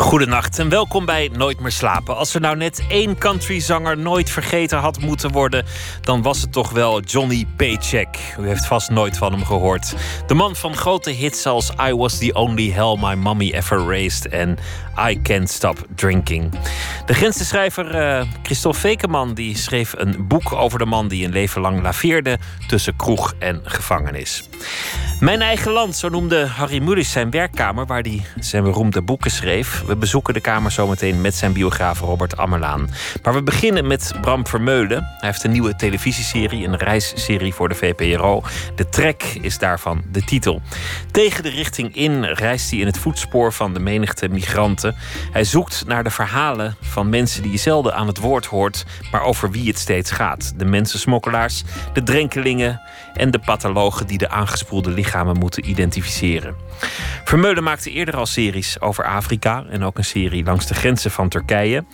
Goedenacht en welkom bij Nooit meer slapen. Als er nou net één countryzanger nooit vergeten had moeten worden, dan was het toch wel Johnny Paycheck. U heeft vast nooit van hem gehoord. De man van grote hits als I Was the Only Hell My Mommy Ever Raised en I Can't Stop Drinking. De grensschrijver uh, Christophe Vekeman die schreef een boek over de man die een leven lang laveerde tussen kroeg en gevangenis. Mijn eigen land, zo noemde Harry Mulisch zijn werkkamer waar hij zijn beroemde boeken schreef. We bezoeken de kamer zometeen met zijn biograaf Robert Ammerlaan. Maar we beginnen met Bram Vermeulen. Hij heeft een nieuwe televisieserie, een reisserie voor de VPRO. De Trek is daarvan de titel. Tegen de richting in reist hij in het voetspoor van de menigte migranten. Hij zoekt naar de verhalen van mensen die je zelden aan het woord hoort, maar over wie het steeds gaat. De mensensmokkelaars, de drenkelingen en de pathologen die de aangespoelde lichamen moeten identificeren. Vermeulen maakte eerder al series over Afrika en ook een serie langs de grenzen van Turkije.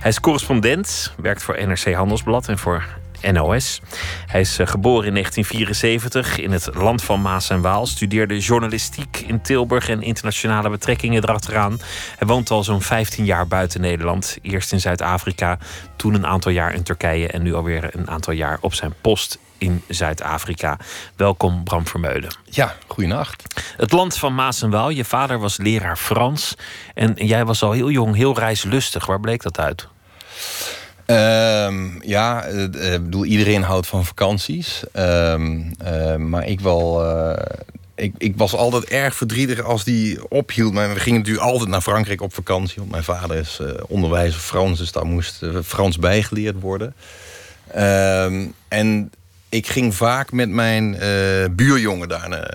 Hij is correspondent, werkt voor NRC Handelsblad en voor NOS. Hij is eh, geboren in 1974 in het land van Maas en Waal. Studeerde journalistiek in Tilburg en internationale betrekkingen erachteraan. Hij woont al zo'n 15 jaar buiten Nederland. Eerst in Zuid-Afrika, toen een aantal jaar in Turkije en nu alweer een aantal jaar op zijn post in Zuid-Afrika. Welkom Bram Vermeulen. Ja, goeienacht. Het land van Maas en Waal. Je vader was leraar Frans en jij was al heel jong, heel reislustig. Waar bleek dat uit? Um, ja, eh, eh, ik bedoel, iedereen houdt van vakanties. Um, uh, maar ik wel. Uh, ik, ik, was altijd erg verdrietig als die ophield. Maar we gingen natuurlijk altijd naar Frankrijk op vakantie. Want mijn vader is uh, onderwijzer Frans, dus daar moest Frans bijgeleerd worden. Um, en ik ging vaak met mijn buurjongen daar,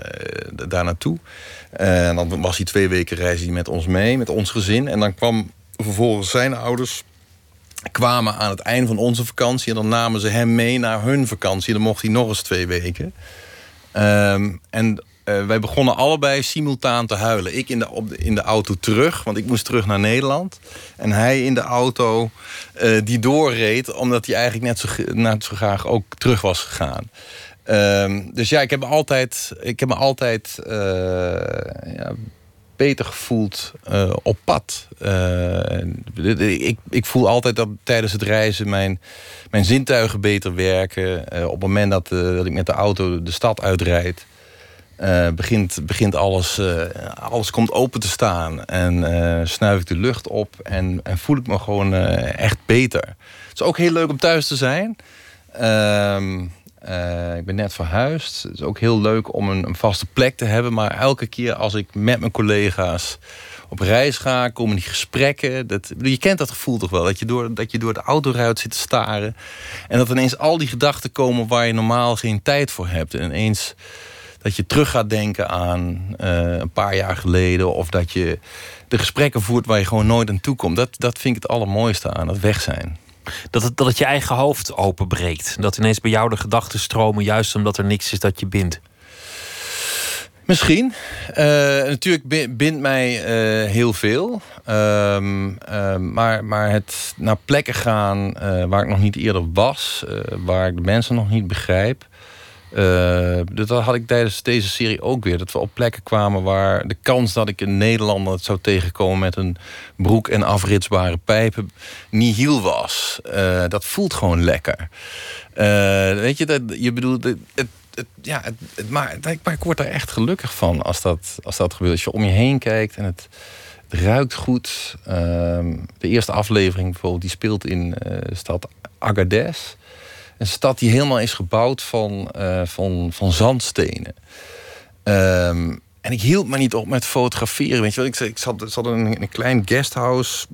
daar naartoe. En dan was hij twee weken reizen met ons mee, met ons gezin. En dan kwam vervolgens zijn ouders kwamen aan het einde van onze vakantie. En dan namen ze hem mee naar hun vakantie. Dan mocht hij nog eens twee weken. Um, en uh, wij begonnen allebei simultaan te huilen. Ik in de, op in de auto terug, want ik moest terug naar Nederland. En hij in de auto uh, die doorreed, omdat hij eigenlijk net zo, net zo graag ook terug was gegaan. Um, dus ja, ik heb me altijd, ik heb me altijd uh, ja, beter gevoeld op pad. Ik, ik voel altijd dat tijdens het reizen mijn, mijn zintuigen beter werken. Op het moment dat, dat ik met de auto de stad uitrijd... begint, begint alles, alles komt open te staan. En snuif ik de lucht op en, en voel ik me gewoon echt beter. Het is ook heel leuk om thuis te zijn... Ehm, uh, ik ben net verhuisd. Het is ook heel leuk om een, een, vaste plek te hebben. Maar elke keer als ik met mijn collega's op reis ga, komen die gesprekken. Dat, je kent dat gevoel toch wel? Dat je, door, dat je door de autoruit zit te staren. En dat ineens al die gedachten komen waar je normaal geen tijd voor hebt. En ineens dat je terug gaat denken aan uh, een paar jaar geleden. Of dat je de gesprekken voert waar je gewoon nooit aan toe komt. Dat, dat vind ik het allermooiste aan het weg zijn. Dat het, dat het je eigen hoofd openbreekt. Dat ineens bij jou de gedachten stromen, juist omdat er niks is dat je bindt. Misschien. Uh, natuurlijk bindt mij uh, heel veel. Uh, maar, maar het naar plekken gaan waar ik nog niet eerder was, waar ik de mensen nog niet begrijp. Uh, dat had ik tijdens deze serie ook weer. Dat we op plekken kwamen waar de kans dat ik een Nederlander het zou tegenkomen met een broek en afritsbare pijpen nihil was. Uh, dat voelt gewoon lekker. Uh, weet je, dat, je bedoelt, het, het, ja, het, maar, ik word er echt gelukkig van als dat, als dat gebeurt. Als je om je heen kijkt en het, ruikt goed. Ehm, de eerste aflevering bijvoorbeeld, die speelt in stad Agadez. Een stad die helemaal is gebouwd van, uh, van, van zandstenen. Um, en ik hield me niet op met fotograferen. Weet je wel? Ik, ik zat, zat in een, een klein guesthouse.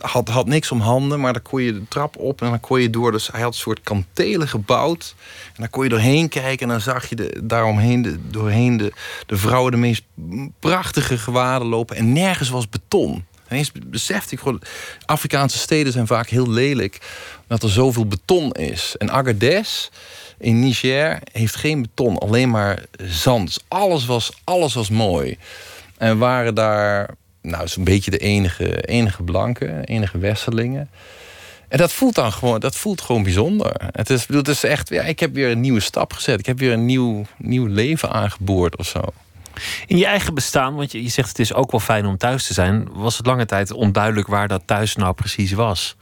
Had, had niks om handen, maar daar kon je de trap op en dan kon je door. Dus hij had een soort kantelen gebouwd. En dan kon je doorheen kijken en dan zag je de, daaromheen de, doorheen de, de vrouwen de meest prachtige gewaden lopen. En nergens was beton. En eens besefte ik gewoon, Afrikaanse steden zijn vaak heel lelijk dat er zoveel beton is. En Agadez in Niger heeft geen beton, alleen maar zand. Alles was, alles was mooi. En waren daar nou, zo'n beetje de enige, enige blanke, enige westerlingen. En dat voelt dan gewoon, dat voelt gewoon bijzonder. Het is, bedoel, het is echt, ja, ik heb weer een nieuwe stap gezet. Ik heb weer een nieuw, nieuw leven aangeboord of zo. In je eigen bestaan, want je, je zegt het is ook wel fijn om thuis te zijn, was het lange tijd onduidelijk waar dat thuis nou precies was.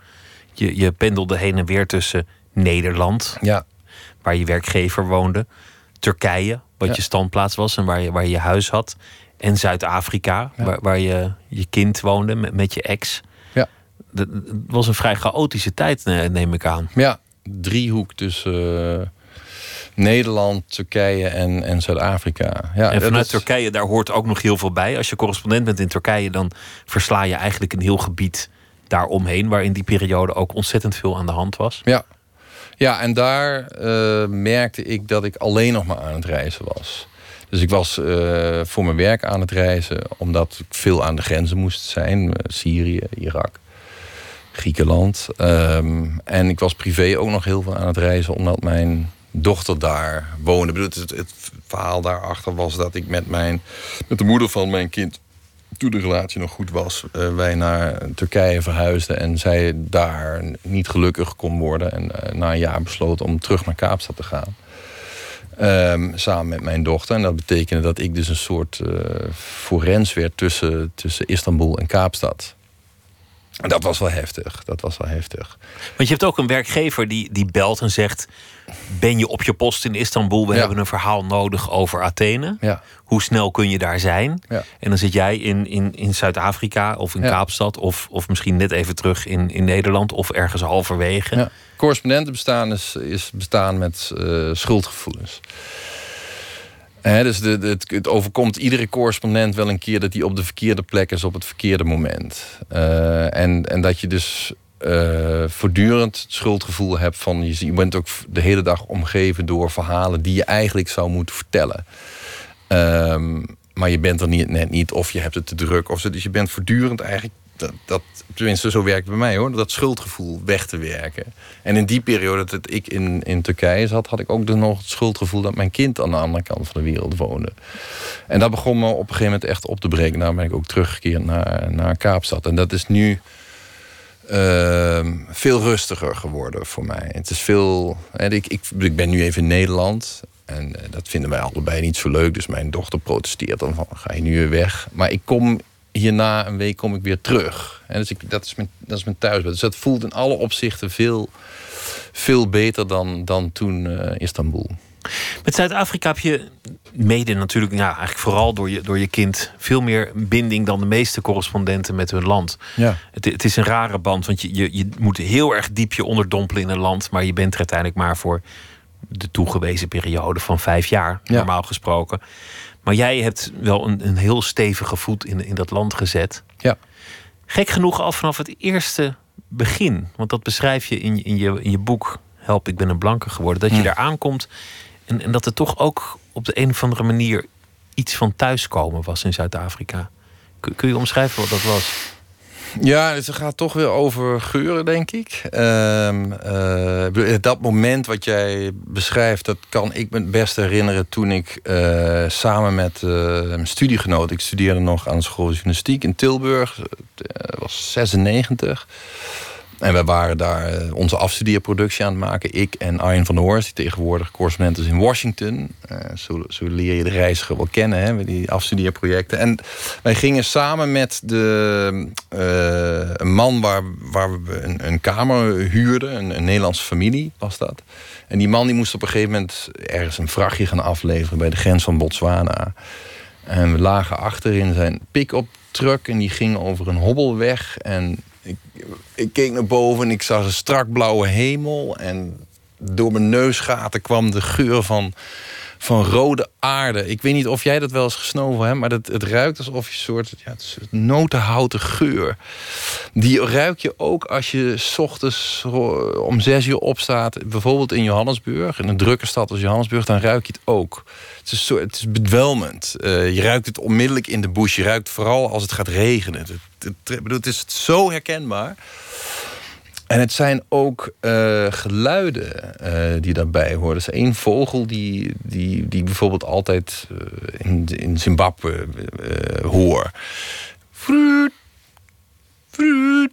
Je, je pendelde heen en weer tussen Nederland, Ja, waar je werkgever woonde, Turkije, wat Ja. je standplaats was en waar je, waar je huis had, en Zuid-Afrika, Ja. waar, waar je je kind woonde met, met je ex. Ja. Dat het was een vrij chaotische tijd, neem ik aan. ja driehoek tussen eh, Nederland, Turkije en, en Zuid-Afrika. Ja, En vanuit is- Turkije, daar hoort ook nog heel veel bij. Als je correspondent bent in Turkije, dan versla je eigenlijk een heel gebied daaromheen, waar in die periode ook ontzettend veel aan de hand was. Ja, ja en daar eh, merkte ik dat ik alleen nog maar aan het reizen was. Dus ik was eh, voor mijn werk aan het reizen, omdat ik veel aan de grenzen moest zijn. eh, Syrië, Irak, Griekenland. Ehm, en ik was privé ook nog heel veel aan het reizen, omdat mijn dochter daar woonde. Het, het verhaal daarachter was dat ik met, mijn, met de moeder van mijn kind toen de relatie nog goed was, eh, wij naar Turkije verhuisden en zij daar niet gelukkig kon worden. En eh, na een jaar besloot om terug naar Kaapstad te gaan. Ehm, samen met mijn dochter. En dat betekende dat ik dus een soort eh forens werd tussen, tussen Istanbul en Kaapstad. En dat was wel heftig. Dat was wel heftig. Want je hebt ook een werkgever die, die belt en zegt: Ben je op je post in Istanbul? We Ja. hebben een verhaal nodig over Athene. Ja, Hoe snel kun je daar zijn? ja. En dan zit jij in, in, in Zuid-Afrika of in. Kaapstad, of, of misschien net even terug in, in Nederland of ergens halverwege. Ja. Correspondentenbestaan is, is bestaan met eh, schuldgevoelens. Dus de, de- het, het overkomt iedere correspondent wel een keer dat hij op de verkeerde plek is op het verkeerde moment. Eh, en, en dat je dus eh, voortdurend het schuldgevoel hebt van je, je bent ook de hele dag omgeven door verhalen die je eigenlijk zou moeten vertellen. Ehm, maar je bent er niet, net niet, of je hebt het te druk. Of zo. Dus je bent voortdurend eigenlijk, dat, dat, tenminste zo werkt het bij mij hoor, dat schuldgevoel weg te werken. En in die periode dat ik in, in Turkije zat, had ik ook dus nog het schuldgevoel dat mijn kind aan de andere kant van de wereld woonde. En dat begon me op een gegeven moment echt op te breken. Daarom ben ik ook teruggekeerd naar, naar Kaapstad. En dat is nu ehm, veel rustiger geworden voor mij. Het is veel. Ik, ik, ik ben nu even in Nederland. En eh, dat vinden wij allebei niet zo leuk. Dus mijn dochter protesteert dan van: ga je nu weer weg? Maar ik kom hierna een week kom ik weer terug. En dus ik, dat, is mijn, dat is mijn. Dus dat voelt in alle opzichten veel, veel beter dan, dan toen eh, Istanbul. Met Zuid-Afrika heb je mede natuurlijk, ja, eigenlijk vooral door je, door je kind, veel meer binding dan de meeste correspondenten met hun land. Ja. Het, het is een rare band, want je, je, je moet heel erg diep je onderdompelen in een land, maar je bent er uiteindelijk maar voor de toegewezen periode van vijf jaar, Ja. normaal gesproken. Maar jij hebt wel een, een heel stevige voet in, in dat land gezet. Ja. Gek genoeg al vanaf het eerste begin, want dat beschrijf je in, je- in, je, in je boek Help, ik ben een blanke geworden, dat je Hm. daar aankomt en, en dat er toch ook op de een of andere manier iets van thuiskomen was in Zuid-Afrika. Kun, je omschrijven wat dat was? Ja, het gaat toch weer over geuren, denk ik. Ehm, eh, dat moment wat jij beschrijft, dat kan ik me het best herinneren toen ik eh, samen met eh, mijn studiegenoot, ik studeerde nog aan de school journalistiek in Tilburg, was 96. En we waren daar eh, onze afstudeerproductie aan het maken. Ik en Arjen van der Horst, die tegenwoordig correspondent is in Washington. Eh, zo, zo leer je de reiziger wel kennen, hè, die afstudeerprojecten. En wij gingen samen met de, eh, een man waar, waar we een, een kamer huurden. Een, een Nederlandse familie was dat. En die man die moest op een gegeven moment ergens een vrachtje gaan afleveren... bij de grens van Botswana. En we lagen achter in zijn pick-up truck en die ging over een hobbelweg. En ik, keek naar boven en ik zag een strak blauwe hemel. En door mijn neusgaten kwam de geur van, van rode aarde. Ik weet niet of jij dat wel eens gesnoven hebt, maar dat, het ruikt alsof je een soort ja, het notenhouten geur. Die ruik je ook als je 's ochtends ro- om zes uur opstaat, bijvoorbeeld in Johannesburg, in een drukke stad als Johannesburg, dan ruik je het ook. Het is, soort, het is bedwelmend. Eh, je ruikt het onmiddellijk in de bush. Je ruikt vooral als het gaat regenen. Het, het, het is zo herkenbaar. En het zijn ook uh, geluiden uh, die daarbij horen. Is één vogel die, die, die bijvoorbeeld altijd uh, in, in Zimbabwe hoor. Fruit, fruit,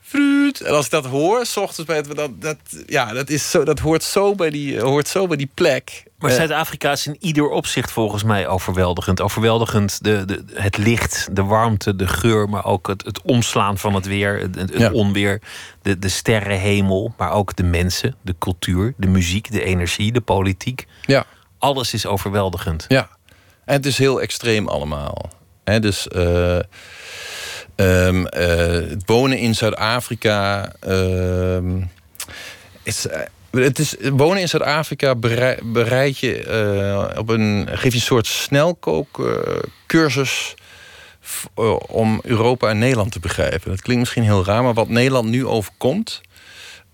fruit. En als ik dat hoor, s ochtends bij het... Dat, dat, ja, dat, is zo, dat hoort, zo bij die, hoort zo bij die plek. Maar Eh, Zuid-Afrika is in ieder opzicht volgens mij overweldigend. Overweldigend de, de, het licht, de warmte, de geur, maar ook het, het omslaan van het weer, het, het Ja. onweer, de, de sterrenhemel, maar ook de mensen, de cultuur, de muziek, de energie, de politiek. ja. Alles is overweldigend. Ja, en het is heel extreem allemaal. Hè, dus eh, ehm, eh, het wonen in Zuid-Afrika ehm, is. Het is, wonen in Zuid-Afrika berei- bereid je eh, op een. geef je een soort snelkookcursus. eh, om Europa en Nederland te begrijpen. Dat klinkt misschien heel raar, maar wat Nederland nu overkomt.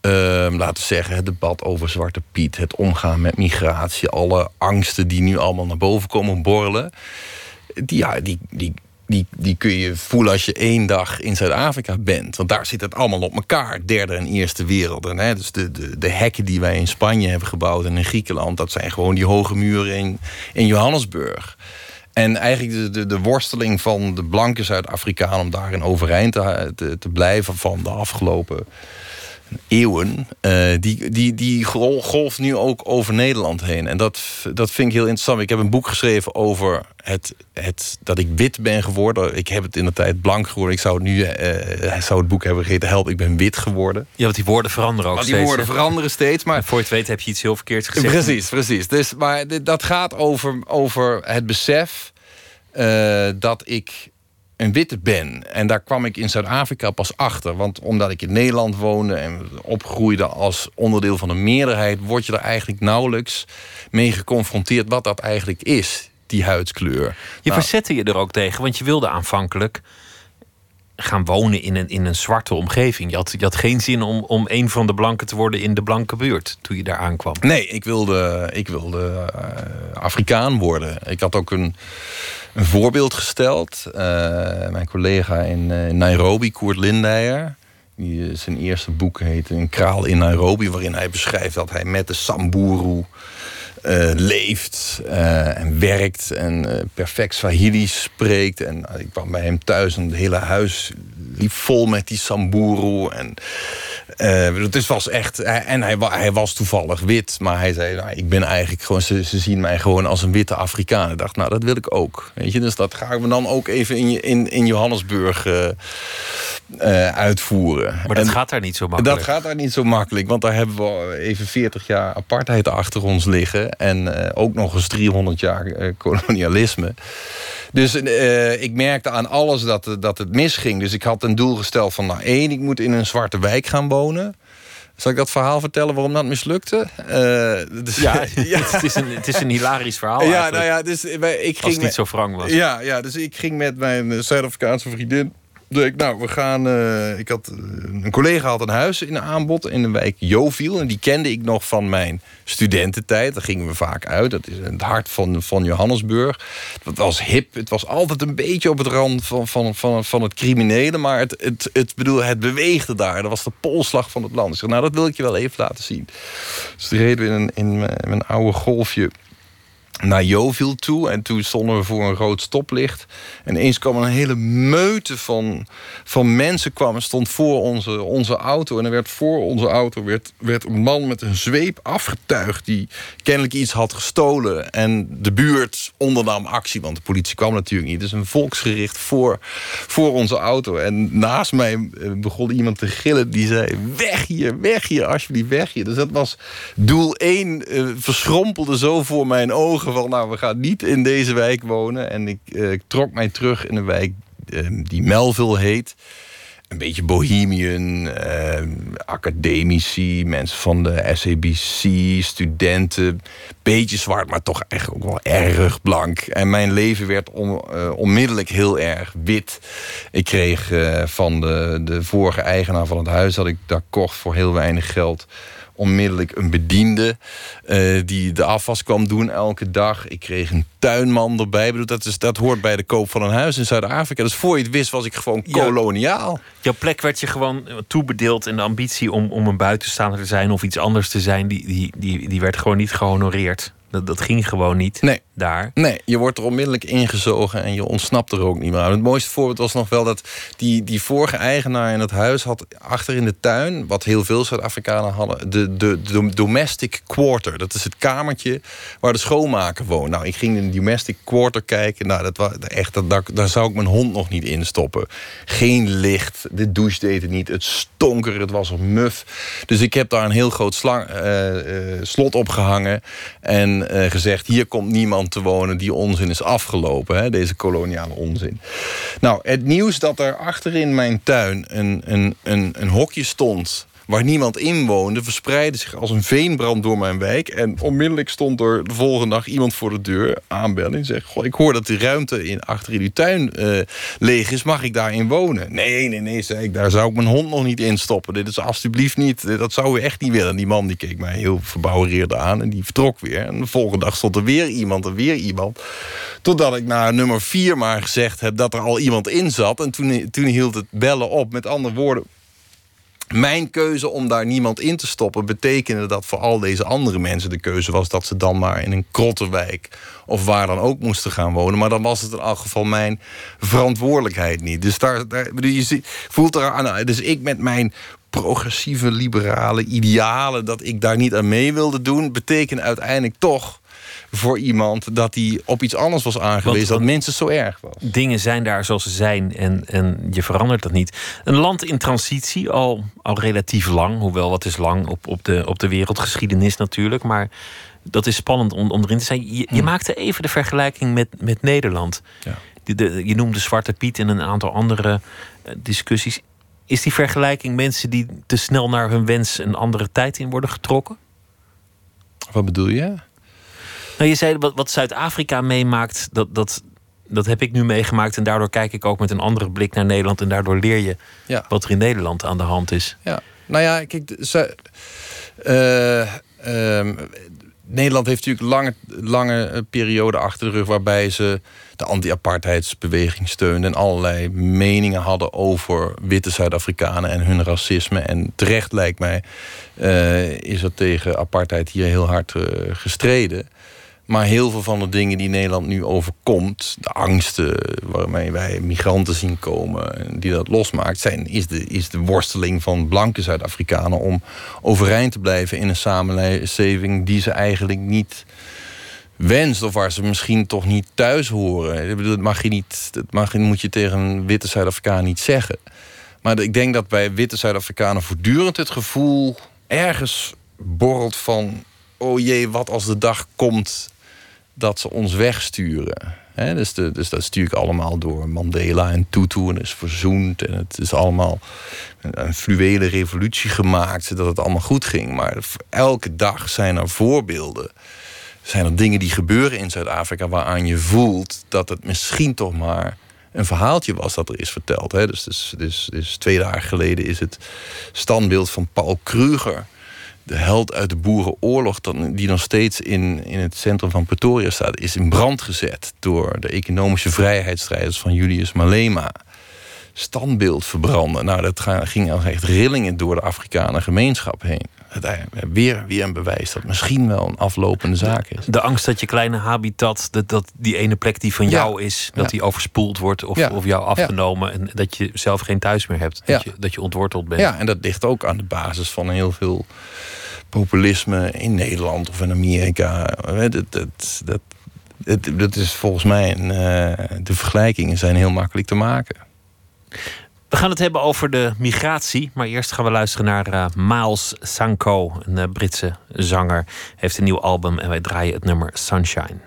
Ehm, laten we zeggen, het debat over Zwarte Piet, het omgaan met migratie, alle angsten die nu allemaal naar boven komen borrelen. Die, ja, die, die, die, die kun je voelen als je één dag in Zuid-Afrika bent. Want daar zit het allemaal op elkaar, derde en eerste wereld. En, hè, dus de, de, de hekken die wij in Spanje hebben gebouwd en in Griekenland, dat zijn gewoon die hoge muren in, in Johannesburg. En eigenlijk de, de, de worsteling van de blanke Zuid-Afrikaan om daarin overeind te, te blijven van de afgelopen eeuwen, eh, die, die, die gol- golft nu ook over Nederland heen. En dat, dat vind ik heel interessant. Ik heb een boek geschreven over het, het, dat ik wit ben geworden. Ik heb het in de tijd blank geworden. Ik zou het nu eh, hij zou het boek hebben gegeten. Help, ik ben wit geworden. Ja, want die woorden veranderen ook Want die steeds. woorden veranderen steeds. Maar En voor je het weet heb je iets heel verkeerds gezegd. Precies, precies. Dus, maar dit- dat gaat over, over het besef eh, dat ik een witte ben. En daar kwam ik in Zuid-Afrika pas achter. Want omdat ik in Nederland woonde en opgroeide als onderdeel van een meerderheid... word je er eigenlijk nauwelijks mee geconfronteerd wat dat eigenlijk is, die huidskleur. Je Nou, verzette je er ook tegen, want je wilde aanvankelijk gaan wonen in een, in een zwarte omgeving. Je had, je had geen zin om, om een van de blanken te worden in de blanke buurt toen je daar aankwam. Nee, ik wilde, ik wilde eh, Afrikaan worden. Ik had ook een, een voorbeeld gesteld. Eh, mijn collega in eh, Nairobi, Koert Lindeyer... Die, zijn eerste boek heet Een kraal in Nairobi... waarin hij beschrijft dat hij met de Samburu eh, leeft eh, en werkt... en eh, perfect Swahili spreekt. En ik kwam bij hem thuis en het hele huis liep vol met die Samburu... En, eh, het is- was echt. hij- En hij, hij was toevallig wit. Maar hij zei: nou, Ik ben eigenlijk gewoon. Ze, ze zien mij gewoon als een witte Afrikaan. Ik dacht, nou, dat wil ik ook. Weet je, dus dat gaan we dan ook even in, in, in Johannesburg uitvoeren. Maar dat En gaat daar niet zo makkelijk. dat gaat daar niet zo makkelijk. Want daar hebben we even 40 jaar apartheid achter ons liggen. En eh, ook nog eens 300 jaar eh, kolonialisme. Dus eh, ik merkte aan alles dat, het- dat het misging. Dus ik had een doel gesteld van... nou één, ik moet in een zwarte wijk gaan wonen. Zal ik dat verhaal vertellen waarom dat mislukte? Dus- Ja, Het, is een, het is een hilarisch verhaal. ja, nou ja, dus wij- ik als ging... het niet zo wrang was. Ja, ja, dus ik ging met mijn Zuid-Afrikaanse vriendin. Ik, nou, we gaan. eh, ik had, eh, een collega had een huis in aanbod in de wijk Joviel. En die kende ik nog van mijn studententijd. Daar gingen we vaak uit. Dat is in het hart van, van Johannesburg. Het was hip. Het was altijd een beetje op het rand van, van, van, van het criminele. Maar het, het, het, bedoel, het beweegde daar. Dat was de polslag van het land. Ik zeg, nou, dat wil ik je wel even laten zien. Dus toen reden we in, in mijn, mijn oude golfje naar Jovil toe. En toen stonden we voor een rood stoplicht. En eens kwam een hele meute van, van mensen kwam en stond voor onze, onze auto. En er werd voor onze auto werd, werd een man met een zweep afgetuigd... die kennelijk iets had gestolen. En de buurt ondernam actie, want de politie kwam natuurlijk niet. Dus een volksgericht voor, voor onze auto. En naast mij eh, begon iemand te gillen. Die zei, weg hier, weg hier, alsjeblieft, weg hier. Dus dat was doel 1, verschrompelde zo voor mijn ogen... nou, we gaan niet in deze wijk wonen. En ik, eh, trok mij terug in een wijk eh, die Melville heet. Een beetje bohemian, eh, academici, mensen van de SABC, studenten. Beetje zwart, maar toch echt ook wel erg blank. En mijn leven werd on- onmiddellijk heel erg wit. Ik kreeg van de, de vorige eigenaar van het huis... dat ik daar kocht voor heel weinig geld onmiddellijk een bediende eh, die de afwas kwam doen elke dag. Ik kreeg een tuinman erbij. Bedoel, dat, is, dat hoort bij de koop van een huis in Zuid-Afrika. Dus voor je het wist was ik gewoon koloniaal. Jouw plek werd je gewoon toebedeeld en de ambitie om, om een buitenstaander te zijn of iets anders te zijn, die, die, die, die werd gewoon niet gehonoreerd. Dat, dat ging gewoon niet nee. Daar. Nee, je wordt er onmiddellijk ingezogen en je ontsnapt er ook niet meer aan. Het mooiste voorbeeld was nog wel dat die, die vorige eigenaar in het huis had achter in de tuin, wat heel veel Zuid-Afrikanen hadden, de, de, domestic quarter. Dat is het kamertje waar de schoonmaker woont. Nou, ik ging in de domestic quarter kijken. Nou, dat was echt, dat, daar, daar zou ik mijn hond nog niet in stoppen. Geen licht, de douche deed het niet, het stonk er, het was er muf. Dus ik heb daar een heel groot slang, uh, uh, slot opgehangen en uh, gezegd... hier komt niemand te wonen, die onzin is afgelopen. Hè, deze koloniale onzin. Nou, het nieuws dat er achterin mijn tuin een, een, een, een hokje stond waar niemand in woonde, verspreidde zich als een veenbrand door mijn wijk. En onmiddellijk stond er de volgende dag iemand voor de deur aanbellen. En zei: Goh, ik hoor dat die ruimte in, achter in uw tuin uh, leeg is. Mag ik daarin wonen? Nee, nee, nee, zei ik. Daar zou ik mijn hond nog niet in stoppen. Dit is alsjeblieft niet. Dat zou u echt niet willen. Die man die keek mij heel verbouwereerd aan en die vertrok weer. En de volgende dag stond er weer iemand en weer iemand. Totdat ik naar nummer vier maar gezegd heb dat er al iemand in zat. En toen, toen hield het bellen op. Met andere woorden, mijn keuze om daar niemand in te stoppen... betekende dat voor al deze andere mensen de keuze was... dat ze dan maar in een krottenwijk of waar dan ook moesten gaan wonen. Maar dan was het in elk geval mijn verantwoordelijkheid niet. Dus daar, daar je voelt. Dus ik met mijn progressieve, liberale idealen... dat ik daar niet aan mee wilde doen... betekent uiteindelijk toch voor iemand dat hij op iets anders was aangewezen dat minstens zo erg was. Dingen zijn daar zoals ze zijn en, en je verandert dat niet. Een land in transitie, al, al relatief lang, hoewel wat is lang op, op, de, op de wereldgeschiedenis natuurlijk, maar dat is spannend om, om erin te zijn. Je, je hmm. maakte even de vergelijking met, met Nederland. Ja. De, de, je noemde Zwarte Piet en een aantal andere uh, discussies. Is die vergelijking mensen die te snel naar hun wens een andere tijd in worden getrokken? Wat bedoel je? Nou, je zei wat, wat Zuid-Afrika meemaakt, dat, dat, dat heb ik nu meegemaakt. En daardoor kijk ik ook met een andere blik naar Nederland. En daardoor leer je ja. wat er in Nederland aan de hand is. Ja, nou ja, kijk, uh, uh, Nederland heeft natuurlijk lange, lange periode achter de rug waarbij ze de anti-apartheidsbeweging steunden en allerlei meningen hadden over witte Zuid-Afrikanen en hun racisme. En terecht lijkt mij uh, is er tegen apartheid hier heel hard uh, gestreden. Maar heel veel van de dingen die Nederland nu overkomt, de angsten waarmee wij migranten zien komen, die dat losmaakt, zijn, is, de, is de worsteling van blanke Zuid-Afrikanen om overeind te blijven in een samenleving die ze eigenlijk niet wenst of waar ze misschien toch niet thuis horen. Dat mag je niet, dat mag, moet je tegen een witte Zuid-Afrikaan niet zeggen. Maar ik denk dat bij witte Zuid-Afrikanen voortdurend het gevoel ergens borrelt van: oh jee, wat als de dag komt dat ze ons wegsturen. dus, de, dus dat stuur ik allemaal door Mandela en Tutu en is verzoend. En het is allemaal een, een fluwele revolutie gemaakt, zodat het allemaal goed ging. Maar elke dag zijn er voorbeelden. Zijn er dingen die gebeuren in Zuid-Afrika waaraan je voelt dat het misschien toch maar een verhaaltje was dat er is verteld. Dus, dus, dus, dus twee dagen geleden is het standbeeld van Paul Kruger de held uit de boerenoorlog, die nog steeds in, in het centrum van Pretoria staat, is in brand gezet door de economische vrijheidsstrijders van Julius Malema. Standbeeld verbranden. Nou, dat ging echt rillingen door de Afrikaanse gemeenschap heen. Weer, weer een bewijs dat misschien wel een aflopende zaak is. De angst dat je kleine habitat, dat, dat die ene plek die van jou is, dat die overspoeld wordt of, of jou afgenomen. En dat je zelf geen thuis meer hebt. Dat, je, dat je ontworteld bent. Ja, en dat ligt ook aan de basis van heel veel populisme in Nederland of in Amerika. Dat, dat, dat, dat is volgens mij een, uh, de vergelijkingen zijn heel makkelijk te maken. We gaan het hebben over de migratie, maar eerst gaan we luisteren naar uh, Miles Sanko, een uh, Britse zanger. Heeft een nieuw album en wij draaien het nummer Sunshine.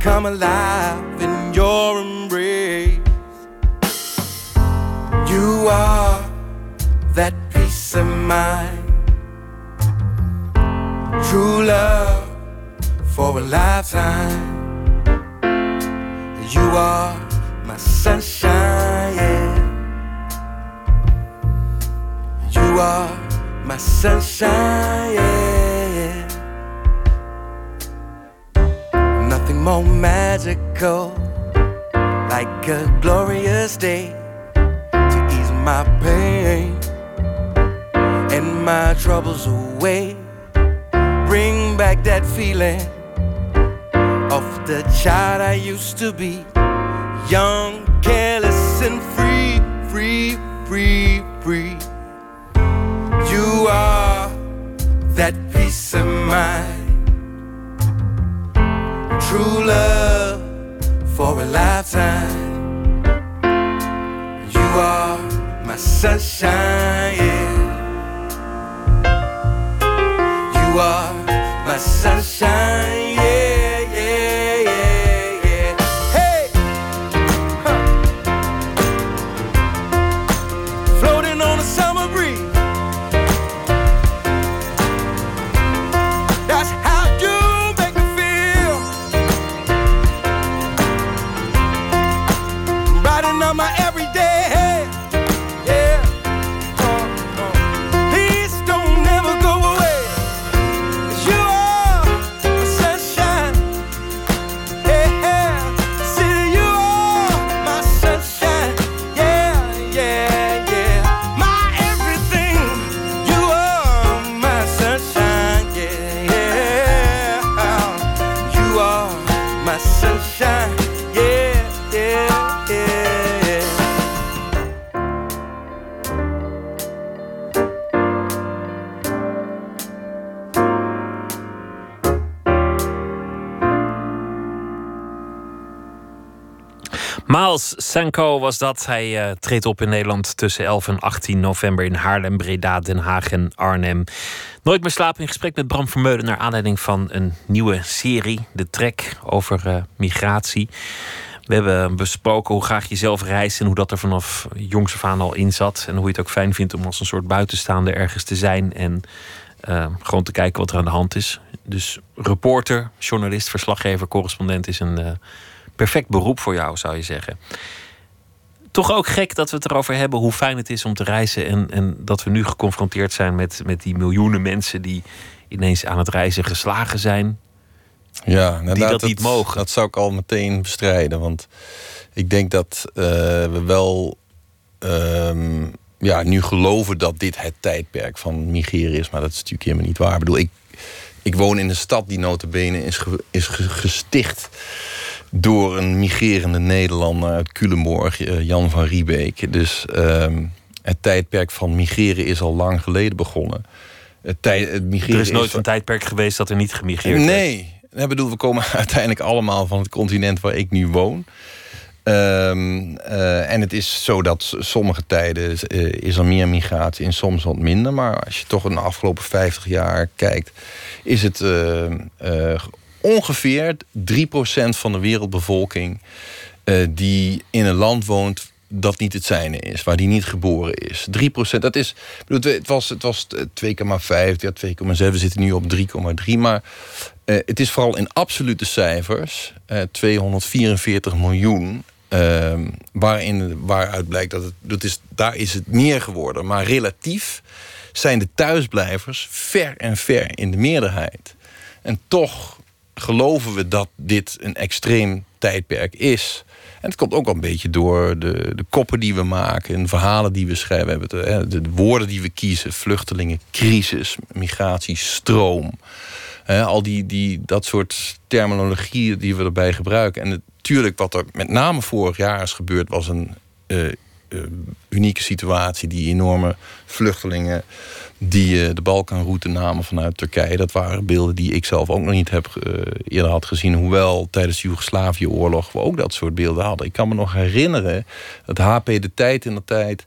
Come alive feeling of the child I used to be. Young, careless, and free, free, free, free. You are that peace of mind. True love for a lifetime. You are my sunshine, Miles Sanko was dat. Hij eh, treedt op in Nederland tussen 11 en 18 november in Haarlem, Breda, Den Haag en Arnhem. Nooit meer slapen in gesprek met Bram Vermeulen naar aanleiding van een nieuwe serie, De Trek, over eh, migratie. We hebben besproken hoe graag je zelf reist en hoe dat er vanaf jongs af aan al in zat. En hoe je het ook fijn vindt om als een soort buitenstaander ergens te zijn en eh, gewoon te kijken wat er aan de hand is. Dus reporter, journalist, verslaggever, correspondent is een perfect beroep voor jou, zou je zeggen. Toch ook gek dat we het erover hebben hoe fijn het is om te reizen. En, en dat we nu geconfronteerd zijn met, met die miljoenen mensen die ineens aan het reizen geslagen zijn. Ja, inderdaad, dat niet mogen. Dat zou ik al meteen bestrijden. Want ik denk dat eh, we wel ehm, ja, nu geloven dat dit het tijdperk van migreren is. Maar dat is natuurlijk helemaal niet waar. Ik bedoel, ik, ik woon in een stad die notabene is, ge- is ge- gesticht door een migrerende Nederlander uit Culemborg, eh, Jan van Riebeek. Dus ehm, het tijdperk van migreren is al lang geleden begonnen. Het, tij- het migreren Er is nooit is een tijdperk geweest dat er niet gemigreerd werd. Nee. Ik bedoel, we komen uiteindelijk allemaal van het continent waar ik nu woon. Ehm, eh, en het is zo dat sommige tijden eh, is er meer migratie en soms wat minder. Maar als je toch in de afgelopen 50 jaar kijkt, is het ongeveer 3% van de wereldbevolking eh, die in een land woont dat niet het zijne is, waar die niet geboren is. 3%, dat is, bedoel, het was, het was 2,5, ja, 2,7, we zitten nu op 3,3. Maar eh, het is vooral in absolute cijfers, eh 244 miljoen. ehm, waarin, waaruit blijkt dat het, dat is, daar is het meer geworden. Maar relatief zijn de thuisblijvers ver en ver in de meerderheid. En toch geloven we dat dit een extreem tijdperk is. En het komt ook wel een beetje door de, de koppen die we maken... en verhalen die we schrijven. Hè, de, de woorden die we kiezen. Vluchtelingen, crisis, migratie, stroom. Hè, al die, die, dat soort terminologie die we erbij gebruiken. En natuurlijk wat er met name vorig jaar is gebeurd... was een eh, eh, unieke situatie. Die enorme vluchtelingen die uh, de Balkanroute namen vanuit Turkije. Dat waren beelden die ik zelf ook nog niet heb uh, eerder had gezien. Hoewel tijdens de Joegoslavië-oorlog we ook dat soort beelden hadden. Ik kan me nog herinneren dat HP de Tijd in de tijd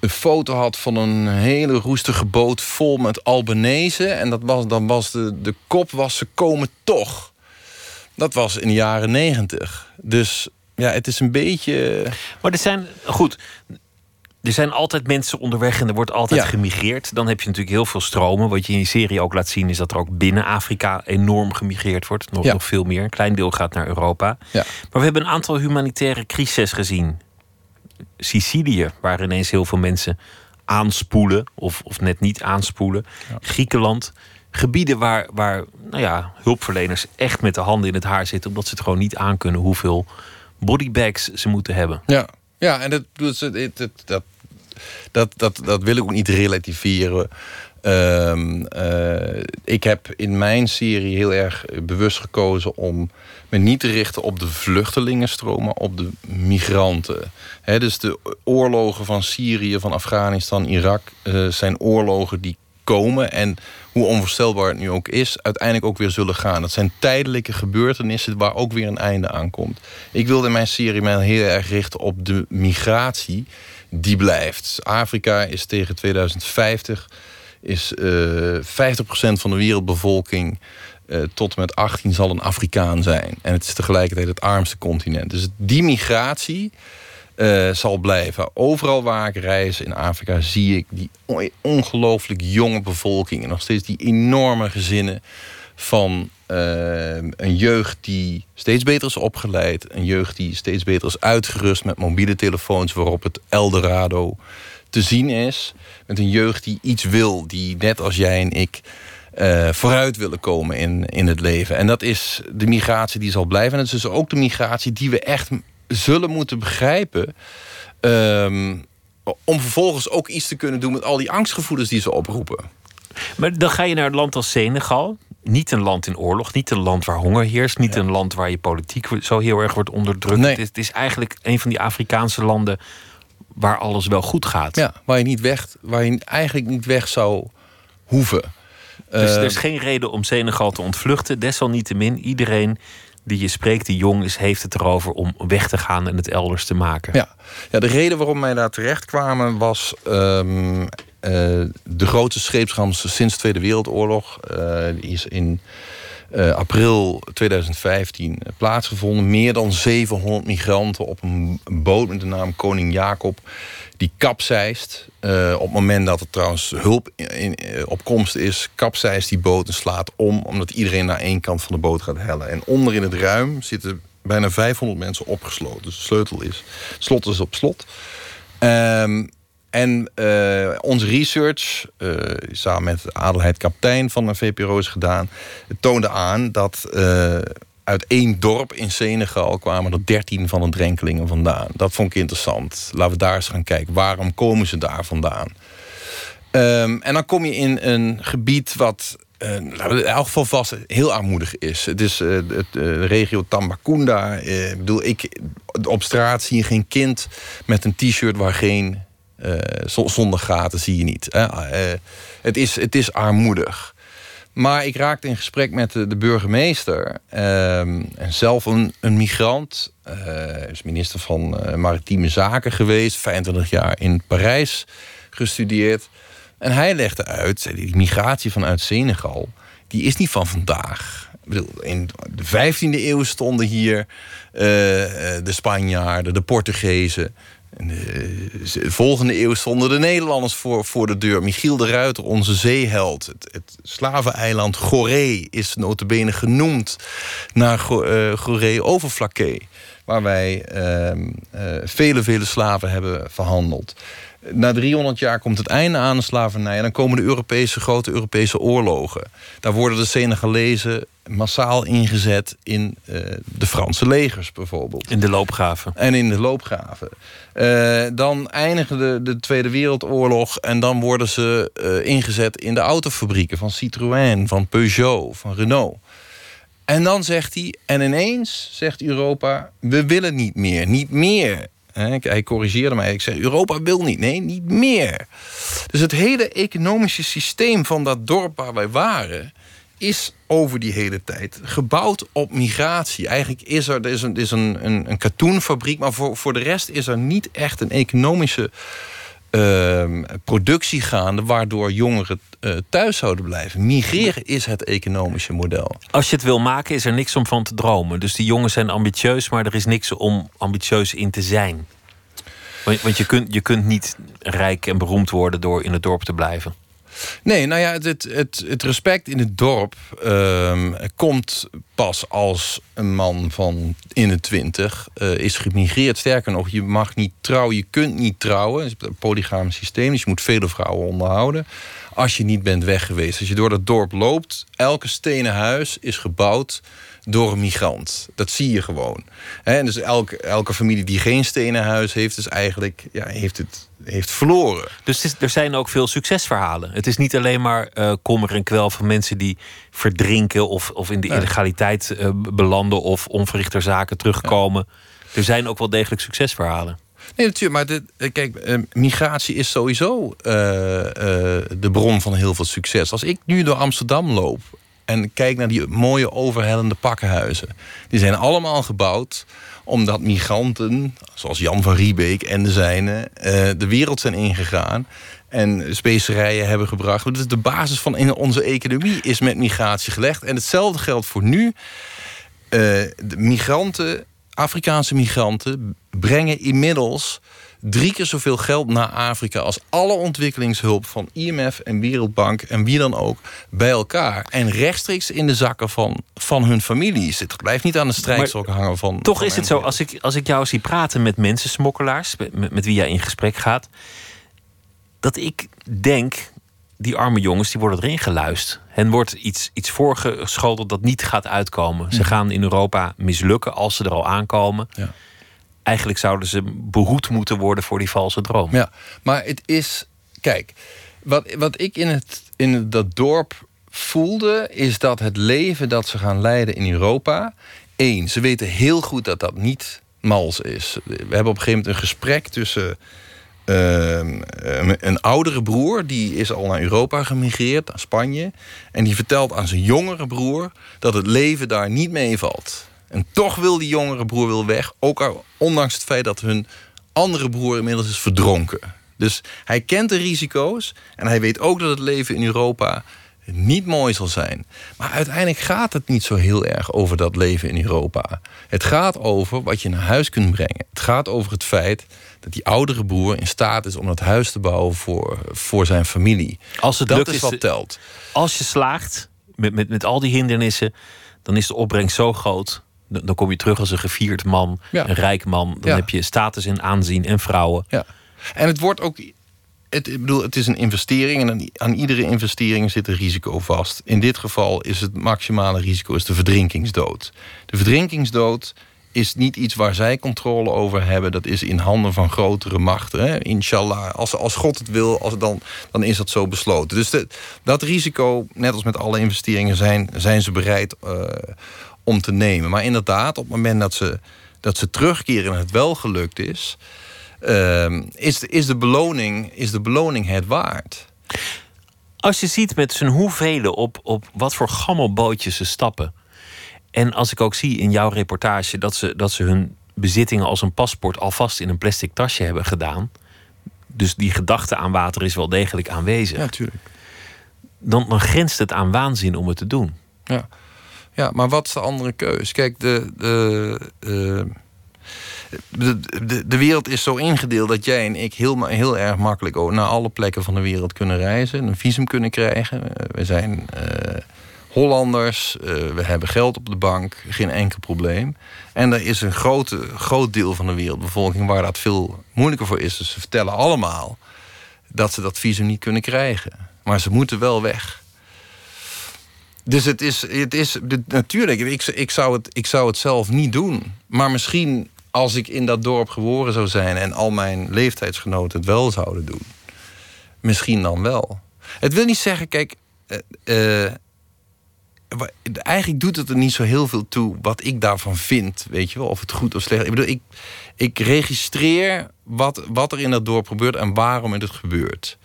een foto had van een hele roestige boot vol met Albanese. En dat was, dan was de, de kop was ze komen toch. Dat was in de jaren negentig. Dus ja, het is een beetje. Maar er zijn, goed, er zijn altijd mensen onderweg en er wordt altijd gemigreerd. Dan heb je natuurlijk heel veel stromen. Wat je in je serie ook laat zien, is dat er ook binnen Afrika enorm gemigreerd wordt. Nog, nog veel meer. Een klein deel gaat naar Europa. Ja. Maar we hebben een aantal humanitaire crises gezien. Sicilië, waar ineens heel veel mensen aanspoelen, of, of net niet aanspoelen. Griekenland. Gebieden waar, waar nou ja, hulpverleners echt met de handen in het haar zitten, omdat ze het gewoon niet aankunnen hoeveel bodybags ze moeten hebben. Ja, ja en dat, dat, dat, dat, dat, dat wil ik ook niet relativeren. Um, uh, ik heb in mijn serie heel erg bewust gekozen om me niet te richten op de vluchtelingenstroom, maar op de migranten. Dus de oorlogen van Syrië, van Afghanistan, Irak uh, zijn oorlogen die komen en hoe onvoorstelbaar het nu ook is, uiteindelijk ook weer zullen gaan. Dat zijn tijdelijke gebeurtenissen waar ook weer een einde aan komt. Ik wilde in mijn serie mij heel erg richten op de migratie die blijft. Afrika is tegen 2050 is uh, 50% van de wereldbevolking uh, tot en met 18 zal een Afrikaan zijn. En het is tegelijkertijd het armste continent. Dus die migratie uh, zal blijven. Overal waar ik reis in Afrika zie ik die ongelooflijk jonge bevolking. En nog steeds die enorme gezinnen van uh, een jeugd die steeds beter is opgeleid. Een jeugd die steeds beter is uitgerust met mobiele telefoons... waarop het Eldorado te zien is. Met een jeugd die iets wil, die net als jij en ik... Uh, vooruit willen komen in, in het leven. En dat is de migratie die zal blijven. En dat is dus ook de migratie die we echt zullen moeten begrijpen... Um, om vervolgens ook iets te kunnen doen met al die angstgevoelens die ze oproepen. Maar dan ga je naar een land als Senegal. Niet een land in oorlog, niet een land waar honger heerst, niet ja. een land waar je politiek zo heel erg wordt onderdrukt. Nee. Het, is, het, is, eigenlijk een van die Afrikaanse landen waar alles wel goed gaat. Ja, waar je, niet weg, waar je eigenlijk niet weg zou hoeven. Dus uh, er is geen reden om Senegal te ontvluchten. Desalniettemin, iedereen die je spreekt, die jong is, heeft het erover om weg te gaan en het elders te maken. Ja, ja de reden waarom wij daar terecht kwamen was. Um, uh, de grootste scheepsramp sinds de Tweede Wereldoorlog. Uh, die is in uh, april 2015 plaatsgevonden. Meer dan 700 migranten op een boot met de naam Koning Jacob. Die kapseist. Uh, op het moment dat er trouwens hulp in, op komst is, kapseist die boot en slaat om. Omdat iedereen naar één kant van de boot gaat hellen. En onder in het ruim zitten bijna 500 mensen opgesloten. Dus de sleutel is, slot is op slot. Um, en uh, onze research, uh, samen met Adelheid Kaptein van de VPRO is gedaan... toonde aan dat uh, uit één dorp in Senegal kwamen er 13 van de drenkelingen vandaan. Dat vond ik interessant. Laten we daar eens gaan kijken. Waarom komen ze daar vandaan? Um, en dan kom je in een gebied wat in elk geval vast heel armoedig is. Het is uh, de regio Tambacounda. Uh, bedoel, ik, op straat zie je geen kind met een t-shirt waar geen zonder gaten zie je niet. Uh, het, is, het is armoedig. Maar ik raakte in gesprek met de, burgemeester. en zelf een, een migrant. is minister van Maritieme Zaken geweest. 25 jaar in Parijs gestudeerd. En hij legde uit, die migratie vanuit Senegal... die is niet van vandaag. Ik bedoel, in de 15e eeuw stonden hier uh, de Spanjaarden, de Portugezen... De volgende eeuw stonden de Nederlanders voor, voor de deur. Michiel de Ruiter, onze zeeheld. Het, slaveneiland Goree is notabene genoemd naar uh, Goree. Waar wij uh, uh, vele, vele slaven hebben verhandeld. Na 300 jaar komt het einde aan de slavernij... en dan komen de Europese, grote Europese oorlogen. Daar worden de Senegalezen massaal ingezet in uh, de Franse legers bijvoorbeeld. In de loopgraven. En in de loopgraven. Uh, dan eindigen de, de Tweede Wereldoorlog... en dan worden ze uh, ingezet in de autofabrieken... van Citroën, van Peugeot, van Renault. En dan zegt hij... en ineens zegt Europa... we willen niet meer, niet meer Hij corrigeerde mij. Ik zei, Europa wil niet. Nee, niet meer. Dus het hele economische systeem van dat dorp waar wij waren... is over die hele tijd gebouwd op migratie. Eigenlijk is er, is een, is een, een, een katoenfabriek... maar voor, voor de rest is er niet echt een economische ehm, productie gaande... waardoor jongeren eh, thuis zouden blijven. Migreren is het economische model. Als je het wil maken, is er niks om van te dromen. Dus die jongens zijn ambitieus, maar er is niks om ambitieus in te zijn. Want, want je, kunt, je kunt niet rijk en beroemd worden door in het dorp te blijven. Nee, nou ja, het, het, het, respect in het dorp ehm, komt pas als een man van in de twintig eh, is gemigreerd. Sterker nog, je mag niet trouwen, je kunt niet trouwen. Het is een polygaam systeem, dus je moet vele vrouwen onderhouden. Als je niet bent weg geweest. Als je door dat dorp loopt, elke stenen huis is gebouwd door een migrant. Dat zie je gewoon. En dus elke, elke familie die geen stenen huis heeft, is eigenlijk ja, heeft het heeft verloren. Dus het is- er zijn ook veel succesverhalen. Het is niet alleen maar eh, kommer en kwel van mensen die verdrinken of, of in de Nee. illegaliteit eh, belanden of onverrichter zaken terugkomen. Er zijn ook wel degelijk succesverhalen. Nee, natuurlijk. Maar de, eh, kijk, migratie is sowieso de bron van heel veel succes. Als ik nu door Amsterdam loop en kijk naar die mooie overhellende pakkenhuizen. Die zijn allemaal gebouwd omdat migranten, zoals Jan van Riebeek en de zijne... eh, de wereld zijn ingegaan en specerijen hebben gebracht. Is de basis van onze economie is met migratie gelegd. En hetzelfde geldt voor nu. Eh, de migranten, Afrikaanse migranten, brengen inmiddels drie keer zoveel geld naar Afrika als alle ontwikkelingshulp van IMF en Wereldbank en wie dan ook bij elkaar. En rechtstreeks in de zakken van, van hun families. Het blijft niet aan de strijkstok hangen van. Toch van is het zo, als ik, als ik jou zie praten met mensensmokkelaars, met, met, met wie jij in gesprek gaat, dat ik denk, die arme jongens die worden erin geluisterd. Hen wordt iets, iets voorgeschoteld dat niet gaat uitkomen. Ze gaan in Europa mislukken als ze er al aankomen. Ja. Eigenlijk zouden ze behoed moeten worden voor die valse droom. Ja, maar het is. Kijk, wat, wat ik in, het, in dat dorp voelde, is dat het leven dat ze gaan leiden in Europa. één, ze weten heel goed dat dat niet mals is. We hebben op een gegeven moment een gesprek tussen. ehm, een- een oudere broer, die is al naar Europa gemigreerd, naar Spanje. En die vertelt aan zijn jongere broer dat het leven daar niet meevalt. En toch wil die jongere broer wil weg. Ook al- ondanks het feit dat hun andere broer inmiddels is verdronken. Dus hij kent de risico's. En hij weet ook dat het leven in Europa niet mooi zal zijn. Maar uiteindelijk gaat het niet zo heel erg over dat leven in Europa. Het gaat over wat je naar huis kunt brengen. Het gaat over het feit dat die oudere broer in staat is om dat huis te bouwen voor, voor zijn familie. Als het dat lukt, is wat telt. Als je slaagt met, met, met al die hindernissen, dan is de opbrengst zo groot. Dan kom je terug als een gevierd man, Ja. een rijk man. Dan Ja. heb je status en aanzien en vrouwen. Ja. En het wordt ook. Het, ik bedoel, het is een investering en aan, iedere investering zit een risico vast. In dit geval is het maximale risico is de verdrinkingsdood. De verdrinkingsdood is niet iets waar zij controle over hebben. Dat is in handen van grotere machten. Hè? Inshallah, als, als God het wil, als, dan, dan is dat zo besloten. Dus de, dat risico, net als met alle investeringen, zijn, zijn ze bereid eh, om te nemen. Maar inderdaad, op het moment dat ze, dat ze terugkeren en het wel gelukt is... Ehm, is, de, is, de beloning, is de beloning het waard? Als je ziet met z'n hoeveel op, op wat voor gammelbootjes ze stappen. En als ik ook zie in jouw reportage dat ze, dat ze hun bezittingen als een paspoort alvast in een plastic tasje hebben gedaan. Dus die gedachte aan water is wel degelijk aanwezig. natuurlijk. Dan, dan grenst het aan waanzin om het te doen. Ja. Ja, maar wat is de andere keus? Kijk, de, de, eh, de, de, de wereld is zo ingedeeld dat jij en ik heel, heel erg makkelijk naar alle plekken van de wereld kunnen reizen, een visum kunnen krijgen. Eh, we zijn eh, Hollanders, we hebben geld op de bank, geen enkel probleem. En er is een grote, groot deel van de wereldbevolking waar dat veel moeilijker voor is. Dus ze vertellen allemaal dat ze dat visum niet kunnen krijgen. Maar ze moeten wel weg. Dus het is, het is natuurlijk, ik, ik, zou het, ik zou het zelf niet doen. Maar misschien als ik in dat dorp geboren zou zijn en al mijn leeftijdsgenoten het wel zouden doen. Misschien dan wel. Het wil niet zeggen, kijk, eh, eh, eigenlijk doet het er niet zo heel veel toe wat ik daarvan vind. Weet je wel, of het goed of slecht. Ik bedoel, ik, ik registreer wat, wat er in dat dorp gebeurt en waarom het gebeurt.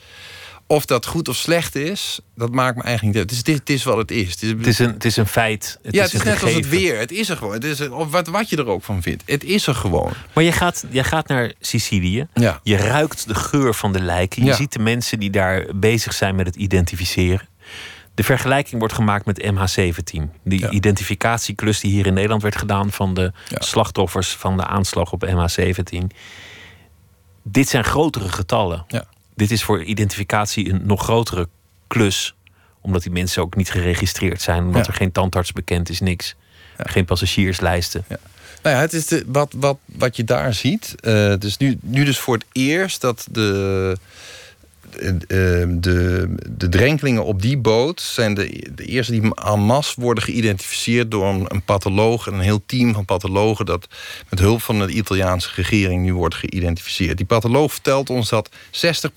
Of dat goed of slecht is, dat maakt me eigenlijk niet uit. Het is, het is wat het is. Het is, Het is een, het is een feit. Het ja, is het is een net als het weer. Het is er gewoon. Het is er, of wat, wat je er ook van vindt. Het is er gewoon. Maar je gaat, je gaat naar Sicilië. Ja. Je ruikt de geur van de lijken. Je Ja. ziet de mensen die daar bezig zijn met het identificeren. De vergelijking wordt gemaakt met MH17. Die Ja. identificatieklus die hier in Nederland werd gedaan van de slachtoffers van de aanslag op MH17. Dit zijn grotere getallen. Ja. Dit is voor identificatie een nog grotere klus. Omdat die mensen ook niet geregistreerd zijn. Omdat Ja. er geen tandarts bekend is, niks. Geen passagierslijsten. Nou ja, het is de, wat, wat, wat je daar ziet. eh dus nu, nu dus voor het eerst dat de, de, de, de drenkelingen op die boot... zijn de, de eerste die en masse worden geïdentificeerd... door een, een patholoog en een heel team van pathologen... dat met hulp van de Italiaanse regering nu wordt geïdentificeerd. Die patholoog vertelt ons dat 60%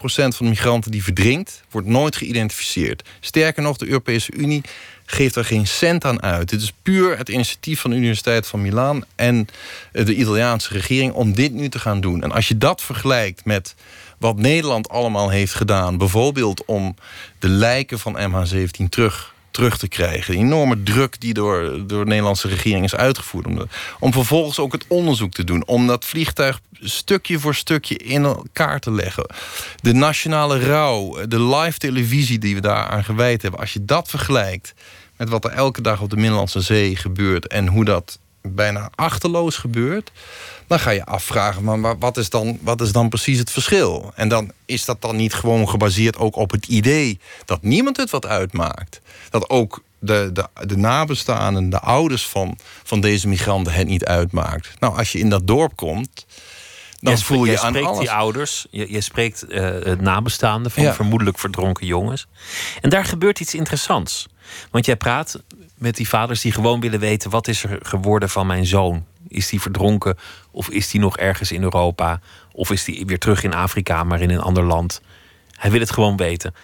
van de migranten die verdrinkt... wordt nooit geïdentificeerd. Sterker nog, de Europese Unie geeft er geen cent aan uit. Dit is puur het initiatief van de Universiteit van Milaan en de Italiaanse regering om dit nu te gaan doen. En als je dat vergelijkt met wat Nederland allemaal heeft gedaan, bijvoorbeeld om de lijken van MH17 terug, terug te krijgen, de enorme druk die door, door de Nederlandse regering is uitgevoerd, om, om vervolgens ook het onderzoek te doen, om dat vliegtuig stukje voor stukje in elkaar te leggen. De nationale rouw, de live televisie die we daar aan gewijd hebben, als je dat vergelijkt met wat er elke dag op de Middellandse Zee gebeurt en hoe dat bijna achterloos gebeurt, dan ga je afvragen, maar wa- wat is, dan, wat is dan precies het verschil? En dan is dat dan niet gewoon gebaseerd ook op het idee dat niemand het wat uitmaakt. Dat ook de, de, de nabestaanden, de ouders van, van deze migranten het niet uitmaakt. Nou, als je in dat dorp komt, dan Jij voel je jij aan spreekt alles. die ouders, je, je spreekt eh, het nabestaanden van Ja. vermoedelijk verdronken jongens. En daar gebeurt iets interessants. Want jij praat met die vaders die gewoon willen weten: wat is er geworden van mijn zoon? Is die verdronken of is die nog ergens in Europa? Of is die weer terug in Afrika, maar in een ander land? Hij wil het gewoon weten.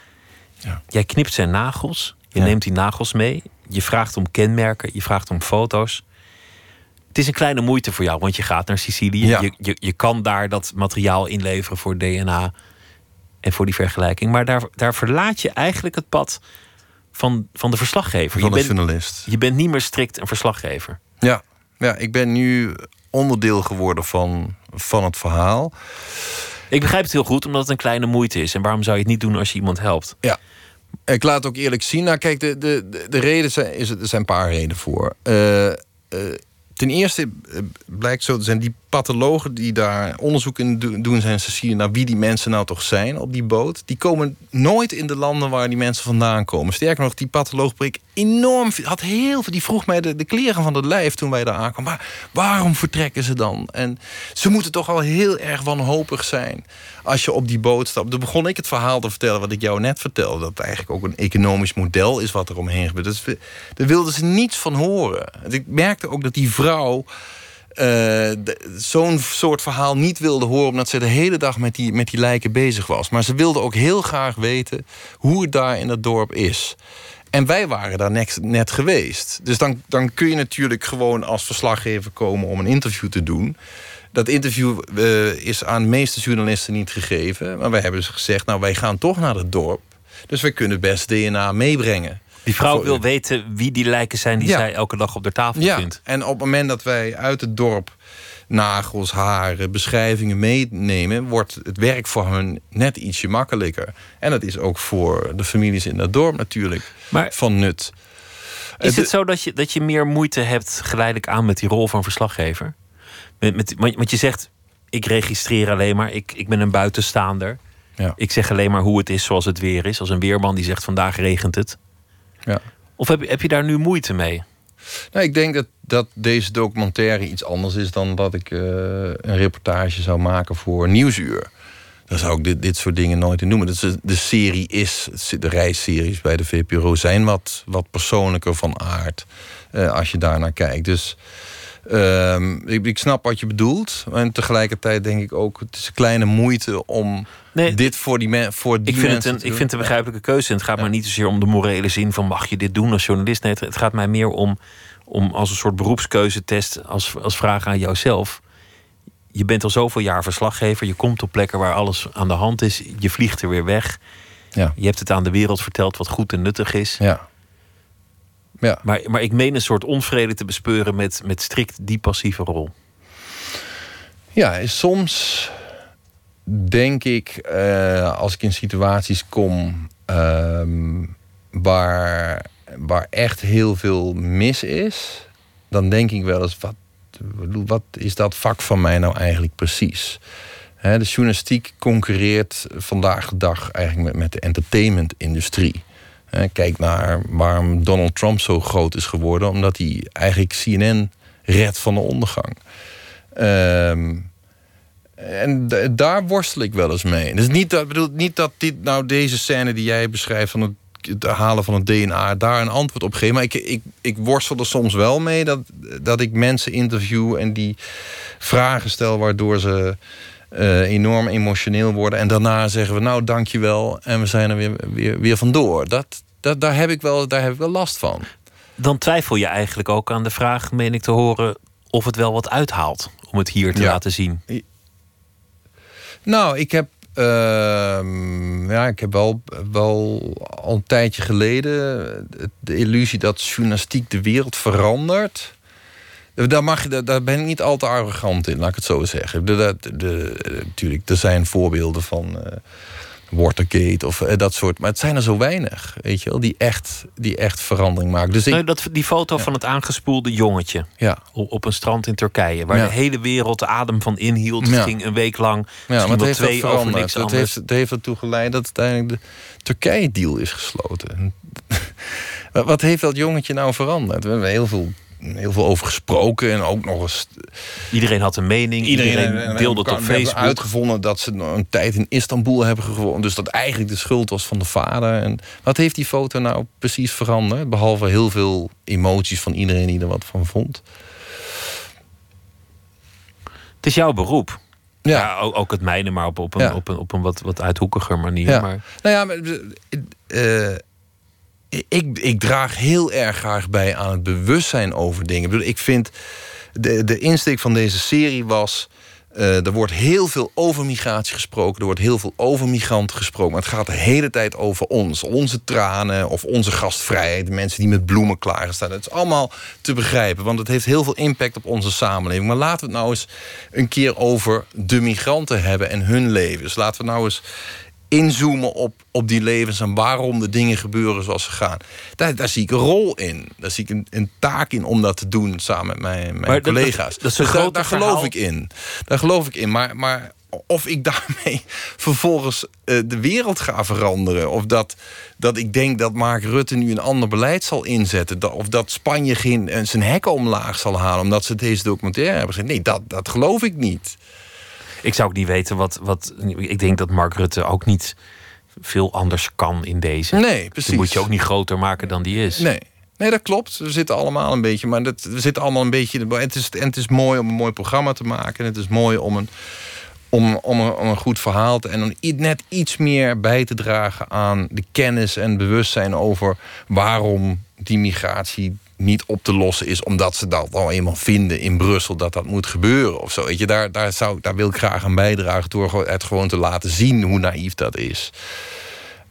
Ja. Jij knipt zijn nagels, je Ja. neemt die nagels mee, je vraagt om kenmerken, je vraagt om foto's. Het is een kleine moeite voor jou, want je gaat naar Sicilië. Ja. Je, je, je kan daar dat materiaal inleveren voor DNA en voor die vergelijking. Maar daar, daar verlaat je eigenlijk het pad van, van de verslaggever. van je, de bent, journalist. je bent niet meer strikt een verslaggever. Ja, ja, ik ben nu onderdeel geworden van, van het verhaal. Ik begrijp het heel goed, omdat het een kleine moeite is. En waarom zou je het niet doen als je iemand helpt? Ja. Ik laat ook eerlijk zien. Nou, kijk, de, de, de, de reden zijn, is, er zijn een paar redenen voor. Eh, ten eerste eh, blijkt zo te zijn, die pathologen die daar onderzoek in do- doen zijn, Cecilie, naar wie die mensen nou toch zijn op die boot, die komen nooit in de landen waar die mensen vandaan komen. Sterker nog, die patholoog breekt enorm, had heel veel, die vroeg mij de, de kleren van het lijf toen wij daar aankwamen. Maar waarom vertrekken ze dan? En ze moeten toch wel heel erg wanhopig zijn als je op die boot stapt. Toen begon ik het verhaal te vertellen wat ik jou net vertelde. Dat eigenlijk ook een economisch model is wat er omheen gebeurt. Dus daar wilden ze niets van horen. En Ik merkte ook dat die vrouw eh, zo'n soort verhaal niet wilde horen... omdat ze de hele dag met die, met die lijken bezig was. Maar ze wilde ook heel graag weten hoe het daar in het dorp is. En wij waren daar net, net geweest. Dus dan, dan kun je natuurlijk gewoon als verslaggever komen om een interview te doen. Dat interview eh, is aan de meeste journalisten niet gegeven. Maar wij hebben dus gezegd, nou wij gaan toch naar het dorp. Dus wij kunnen best DNA meebrengen. Die vrouw wil weten wie die lijken zijn die Ja. zij elke dag op de tafel Ja, vindt. en op het moment dat wij uit het dorp nagels, haren, beschrijvingen meenemen, wordt het werk voor hun net ietsje makkelijker. En dat is ook voor de families in dat dorp natuurlijk Maar van nut. Is Eh, het zo dat je, dat je meer moeite hebt geleidelijk aan met die rol van verslaggever? Met, met, want je zegt, ik registreer alleen maar, ik, ik ben een buitenstaander. Ja. Ik zeg alleen maar hoe het is zoals het weer is. Als een weerman die zegt, vandaag regent het. Ja. Of heb, je- heb je daar nu moeite mee? Nou, ik denk dat, dat deze documentaire iets anders is dan dat ik eh, een reportage zou maken voor Nieuwsuur. Dan zou ik dit, dit soort dingen nooit in noemen. Dus de, de serie is, de reisseries bij de VPRO zijn wat, wat persoonlijker van aard. eh, als je daarnaar kijkt. Dus Ehm, ik, ik snap wat je bedoelt. En tegelijkertijd denk ik ook... het is een kleine moeite om Nee, dit voor die, men, voor die Ik vind, het mensen een, te ik vind het een begrijpelijke keuze. En het gaat maar niet zozeer om de morele zin van mag je dit doen als journalist. Nee, het, het gaat mij meer om, om als een soort beroepskeuzetest, als, als vraag aan jouzelf. Je bent al zoveel jaar verslaggever. Je komt op plekken waar alles aan de hand is. Je vliegt er weer weg. Ja. Je hebt het aan de wereld verteld wat goed en nuttig is. Ja. Ja. Maar, maar ik meen een soort onvrede te bespeuren met, met strikt die passieve rol. Ja, soms denk ik, eh, als ik in situaties kom ehm, waar, waar echt heel veel mis is, dan denk ik wel eens, wat, wat is dat vak van mij nou eigenlijk precies? De journalistiek concurreert vandaag de dag eigenlijk met, met de entertainmentindustrie. Hè, Kijk naar waarom Donald Trump zo groot is geworden, omdat hij eigenlijk CNN redt van de ondergang. Ehm, en daar worstel ik wel eens mee. Dus niet dat, bedoel, niet dat dit, nou, deze scène die jij beschrijft van het, halen van het DNA, daar een antwoord op geven. Maar ik, ik, ik worstel er soms wel mee dat, dat ik mensen interview en die vragen stel waardoor ze eh, enorm emotioneel worden. En daarna zeggen we, nou dankjewel. En we zijn er weer, weer, weer vandoor. Dat, dat, daar, heb ik wel, daar heb ik wel last van. Dan twijfel je eigenlijk ook aan de vraag, meen ik te horen, of het wel wat uithaalt om het hier te Ja. laten zien. Nou, ik heb, ehm, ja, ik heb wel, wel al een tijdje geleden de illusie dat journalistiek de wereld verandert. Daar, mag, je- daar- daar ben ik niet al te arrogant in, laat ik het zo zeggen. De, de, de- natuurlijk, er zijn voorbeelden van eh, Watergate of eh, dat soort. Maar het zijn er zo weinig, weet je wel, die echt, die echt verandering maken. Dus ik, Nou, dat, die foto van het aangespoelde jongetje ja, op, op een strand in Turkije, waar Ja. de hele wereld de adem van inhield. Het ging een week lang. Ja, maar het heeft dat twee over niks Het anders. heeft, het heeft ertoe geleid dat uiteindelijk de Turkije-deal is gesloten. Wat heeft dat jongetje nou veranderd? We hebben heel veel, heel veel over gesproken en ook nog eens... Iedereen had een mening, iedereen, deelde het op Facebook. uitgevonden dat ze een tijd in Istanbul hebben gewoond. Dus dat eigenlijk de schuld was van de vader. En wat heeft die foto nou precies veranderd? Behalve heel veel emoties van iedereen die er wat van vond. Het is jouw beroep. Ja. Ja, ook, ook het mijne, maar op, op een, Ja. op een, op een wat, wat uithoekiger manier. Ja. Maar Nou ja, maar, eh, ik, ik draag heel erg graag bij aan het bewustzijn over dingen. Ik, ik vind, de, de insteek van deze serie was... eh, er wordt heel veel over migratie gesproken. Er wordt heel veel over migranten gesproken. Maar het gaat de hele tijd over ons. Onze tranen of onze gastvrijheid. De mensen die met bloemen klaarstaan. Het is allemaal te begrijpen. Want het heeft heel veel impact op onze samenleving. Maar laten we het nou eens een keer over de migranten hebben en hun levens. Laten we nou eens inzoomen op, op die levens en waarom de dingen gebeuren zoals ze gaan. Daar, daar zie ik een rol in. Daar zie ik een, een taak in om dat te doen samen met mijn, mijn dat- collega's. dat- dat daar, geloof ik in. Daar geloof ik in. Maar, maar of ik daarmee vervolgens eh, de wereld ga veranderen... of dat, dat ik denk dat Mark Rutte nu een ander beleid zal inzetten... dat- of dat Spanje geen, eh, zijn hekken omlaag zal halen... omdat ze deze documentaire hebben gezien. Nee, dat, dat geloof ik niet. Ik zou ook niet weten wat, wat. Ik denk dat Mark Rutte ook niet veel anders kan in deze. Nee, precies. Die moet je ook niet groter maken dan die is. Nee. Nee, dat klopt. We zitten allemaal een beetje. Maar dat, we zitten allemaal een beetje. Het is, en het is mooi om een mooi programma te maken. En het is mooi om een, om, om een, om een goed verhaal te. En om net iets meer bij te dragen aan de kennis en bewustzijn over waarom die migratie niet op te lossen is. Omdat ze dat al eenmaal vinden in Brussel dat dat moet gebeuren of zo. Weet je, daar, daar, zou, daar wil ik graag aan bijdragen door het gewoon te laten zien hoe naïef dat is.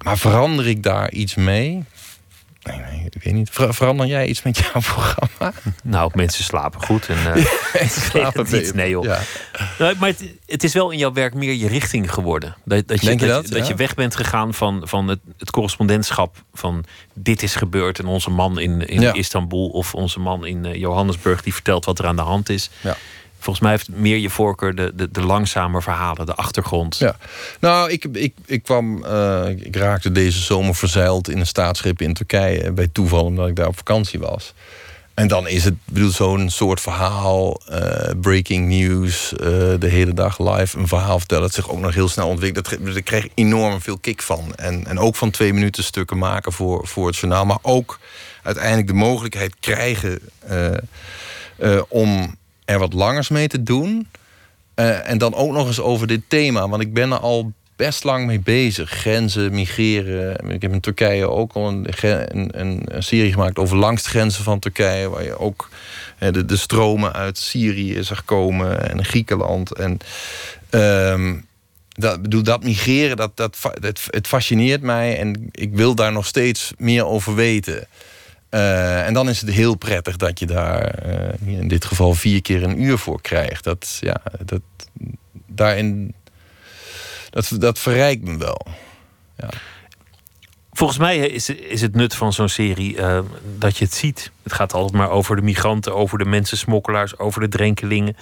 Maar verander ik daar iets mee? Nee, nee, ik weet niet. Ver- verander jij iets met jouw programma? Nou, mensen slapen goed. En, uh, Slapen het niet, nee joh. Ja. Nou, maar het, het is wel in jouw werk meer je richting geworden. Dat, dat, je, Denk je dat, dat? je weg bent gegaan van, van het, het correspondentschap van dit is gebeurd en onze man in, in Ja. Istanbul of onze man in eh, Johannesburg die vertelt wat er aan de hand is. Ja. Volgens mij heeft meer je voorkeur de, de, de langzame verhalen, de achtergrond. Ja. Nou, ik, ik, ik kwam. eh, ik raakte deze zomer verzeild in een staatsschip in Turkije. eh, Bij toeval, omdat ik daar op vakantie was. En dan is het bedoel, zo'n soort verhaal, eh, breaking news, de hele dag live een verhaal vertellen. Dat zich ook nog heel snel ontwikkelt. Dat, Daar kreeg enorm veel kick van. En, en ook van twee minuten stukken maken voor, voor het journaal. Maar ook uiteindelijk de mogelijkheid krijgen om er wat langers mee te doen. Eh, en dan ook nog eens over dit thema. Want ik ben er al best lang mee bezig. Grenzen, migreren. Ik heb in Turkije ook al een, een, een serie gemaakt over langs de grenzen van Turkije. Waar je ook de, de stromen uit Syrië zag komen en Griekenland. En um, dat, bedoel, dat migreren, dat, dat, het, het fascineert mij en ik wil daar nog steeds meer over weten. Uh, en dan is het heel prettig dat je daar uh, in dit geval vier keer een uur voor krijgt. Dat, ja, dat, daarin, dat, dat verrijkt me wel. Ja. Volgens mij is, is het nut van zo'n serie uh, dat je het ziet. Het gaat altijd maar over de migranten, over de mensensmokkelaars, over de drenkelingen.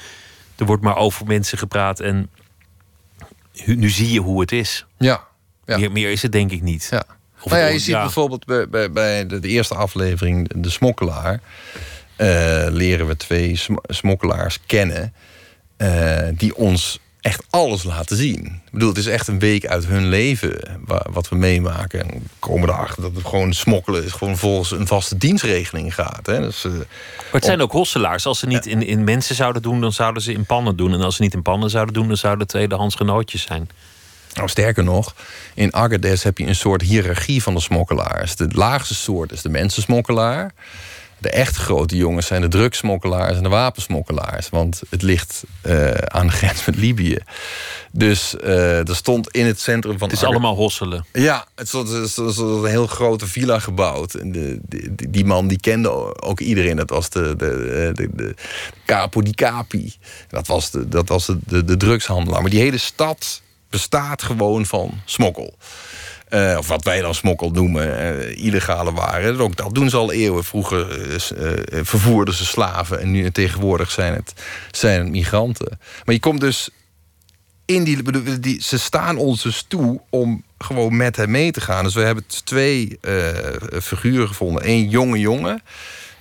Er wordt maar over mensen gepraat en nu zie je hoe het is. Ja. ja. Meer, meer is het denk ik niet. Ja. Nou ja, je ziet bijvoorbeeld bij, bij, bij de, de, eerste aflevering, De Smokkelaar, uh, leren we twee smokkelaars kennen. Uh, die ons echt alles laten zien. Ik bedoel, het is echt een week uit hun leven wat we meemaken. En we komen erachter dat het gewoon smokkelen is gewoon volgens een vaste dienstregeling gaat. Hè. Dus, uh, maar het zijn ook hosselaars. Als ze niet in, in mensen zouden doen, dan zouden ze in pannen doen. En als ze niet in pannen zouden doen, dan zouden het tweedehands genootjes zijn. Nou, sterker nog, in Agadez heb je een soort hiërarchie van de smokkelaars. De laagste soort is de mensensmokkelaar. De echt grote jongens zijn de drugsmokkelaars en de wapensmokkelaars. Want het ligt uh, aan de grens met Libië. Dus uh, er stond in het centrum van. Het is allemaal hosselen. Ja, het stond een heel grote villa gebouwd. En de, die, die man die kende ook iedereen. Dat was de, de, de, de Capo di Capi. Dat was, de, dat was de, de, de drugshandelaar. Maar die hele stad bestaat gewoon van smokkel. Uh, of wat wij dan smokkel noemen, uh, illegale waren. Ook dat doen ze al eeuwen. Vroeger uh, vervoerden ze slaven en nu tegenwoordig zijn het, zijn migranten. Maar je komt dus in die, die. Ze staan ons dus toe om gewoon met hem mee te gaan. Dus we hebben twee figuren gevonden. Eén jonge jongen.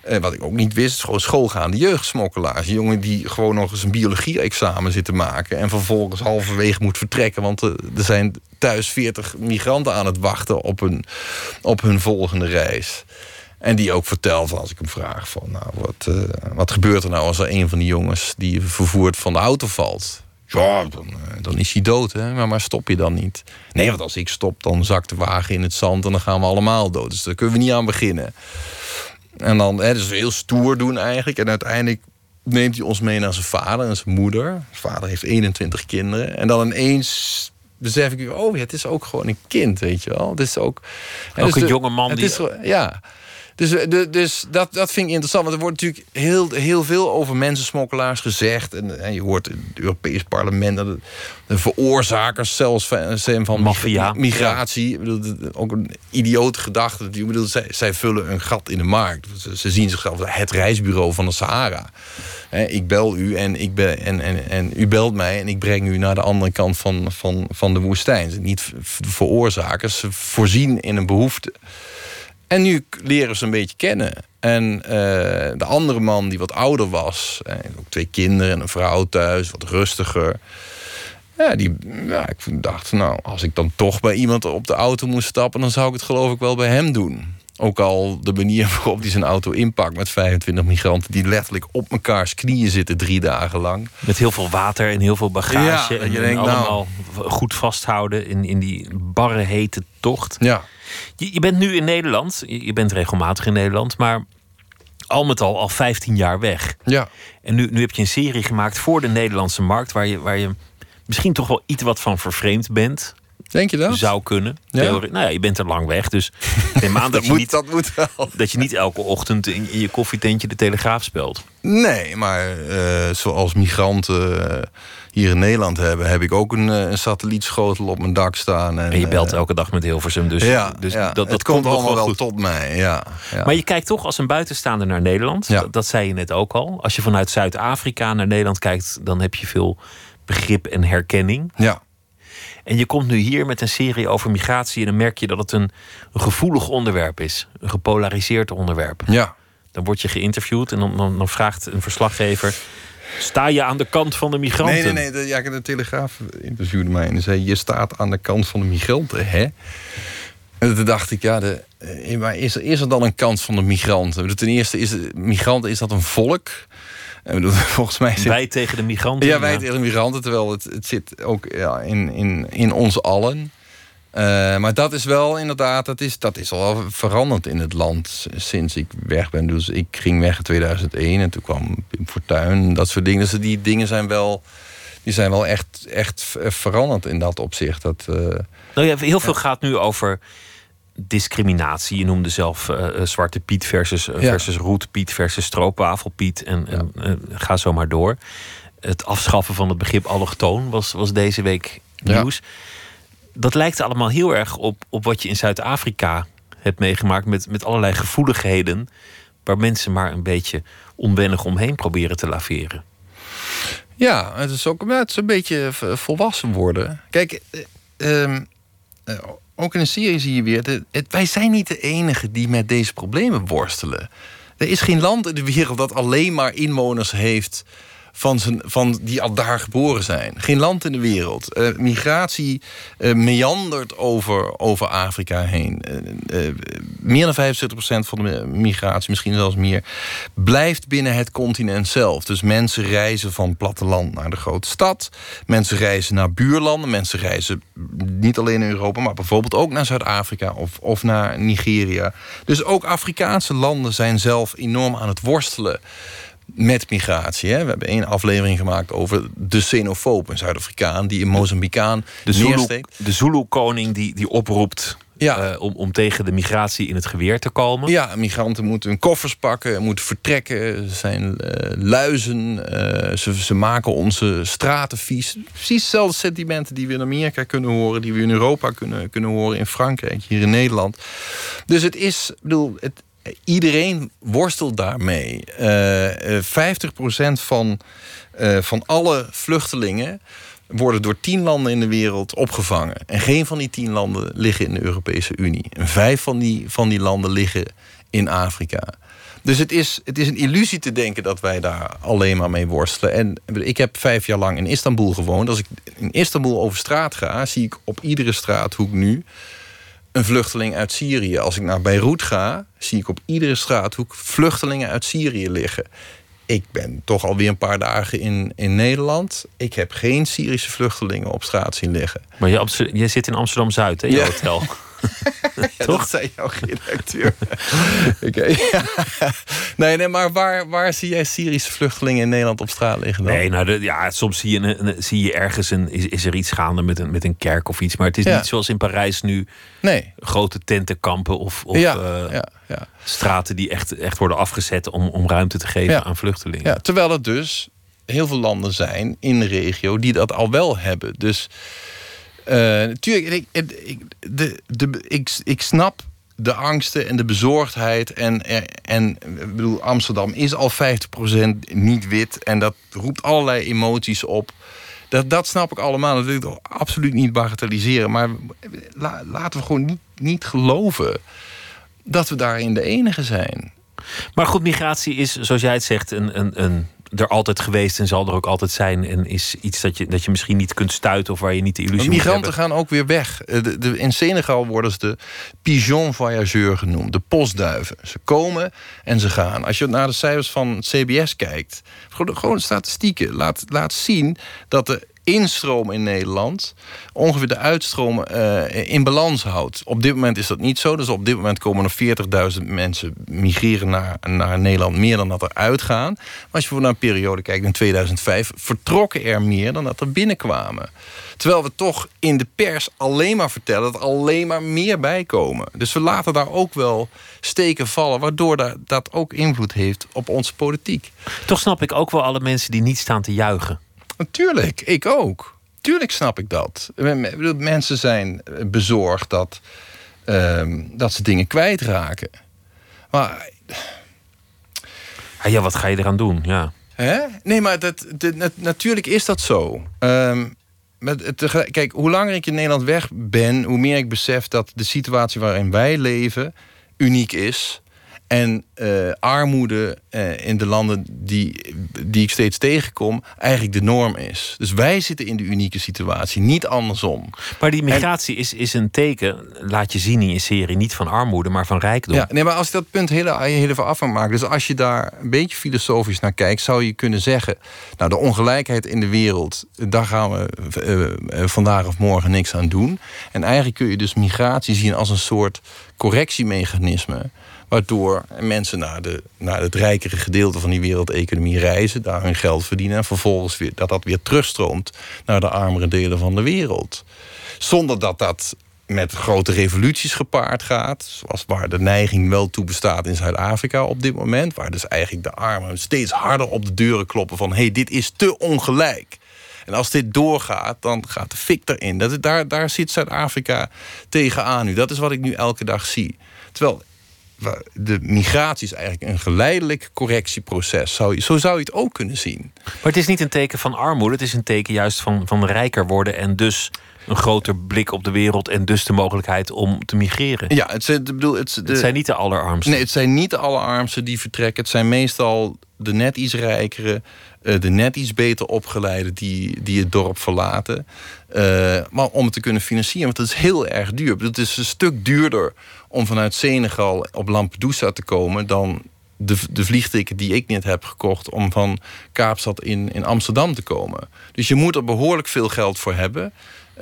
Uh, wat ik ook niet wist, gewoon schoolgaande jeugdsmokkelaars. Jongen die gewoon nog eens een biologie-examen zit te maken... en vervolgens halverwege moet vertrekken... want er zijn thuis 40 migranten aan het wachten op hun, op hun volgende reis. En die ook vertelt, als ik hem vraag van... nou, wat, uh, wat gebeurt er nou als er een van die jongens... die vervoerd van de auto valt? Ja, dan, dan is hij dood, hè? Maar, maar stop je dan niet? Nee, want als ik stop, dan zakt de wagen in het zand... en dan gaan we allemaal dood. Dus daar kunnen we niet aan beginnen. En dan, hè, dus heel stoer doen eigenlijk. En uiteindelijk neemt hij ons mee naar zijn vader en zijn moeder. Zijn vader heeft 21 kinderen. En dan ineens besef ik, oh, het is ook gewoon een kind, weet je wel. Het is ook... Ook dus een jonge man die... Is, ja, dus, eh, de, dus dat, dat vind ik interessant. Want er wordt natuurlijk heel, heel veel over mensensmokkelaars gezegd. En, en je hoort in het Europees parlement dat de veroorzakers zelfs van, van Mafia. migratie. Bedoel, ook een idiote gedachte. Ik bedoel, zij, zij vullen een gat in de markt. Ze, ze zien zichzelf als het reisbureau van de Sahara. ik bel u en, ik ben, en, en, en u belt mij en ik breng u naar de andere kant van, van, van de woestijn. Niet veroorzakers, ze voorzien in een behoefte. En nu leren ze een beetje kennen. En uh, de andere man, die wat ouder was, eh, ook twee kinderen en een vrouw thuis, wat rustiger. Ja, die, ja, ik dacht, nou, als ik dan toch bij iemand op de auto moest stappen, dan zou ik het geloof ik wel bij hem doen. Ook al de manier waarop hij zijn auto inpakt met 25 migranten die letterlijk op mekaars knieën zitten drie dagen lang. Met heel veel water en heel veel bagage. Ja, en, je denkt, allemaal nou, goed vasthouden in, in die barre hete tocht. Ja. Je, je bent nu in Nederland, je bent regelmatig in Nederland, maar al met al al 15 jaar weg. Ja. En nu, nu heb je een serie gemaakt voor de Nederlandse markt, waar je, waar je misschien toch wel iets wat van vervreemd bent. Denk je dat? Zou kunnen. Ja. nou ja, je bent er lang weg, dus neem aan dat, dat, je niet, dat moet wel. Dat je niet elke ochtend in, in je koffietentje de Telegraaf speelt. Nee, maar uh, zoals migranten uh, hier in Nederland hebben... heb ik ook een, uh, een satellietschotel op mijn dak staan. En, en je belt elke dag met Hilversum, dus, ja, dus ja. dat, dat het komt, komt allemaal wel, tot mij. Ja, ja, Maar je kijkt toch als een buitenstaander naar Nederland. Dat, dat zei je net ook al. Als je vanuit Zuid-Afrika naar Nederland kijkt... dan heb je veel begrip en herkenning. Ja. En je komt nu hier met een serie over migratie en dan merk je dat het een, een gevoelig onderwerp is. Een gepolariseerd onderwerp. Ja. Dan word je geïnterviewd en dan, dan, dan vraagt een verslaggever... Sta je aan de kant van de migranten? Nee, nee, nee. De, ja, de Telegraaf interviewde mij en zei... je staat aan de kant van de migranten, hè? En toen dacht ik, ja, de, maar is, er, is er dan een kant van de migranten? Ten eerste, is migranten, is dat een volk? Volgens mij zit, Wij tegen de migranten. ja, wij tegen de migranten, terwijl het, het zit ook ja, in, in, in ons allen. Eh, maar dat is wel inderdaad, dat is, dat is al veranderd in het land sinds ik weg ben. Dus ik ging weg in 2001 en toen kwam Pim Fortuyn, dat soort dingen. Dus die dingen zijn wel, die zijn wel echt, echt veranderd in dat opzicht. Dat, eh, Nou ja, heel veel gaat nu over discriminatie. Je noemde zelf eh, Zwarte Piet versus, uh, Ja. versus Roet Piet versus Stroopwafelpiet. En, en eh, ga zo maar door. Het afschaffen van het begrip allochtoon was, was deze week Ja. Dat lijkt allemaal heel erg op, op wat je in Zuid-Afrika hebt meegemaakt... Met, met allerlei gevoeligheden... waar mensen maar een beetje onwennig omheen proberen te laveren. Ja, het is ook het is een beetje volwassen worden. Kijk, eh, ehm, eh, ook in een serie zie je weer... de- wij zijn niet de enigen die met deze problemen worstelen. Er is geen land in de wereld dat alleen maar inwoners heeft... Van, van die al daar geboren zijn. Geen land in de wereld. Eh, migratie eh, meandert over, over Afrika heen. Eh, meer dan 75% van de migratie, misschien zelfs meer, blijft binnen het continent zelf. Dus mensen reizen van platteland naar de grote stad. Mensen reizen naar buurlanden. Mensen reizen niet alleen in Europa, maar bijvoorbeeld ook naar Zuid-Afrika of, of naar Nigeria. Dus ook Afrikaanse landen zijn zelf enorm aan het worstelen met migratie. Hè. We hebben één aflevering gemaakt over de xenofoob, een Zuid-Afrikaan die een Mozambicaan De Zulu, neersteekt. de Zulu-koning die, die oproept Ja. eh, om, om tegen de migratie in het geweer te komen. Ja, migranten moeten hun koffers pakken, moeten vertrekken. Ze zijn eh, luizen. eh, ze, ze maken onze straten vies. Precies dezelfde sentimenten die we in Amerika kunnen horen, die we in Europa kunnen, kunnen horen, in Frankrijk, hier in Nederland. Dus het is, ik bedoel, het, iedereen worstelt daarmee. Eh, eh, 50% van, eh, van alle vluchtelingen worden door tien landen in de wereld opgevangen. En geen van die tien landen liggen in de Europese Unie. En vijf van die, van die landen liggen in Afrika. Dus het is, het is een illusie te denken dat wij daar alleen maar mee worstelen. En ik heb vijf jaar lang in Istanbul gewoond. Als ik in Istanbul over straat ga, zie ik op iedere straathoek nu een vluchteling uit Syrië. Als ik naar Beirut ga, zie ik op iedere straathoek vluchtelingen uit Syrië liggen. Ik ben toch alweer een paar dagen in, in Nederland. Ik heb geen Syrische vluchtelingen op straat zien liggen. Maar je, je zit in Amsterdam Zuid, hè, je Ja. hotel. Ja, Toch? Dat zei jouw redacteur. Oké. ja. Nee, nee, maar waar, waar zie jij Syrische vluchtelingen in Nederland op straat liggen dan? Nee, nou, de, ja, soms zie je, een, zie je ergens een, is, is er iets gaande met een, met een kerk of iets. Maar het is Ja. niet zoals in Parijs nu Nee. grote tentenkampen of, of ja, eh, ja, ja. straten die echt, echt worden afgezet om, om ruimte te geven Ja. aan vluchtelingen. Ja, terwijl er dus heel veel landen zijn in de regio die dat al wel hebben. Dus eh, natuurlijk, ik, ik, ik- de, de, ik, ik snap de angsten en de bezorgdheid. En, en ik bedoel, Amsterdam is al 50% niet wit. En dat roept allerlei emoties op. Dat, dat snap ik allemaal. Dat wil ik absoluut niet bagatelliseren. Maar la- laten we gewoon niet, niet geloven dat we daarin de enige zijn. Maar goed, migratie is, zoals jij het zegt, een, een, een, er altijd geweest en zal er ook altijd zijn. En is iets dat je, dat je misschien niet kunt stuiten of waar je niet de illusie Maar moet migranten gaan ook weer weg. Eh, De, de, in Senegal worden ze de pigeon voyageur genoemd. De postduiven. Ze komen en ze gaan. Als je naar de cijfers van het CBS kijkt... gewoon, gewoon statistieken, laat, laat zien dat de instroom in Nederland... ongeveer de uitstroom eh, in balans houdt. Op dit moment is dat niet zo. Dus op dit moment komen er 40.000 mensen migreren naar, naar Nederland... meer dan dat er uitgaan. Maar als je voor naar een periode kijkt in 2005... vertrokken er meer dan dat er binnenkwamen. Terwijl we toch in de pers alleen maar vertellen... dat er alleen maar meer bijkomen. Dus we laten daar ook wel steken vallen... waardoor dat, dat ook invloed heeft op onze politiek. Toch snap ik ook wel alle mensen die niet staan te juichen. Natuurlijk, ik ook. Tuurlijk snap ik dat. Mensen zijn bezorgd dat, ehm, dat ze dingen kwijtraken. Maar Ah, ja, wat ga je eraan doen? Ja. Hè? Nee, maar dat, natuurlijk is dat zo. Ehm, met tegelijk- kijk, hoe langer ik in Nederland weg ben, hoe meer ik besef dat de situatie waarin wij leven uniek is. En uh, armoede uh, in de landen die, die ik steeds tegenkom, eigenlijk de norm is. Dus wij zitten in de unieke situatie, niet andersom. Maar die migratie en, is, is een teken, laat je zien in je serie, niet van armoede, maar van rijkdom. Ja, nee, maar als ik dat punt heel, heel even af maken. Dus als je daar een beetje filosofisch naar kijkt, zou je kunnen zeggen: Nou, de ongelijkheid in de wereld, daar gaan we uh, vandaag of morgen niks aan doen. En eigenlijk kun je dus migratie zien als een soort correctiemechanisme Waardoor mensen naar, de, naar het rijkere gedeelte van die wereldeconomie reizen, daar hun geld verdienen en vervolgens weer, dat dat weer terugstroomt naar de armere delen van de wereld. Zonder dat dat met grote revoluties gepaard gaat. Zoals waar de neiging wel toe bestaat in Zuid-Afrika op dit moment. Waar dus eigenlijk de armen steeds harder op de deuren kloppen van... hé, hey, dit is te ongelijk. En als dit doorgaat, dan gaat de fik erin. Dat, daar, daar zit Zuid-Afrika tegenaan nu. Dat is wat ik nu elke dag zie. Terwijl de migratie is eigenlijk een geleidelijk correctieproces. Zou, zo zou je het ook kunnen zien. Maar het is niet een teken van armoede, het is een teken juist van, van rijker worden en dus een groter blik op de wereld en dus de mogelijkheid om te migreren. Ja, het, zijn, bedoel, het, het zijn niet de allerarmsten. Nee, het zijn niet de allerarmsten die vertrekken. Het zijn meestal de net iets rijkere, eh, de net iets beter opgeleide die, die het dorp verlaten. Uh, maar om het te kunnen financieren, want het is heel erg duur. Het is een stuk duurder om vanuit Senegal op Lampedusa te komen dan de, de vliegticket die ik net heb gekocht om van Kaapstad in, in Amsterdam te komen. Dus je moet er behoorlijk veel geld voor hebben.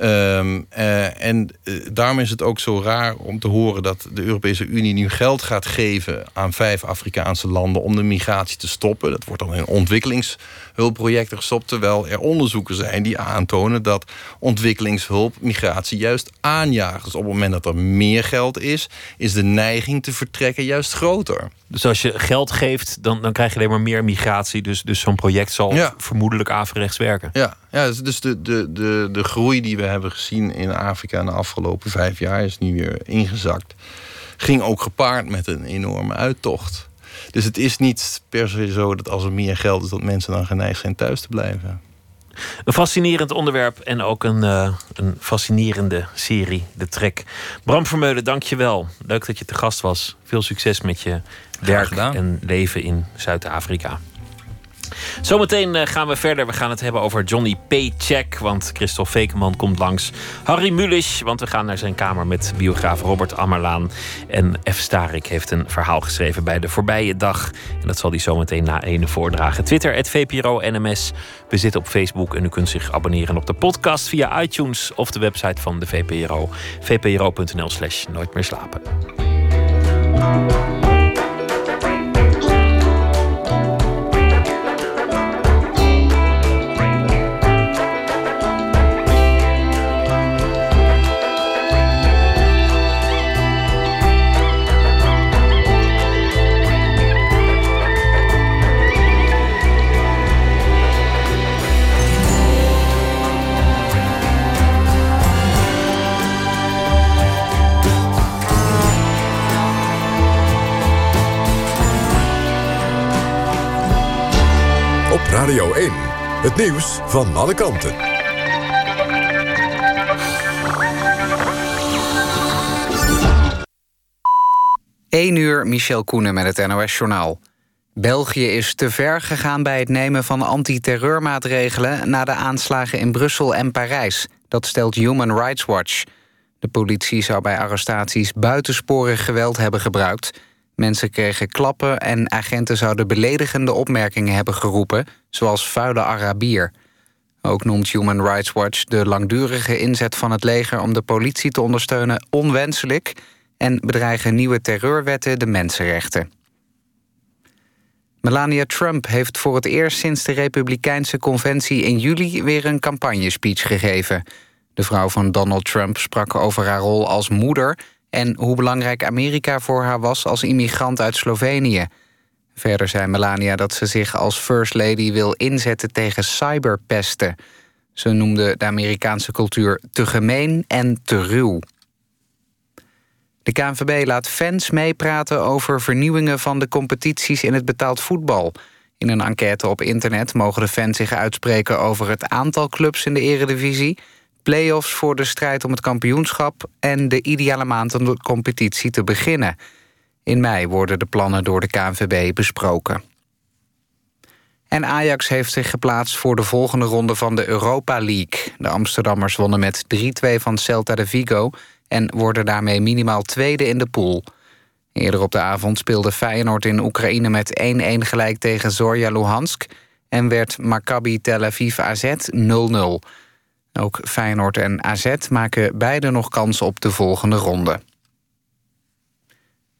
Um, uh, en uh, daarom is het ook zo raar om te horen dat de Europese Unie nu geld gaat geven aan vijf Afrikaanse landen om de migratie te stoppen. Dat wordt dan in ontwikkelingshulpprojecten gestopt, terwijl er onderzoeken zijn die aantonen dat ontwikkelingshulp migratie juist aanjaagt. Dus op het moment dat er meer geld is, is de neiging te vertrekken juist groter. Dus als je geld geeft, dan, dan krijg je alleen maar meer migratie. Dus, dus zo'n project zal ja. vermoedelijk averechts werken. Ja, ja dus de, de, de, de groei die we hebben gezien in Afrika in de afgelopen vijf jaar is nu weer ingezakt. Ging ook gepaard met een enorme uittocht. Dus het is niet per se zo dat als er meer geld is, dat mensen dan geneigd zijn thuis te blijven. Een fascinerend onderwerp en ook een, uh, een fascinerende serie, De Trek. Bram Vermeulen, dank je wel. Leuk dat je te gast was. Veel succes met je werk en leven in Zuid-Afrika. Zometeen eh, gaan we verder. We gaan het hebben over Johnny Paycheck. Want Christophe Fekeman komt langs. Harry Mulisch, want we gaan naar zijn kamer met biograaf Robert Ammerlaan. En F. Starik heeft een verhaal geschreven bij de voorbije dag. En dat zal hij zometeen na ene voordragen. Twitter, het VPRO NMS. We zitten op Facebook en u kunt zich abonneren op de podcast via iTunes of de website van de VPRO. vpro.nl slash nooit meer slapen. Radio 1. Het nieuws van alle kanten. 1 uur, Michel Koenen met het NOS-journaal. België is te ver gegaan bij het nemen van antiterreurmaatregelen... na de aanslagen in Brussel en Parijs. Dat stelt Human Rights Watch. De politie zou bij arrestaties buitensporig geweld hebben gebruikt... Mensen kregen klappen en agenten zouden beledigende opmerkingen hebben geroepen, zoals vuile Arabier. Ook noemt Human Rights Watch de langdurige inzet van het leger om de politie te ondersteunen onwenselijk en bedreigen nieuwe terreurwetten de mensenrechten. Melania Trump heeft voor het eerst sinds de Republikeinse conventie in juli weer een campagnespeech gegeven. De vrouw van Donald Trump sprak over haar rol als moeder en hoe belangrijk Amerika voor haar was als immigrant uit Slovenië. Verder zei Melania dat ze zich als First Lady wil inzetten tegen cyberpesten. Ze noemde de Amerikaanse cultuur te gemeen en te ruw. De KNVB laat fans meepraten over vernieuwingen van de competities in het betaald voetbal. In een enquête op internet mogen de fans zich uitspreken over het aantal clubs in de eredivisie play-offs voor de strijd om het kampioenschap... en de ideale maand om de competitie te beginnen. In mei worden de plannen door de KNVB besproken. En Ajax heeft zich geplaatst voor de volgende ronde van de Europa League. De Amsterdammers wonnen met 3-2 van Celta de Vigo... en worden daarmee minimaal tweede in de pool. Eerder op de avond speelde Feyenoord in Oekraïne met 1-1 gelijk tegen Zorya Luhansk... en werd Maccabi Tel Aviv AZ 0-0. Ook Feyenoord en AZ maken beide nog kans op de volgende ronde.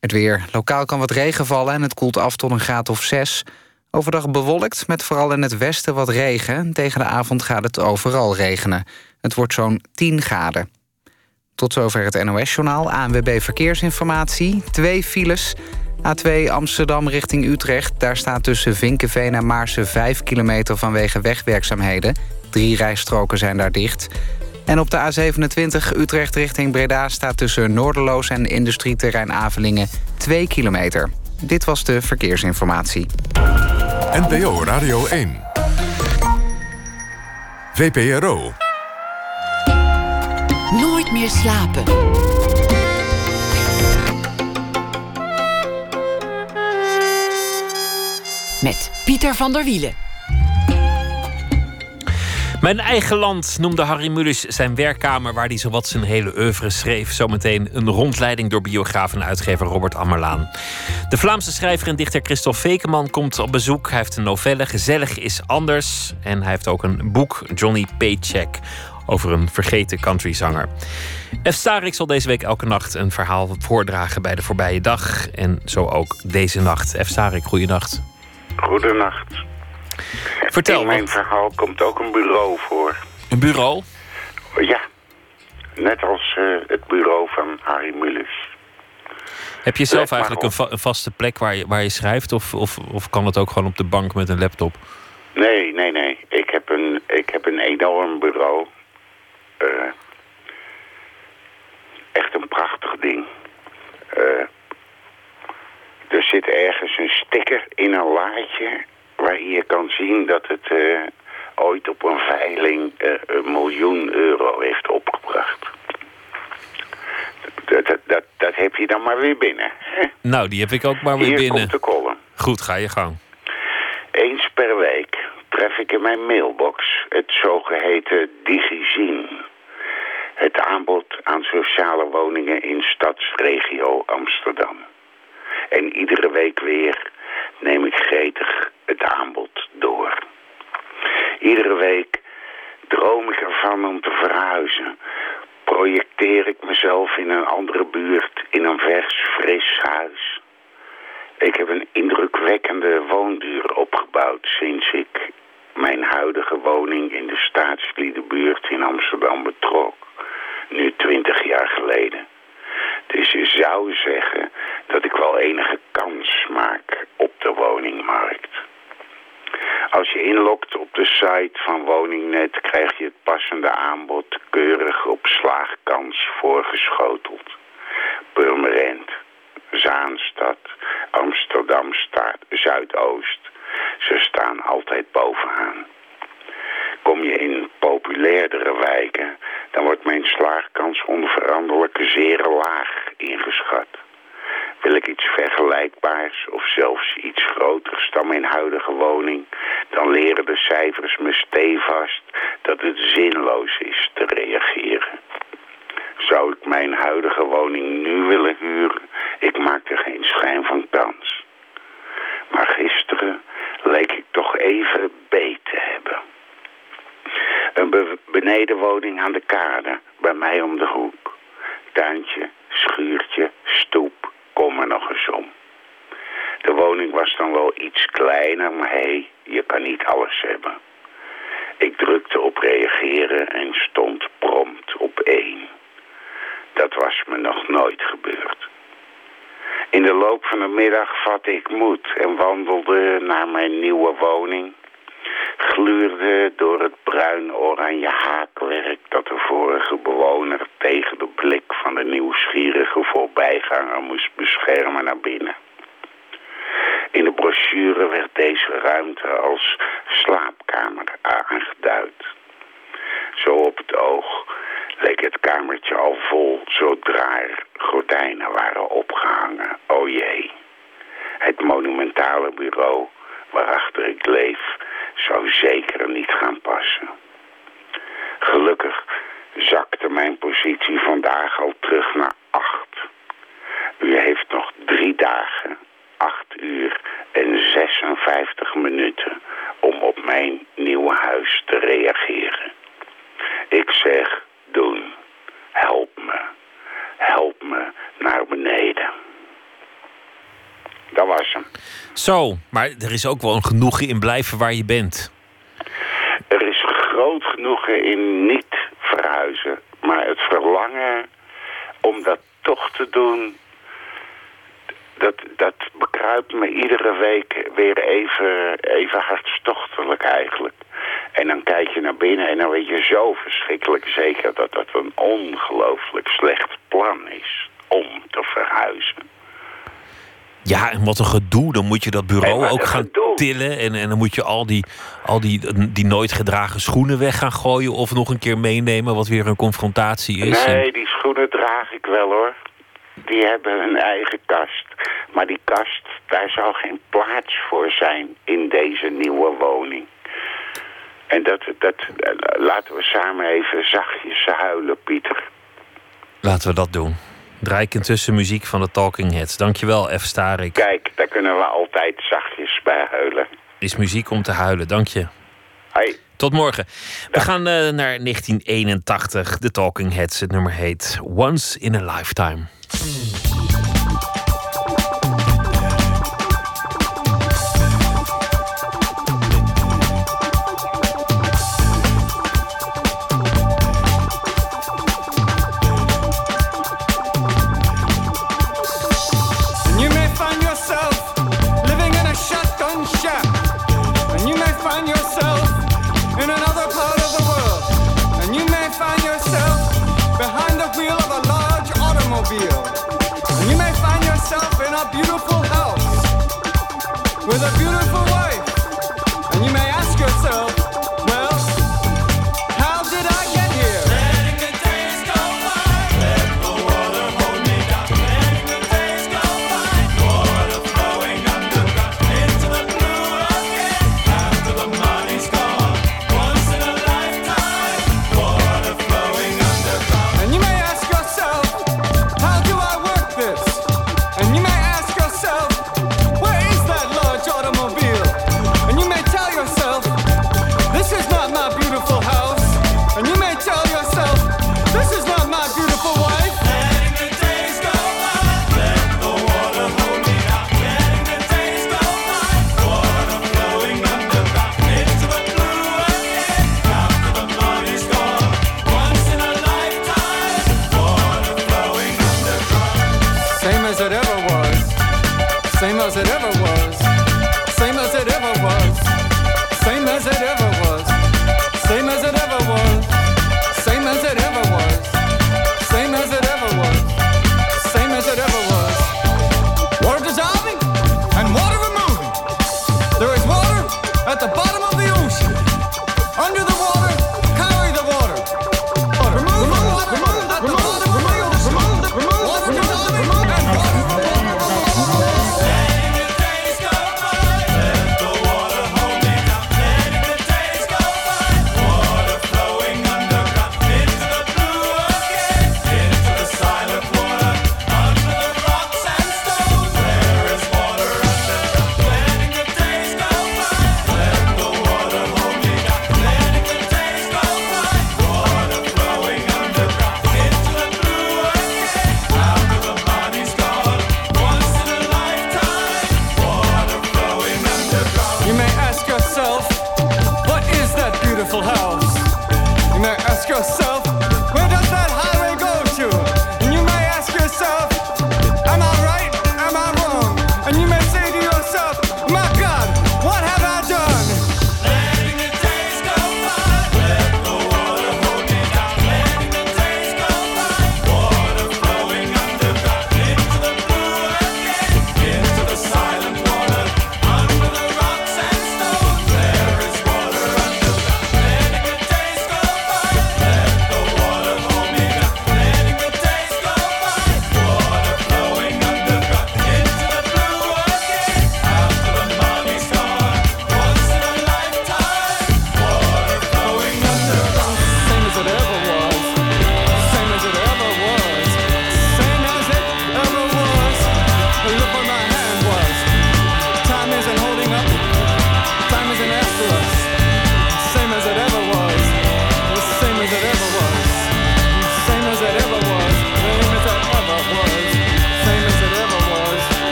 Het weer. Lokaal kan wat regen vallen en het koelt af tot een graad of 6. Overdag bewolkt, met vooral in het westen wat regen. Tegen de avond gaat het overal regenen. Het wordt zo'n 10 graden. Tot zover het NOS-journaal. ANWB Verkeersinformatie. Twee files. A2 Amsterdam richting Utrecht. Daar staat tussen Vinkenveen en Maarsen 5 kilometer vanwege wegwerkzaamheden. Drie rijstroken zijn daar dicht. En op de A27 Utrecht richting Breda staat tussen Noorderloos en industrieterrein Avelingen 2 kilometer. Dit was de verkeersinformatie. NPO Radio 1. VPRO. Nooit meer slapen. Met Pieter van der Wielen. Mijn eigen land noemde Harry Mulisch zijn werkkamer waar hij zowat zijn hele oeuvre schreef. Zometeen een rondleiding door biograaf en uitgever Robert Ammerlaan. De Vlaamse schrijver en dichter Christophe Vekeman komt op bezoek. Hij heeft een novelle Gezellig is anders. En hij heeft ook een boek Johnny Paycheck over een vergeten countryzanger. F. Starik zal deze week elke nacht een verhaal voordragen bij de voorbije dag. En zo ook deze nacht. F. Starik, goeienacht. Goedenacht. Vertel. In mijn verhaal komt ook een bureau voor. Een bureau? Ja, net als eh, het bureau van Harry Mulisch. Heb je zelf Let eigenlijk een, op. va- een vaste plek waar je, waar je schrijft? Of, of, of kan het ook gewoon op de bank met een laptop? Nee, nee, nee. Ik heb een, ik heb een enorm bureau. Eh, echt een prachtig ding. Eh, er zit ergens een sticker in een laadje... waar je kan zien dat het eh, ooit op een veiling eh, een miljoen euro heeft opgebracht. Dat, dat, dat, dat heb je dan maar weer binnen. hè? Nou, die heb ik ook maar weer Hier binnen. komt de column. Goed, ga je gang. Eens per week tref ik in mijn mailbox het zogeheten Digizien. Het aanbod aan sociale woningen in stadsregio Amsterdam. En iedere week weer neem ik gretig het aanbod door. Iedere week droom ik ervan om te verhuizen. Projecteer ik mezelf in een andere buurt, in een vers, fris huis. Ik heb een indrukwekkende woonduur opgebouwd sinds ik mijn huidige woning in de staatsliedenbuurt in Amsterdam betrok. Nu twintig jaar geleden. Dus je zou zeggen dat ik wel enige kans maak op de woningmarkt. Als je inlogt op de site van Woningnet krijg je het passende aanbod keurig op slaagkans voorgeschoteld. Purmerend, Zaanstad, Amsterdam Zuidoost. Ze staan altijd bovenaan. Kom je in populairdere wijken, dan wordt mijn slaagkans onveranderlijk zeer laag ingeschat. Wil ik iets vergelijkbaars of zelfs iets groters dan mijn huidige woning, dan leren de cijfers me stevast dat het zinloos is te reageren. Zou ik mijn huidige woning nu willen huren, ik maak er geen schijn van kans. Maar gisteren leek ik toch even beet te hebben. Een be- benedenwoning aan de kade, bij mij om de hoek. Tuintje, schuurtje, stoep, kom er nog eens om. De woning was dan wel iets kleiner, maar hé, hey, je kan niet alles hebben. Ik drukte op reageren en stond prompt op één. Dat was me nog nooit gebeurd. In de loop van de middag vatte ik moed en wandelde naar mijn nieuwe woning. Gluurde door het bruin-oranje haakwerk dat de vorige bewoner tegen de blik van de nieuwsgierige voorbijganger moest beschermen naar binnen. In de brochure werd deze ruimte als slaapkamer aangeduid. Zo op het oog leek het kamertje al vol zodra er gordijnen waren opgehangen. O jee. Het monumentale bureau waarachter ik leef zou zeker niet gaan passen. Gelukkig zakte mijn positie vandaag al terug naar acht. U heeft nog drie dagen, acht uur en 56 minuten om op mijn nieuwe huis te reageren. Ik zeg, doen. Help me. Help me naar beneden. Dat was hem. Zo, maar er is ook wel een genoegen in blijven waar je bent. Er is groot genoegen in niet verhuizen. Maar het verlangen om dat toch te doen... Dat, dat bekruipt me iedere week weer even, even hartstochtelijk eigenlijk. En dan kijk je naar binnen en dan weet je zo verschrikkelijk zeker... dat dat een ongelooflijk slecht plan is om te verhuizen. Ja, en wat een gedoe. Dan moet je dat bureau ook gaan gedoe. tillen. En, en dan moet je al, die, al die, die nooit gedragen schoenen weg gaan gooien. Of nog een keer meenemen, wat weer een confrontatie is. En- Nee, die schoenen draag ik wel hoor. Die hebben hun eigen kast. Maar die kast, daar zou geen plaats voor zijn in deze nieuwe woning. En dat, dat eh, laten we samen even zachtjes huilen, Pieter. Laten we dat doen. Draai ik intussen muziek van de Talking Heads. Dankjewel, F. Starik. Kijk, daar kunnen we altijd zachtjes bij huilen. Is muziek om te huilen, dank je. Hoi. Tot morgen. We gaan eh, naar 1981. De Talking Heads. Het nummer heet Once in a Lifetime. Beautiful house with a beautiful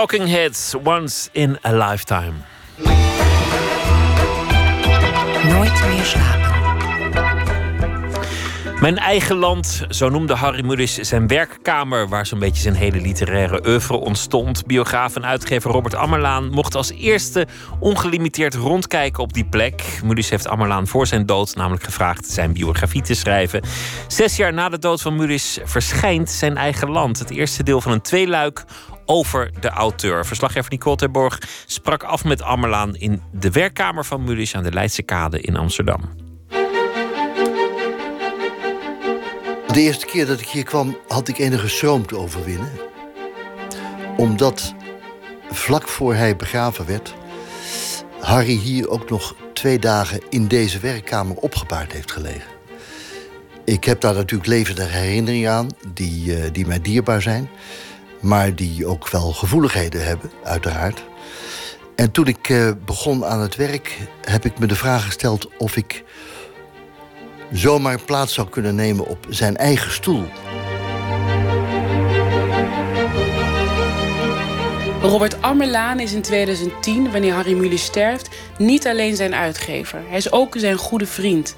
Talking Heads, Once in a Lifetime. Nooit meer slapen. Mijn eigen land, zo noemde Harry Mulisch zijn werkkamer... waar zo'n beetje zijn hele literaire oeuvre ontstond. Biograaf en uitgever Robert Ammerlaan mocht als eerste... ongelimiteerd rondkijken op die plek. Mulisch heeft Ammerlaan voor zijn dood namelijk gevraagd... zijn biografie te schrijven. Zes jaar na de dood van Mulisch verschijnt zijn eigen land. Het eerste deel van een tweeluik over de auteur. Verslaggever Nicole Terborg sprak af met Ammerlaan... in de werkkamer van Mulisch aan de Leidse Kade in Amsterdam. De eerste keer dat ik hier kwam, had ik enige schroom te overwinnen. Omdat vlak voor hij begraven werd, Harry hier ook nog twee dagen in deze werkkamer opgebaard heeft gelegen. Ik heb daar natuurlijk levende herinneringen aan, die, uh, die mij dierbaar zijn, maar die ook wel gevoeligheden hebben, uiteraard. En toen ik uh, begon aan het werk, heb ik me de vraag gesteld of ik zomaar plaats zou kunnen nemen op zijn eigen stoel. Robert Ammerlaan is in 2010, wanneer Harry Mulisch sterft, niet alleen zijn uitgever. Hij is ook zijn goede vriend.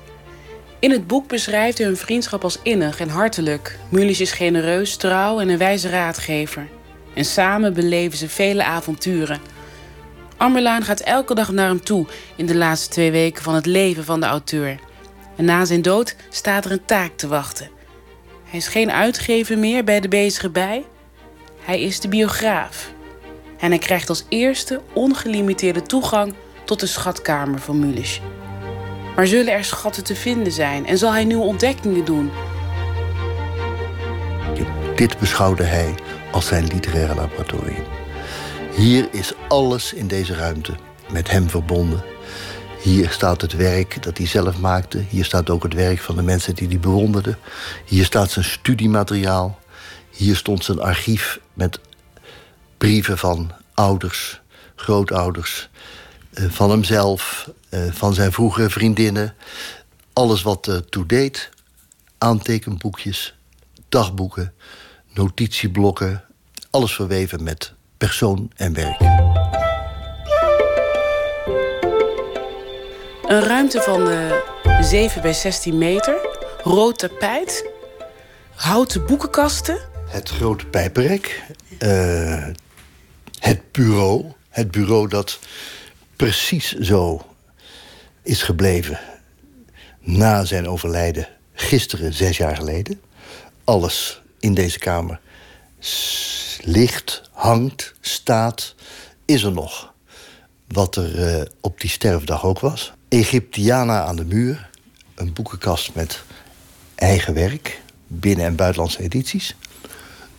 In het boek beschrijft hij hun vriendschap als innig en hartelijk. Mulisch is genereus, trouw en een wijze raadgever. En samen beleven ze vele avonturen. Ammerlaan gaat elke dag naar hem toe in de laatste twee weken van het leven van de auteur. En na zijn dood staat er een taak te wachten. Hij is geen uitgever meer bij de bezige bij. Hij is de biograaf. En hij krijgt als eerste ongelimiteerde toegang tot de schatkamer van Mulisch. Maar zullen er schatten te vinden zijn en zal hij nieuwe ontdekkingen doen? Dit beschouwde hij als zijn literaire laboratorium. Hier is alles in deze ruimte met hem verbonden hier staat het werk dat hij zelf maakte. Hier staat ook het werk van de mensen die hij bewonderde. Hier staat zijn studiemateriaal. Hier stond zijn archief met brieven van ouders, grootouders, van hemzelf, eh, van zijn vroegere vriendinnen. Alles wat ertoe deed. Aantekenboekjes, dagboeken, notitieblokken. Alles verweven met persoon en werk. Een ruimte van uh, eh, 7 bij 16 meter, rood tapijt, houten boekenkasten. Het grote pijpenrek, uh, het bureau. Het bureau dat precies zo is gebleven na zijn overlijden, gisteren, zes jaar geleden. Alles in deze kamer ligt, hangt, staat, is er nog. Wat er uh, op die sterfdag ook was. Egyptiana aan de muur. Een boekenkast met eigen werk, binnen- en buitenlandse edities.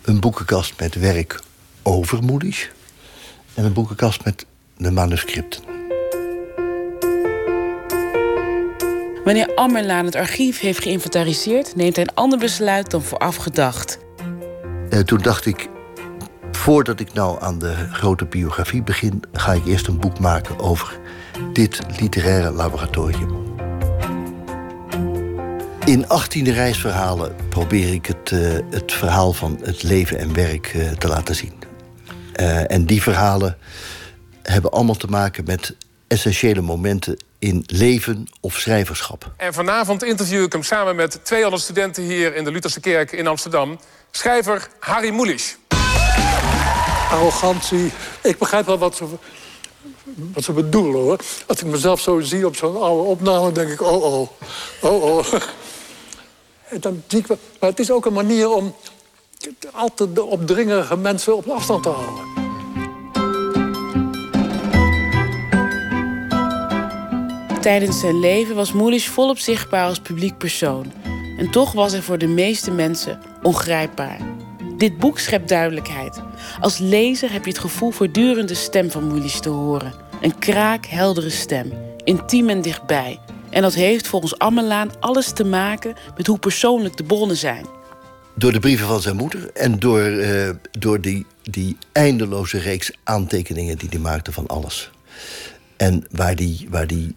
Een boekenkast met werk over Moedisch. En een boekenkast met de manuscripten. Wanneer Ammerlaan het archief heeft geïnventariseerd... neemt hij een ander besluit dan vooraf gedacht. Uh, toen dacht ik, voordat ik nou aan de grote biografie begin... ga ik eerst een boek maken over dit literaire laboratorium. In 18 reisverhalen probeer ik het, uh, het verhaal van het leven en werk uh, te laten zien. En die verhalen hebben allemaal te maken met essentiële momenten in leven of schrijverschap. En vanavond interview ik hem samen met twee andere studenten hier in de Lutherse Kerk in Amsterdam. Schrijver Harry Mulisch. Arrogantie. Ik begrijp wel wat ze wat ze bedoelen hoor. Als ik mezelf zo zie op zo'n oude opname, denk ik: oh oh, oh oh. En dan zie ik, maar het is ook een manier om altijd de opdringerige mensen op afstand te houden. Tijdens zijn leven was Moelisch volop zichtbaar als publiek persoon. En toch was hij voor de meeste mensen ongrijpbaar. Dit boek schept duidelijkheid. Als lezer heb je het gevoel voortdurend de stem van Moelisch te horen. Een kraakheldere stem, intiem en dichtbij. En dat heeft volgens Ammelaan alles te maken met hoe persoonlijk de bronnen zijn. Door de brieven van zijn moeder en door, uh, door die, die eindeloze reeks aantekeningen die hij maakte van alles. En waar hij waar die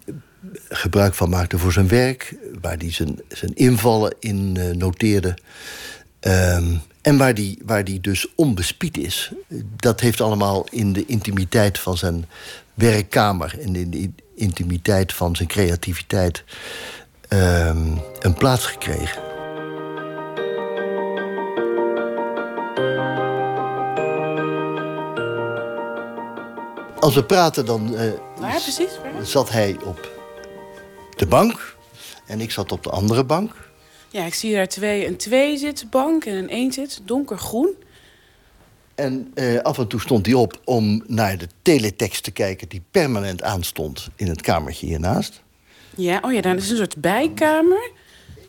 gebruik van maakte voor zijn werk, waar hij zijn, zijn invallen in uh, noteerde. Um, En waar die, waar die dus onbespied is, dat heeft allemaal in de intimiteit van zijn werkkamer en in de intimiteit van zijn creativiteit ehm, een plaats gekregen. Als we praten, dan eh, Waar precies? Zat hij op de bank en ik zat op de andere bank. Ja, ik zie daar twee, een twee-zitsbank en een één-zit, donkergroen. En eh, af en toe stond hij op om naar de teletext te kijken... die permanent aanstond in het kamertje hiernaast. Ja, oh ja, dan is een soort bijkamer.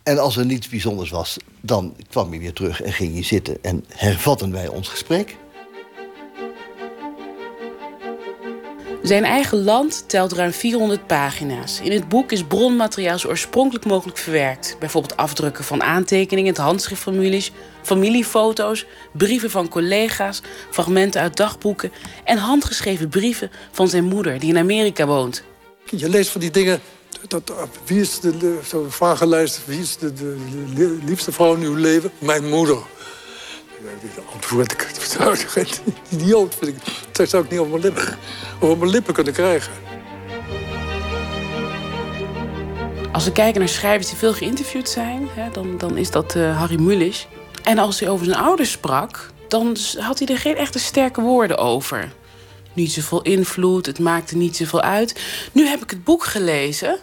En als er niets bijzonders was, dan kwam hij weer terug en ging hij zitten... en hervatten wij ons gesprek. Zijn eigen land telt ruim 400 pagina's. In het boek is bronmateriaal zo oorspronkelijk mogelijk verwerkt. Bijvoorbeeld afdrukken van aantekeningen, het handschriftformulies, familiefoto's, brieven van collega's, fragmenten uit dagboeken en handgeschreven brieven van zijn moeder die in Amerika woont. Je leest van die dingen. Dat, wie is de, de zo'n vage lijst, wie is de liefste vrouw in uw leven? Mijn moeder. Antwoord ik, geen idioot vind ik. Dat zou ik niet op mijn lippen, op mijn lippen kunnen krijgen. Als we kijken naar schrijvers die veel geïnterviewd zijn, hè, dan, dan is dat eh, Harry Mulisch. En als hij over zijn ouders sprak, dan had hij er geen echte sterke woorden over. Niet zoveel invloed, het maakte niet zoveel uit. Nu heb ik het boek gelezen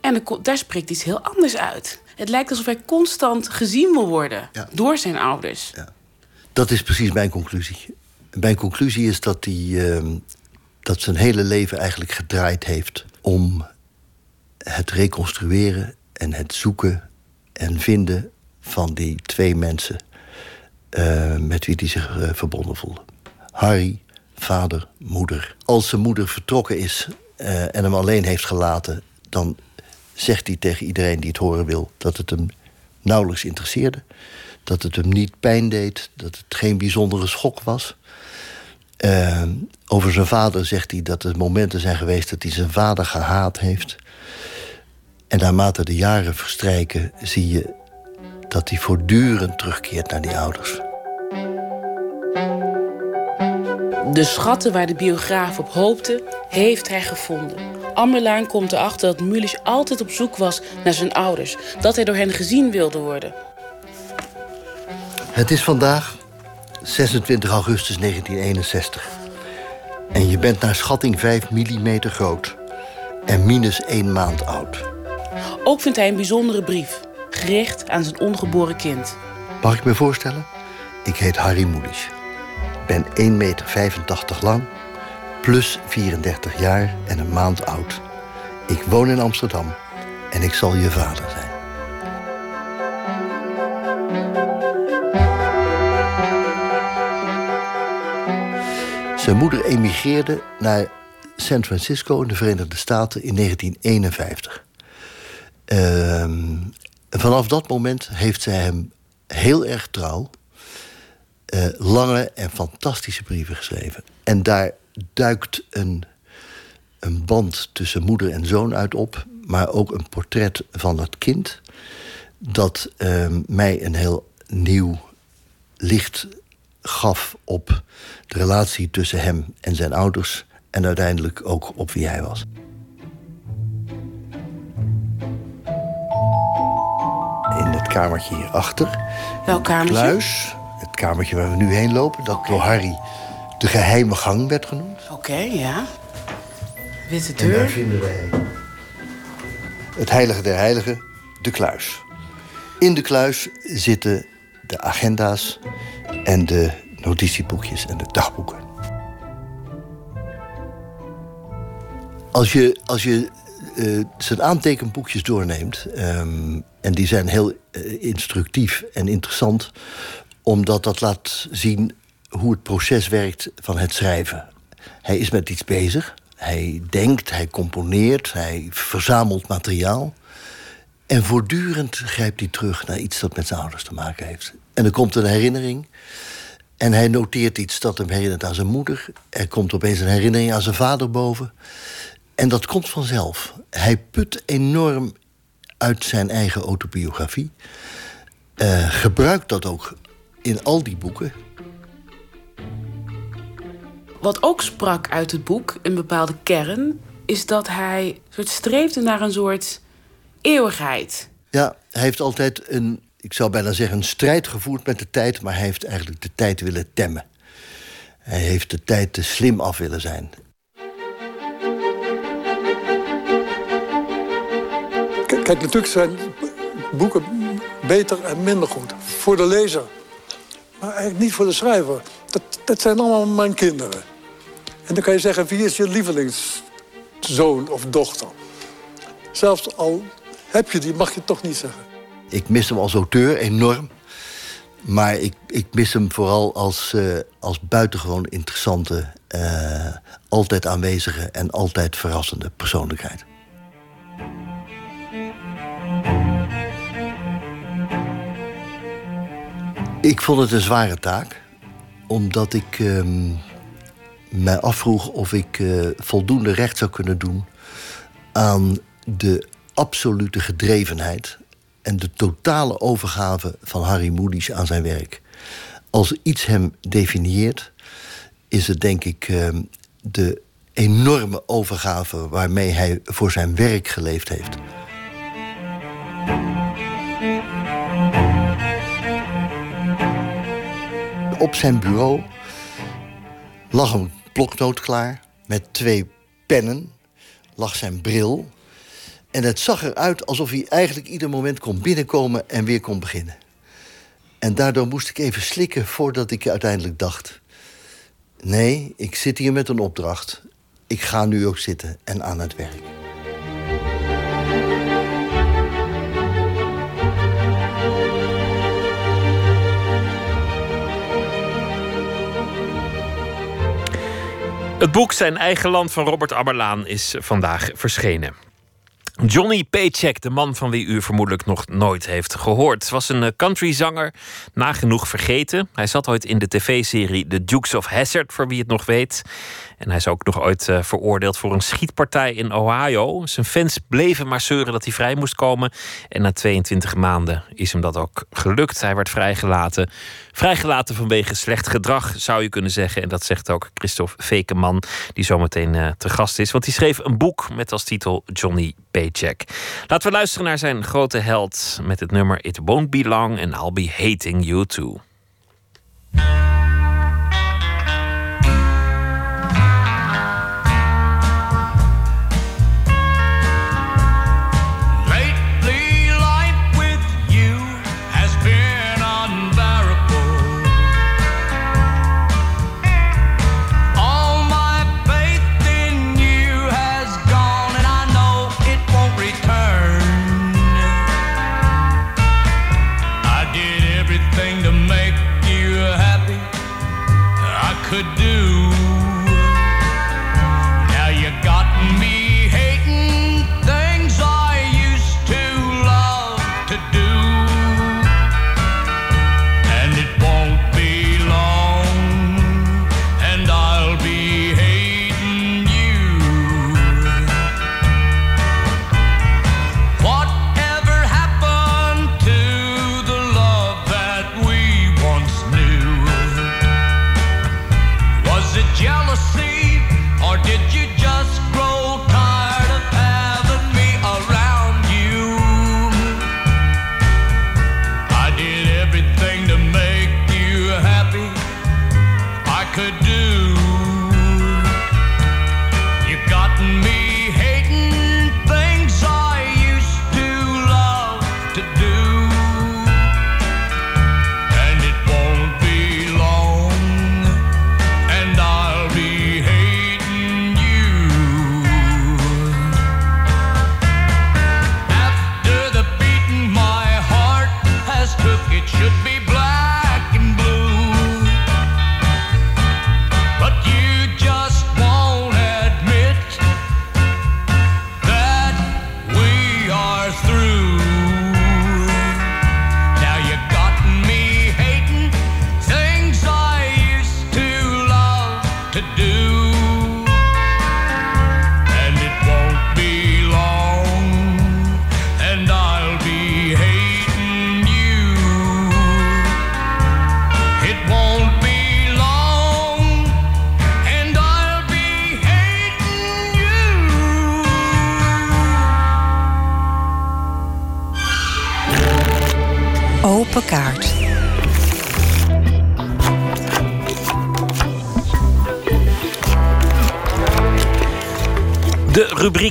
en er daar spreekt iets heel anders uit. Het lijkt alsof hij constant gezien wil worden door zijn ouders. Dat is precies mijn conclusie. Mijn conclusie is dat hij ehm, dat zijn hele leven eigenlijk gedraaid heeft om het reconstrueren en het zoeken en vinden van die twee mensen eh, met wie hij zich eh, verbonden voelde. Harry, vader, moeder. Als zijn moeder vertrokken is eh, en hem alleen heeft gelaten, dan zegt hij tegen iedereen die het horen wil dat het hem nauwelijks interesseerde. Dat het hem niet pijn deed, dat het geen bijzondere schok was. Eh, over zijn vader zegt hij dat er momenten zijn geweest dat hij zijn vader gehaat heeft. En naarmate de jaren verstrijken, zie je dat hij voortdurend terugkeert naar die ouders. De schatten waar de biograaf op hoopte, heeft hij gevonden. Ammerlaan komt erachter dat Mulisch altijd op zoek was naar zijn ouders. Dat hij door hen gezien wilde worden. Het is vandaag 26 augustus 1961. En je bent naar schatting 5 mm groot. En minus 1 maand oud. Ook vindt hij een bijzondere brief, gericht aan zijn ongeboren kind. Mag ik me voorstellen? Ik heet Harry Moelisch. Ben 1,85 meter lang, plus 34 jaar en een maand oud. Ik woon in Amsterdam en ik zal je vader zijn. Zijn moeder emigreerde naar San Francisco in de Verenigde Staten in 1951. Ehm, vanaf dat moment heeft zij hem heel erg trouw eh, lange en fantastische brieven geschreven. En daar duikt een, een band tussen moeder en zoon uit op, maar ook een portret van dat kind, dat ehm, mij een heel nieuw licht gaf op de relatie tussen hem en zijn ouders en uiteindelijk ook op wie hij was. In het kamertje hierachter. Welk kamertje? Kluis, het kamertje waar we nu heen lopen, dat door Harry de geheime gang werd genoemd. Oké, ja. Witte En daar deur. vinden wij het heilige der heiligen, de kluis. In de kluis zitten de agenda's en de notitieboekjes en de dagboeken. Als je, als je eh, zijn aantekenboekjes doorneemt, ehm, en die zijn heel eh, instructief en interessant, omdat dat laat zien hoe het proces werkt van het schrijven. Hij is met iets bezig, hij denkt, hij componeert, hij verzamelt materiaal. En voortdurend grijpt hij terug naar iets dat met zijn ouders te maken heeft. En er komt een herinnering. En hij noteert iets dat hem herinnert aan zijn moeder. Er komt opeens een herinnering aan zijn vader boven. En dat komt vanzelf. Hij put enorm uit zijn eigen autobiografie. Eh, gebruikt dat ook in al die boeken. Wat ook sprak uit het boek, een bepaalde kern, is dat hij soort streefde naar een soort eeuwigheid. Ja, hij heeft altijd een, ik zou bijna zeggen, een strijd gevoerd met de tijd, maar hij heeft eigenlijk de tijd willen temmen. Hij heeft de tijd te slim af willen zijn. Kijk, kijk, natuurlijk zijn boeken beter en minder goed. Voor de lezer. Maar eigenlijk niet voor de schrijver. Dat, dat zijn allemaal mijn kinderen. En dan kan je zeggen, wie is je lievelingszoon of dochter? Zelfs al heb je die, mag je het toch niet zeggen. Ik mis hem als auteur enorm. Maar ik, ik mis hem vooral als, eh, als buitengewoon interessante, eh, altijd aanwezige en altijd verrassende persoonlijkheid. Ik vond het een zware taak, omdat ik ehm, mij afvroeg of ik eh, voldoende recht zou kunnen doen aan de absolute gedrevenheid en de totale overgave van Harry Mulisch aan zijn werk. Als iets hem definieert, is het denk ik ehm, de enorme overgave waarmee hij voor zijn werk geleefd heeft. Op zijn bureau lag een bloknoot klaar met twee pennen, lag zijn bril. En het zag eruit alsof hij eigenlijk ieder moment kon binnenkomen en weer kon beginnen. En daardoor moest ik even slikken voordat ik uiteindelijk dacht: nee, ik zit hier met een opdracht. Ik ga nu ook zitten en aan het werk. Het boek Zijn eigen land van Robert Abberlaan is vandaag verschenen. Johnny Paycheck, de man van wie u vermoedelijk nog nooit heeft gehoord, was een eh, countryzanger, nagenoeg vergeten. Hij zat ooit in de tv-serie The Dukes of Hazzard, voor wie het nog weet. En hij is ook nog ooit uh, veroordeeld voor een schietpartij in Ohio. Zijn fans bleven maar zeuren dat hij vrij moest komen. En na 22 maanden is hem dat ook gelukt. Hij werd vrijgelaten. Vrijgelaten vanwege slecht gedrag, zou je kunnen zeggen. En dat zegt ook Christophe Vekeman, die zometeen uh, te gast is. Want hij schreef een boek met als titel Johnny Paycheck. Laten we luisteren naar zijn grote held met het nummer It Won't Be Long and I'll Be Hating You Too.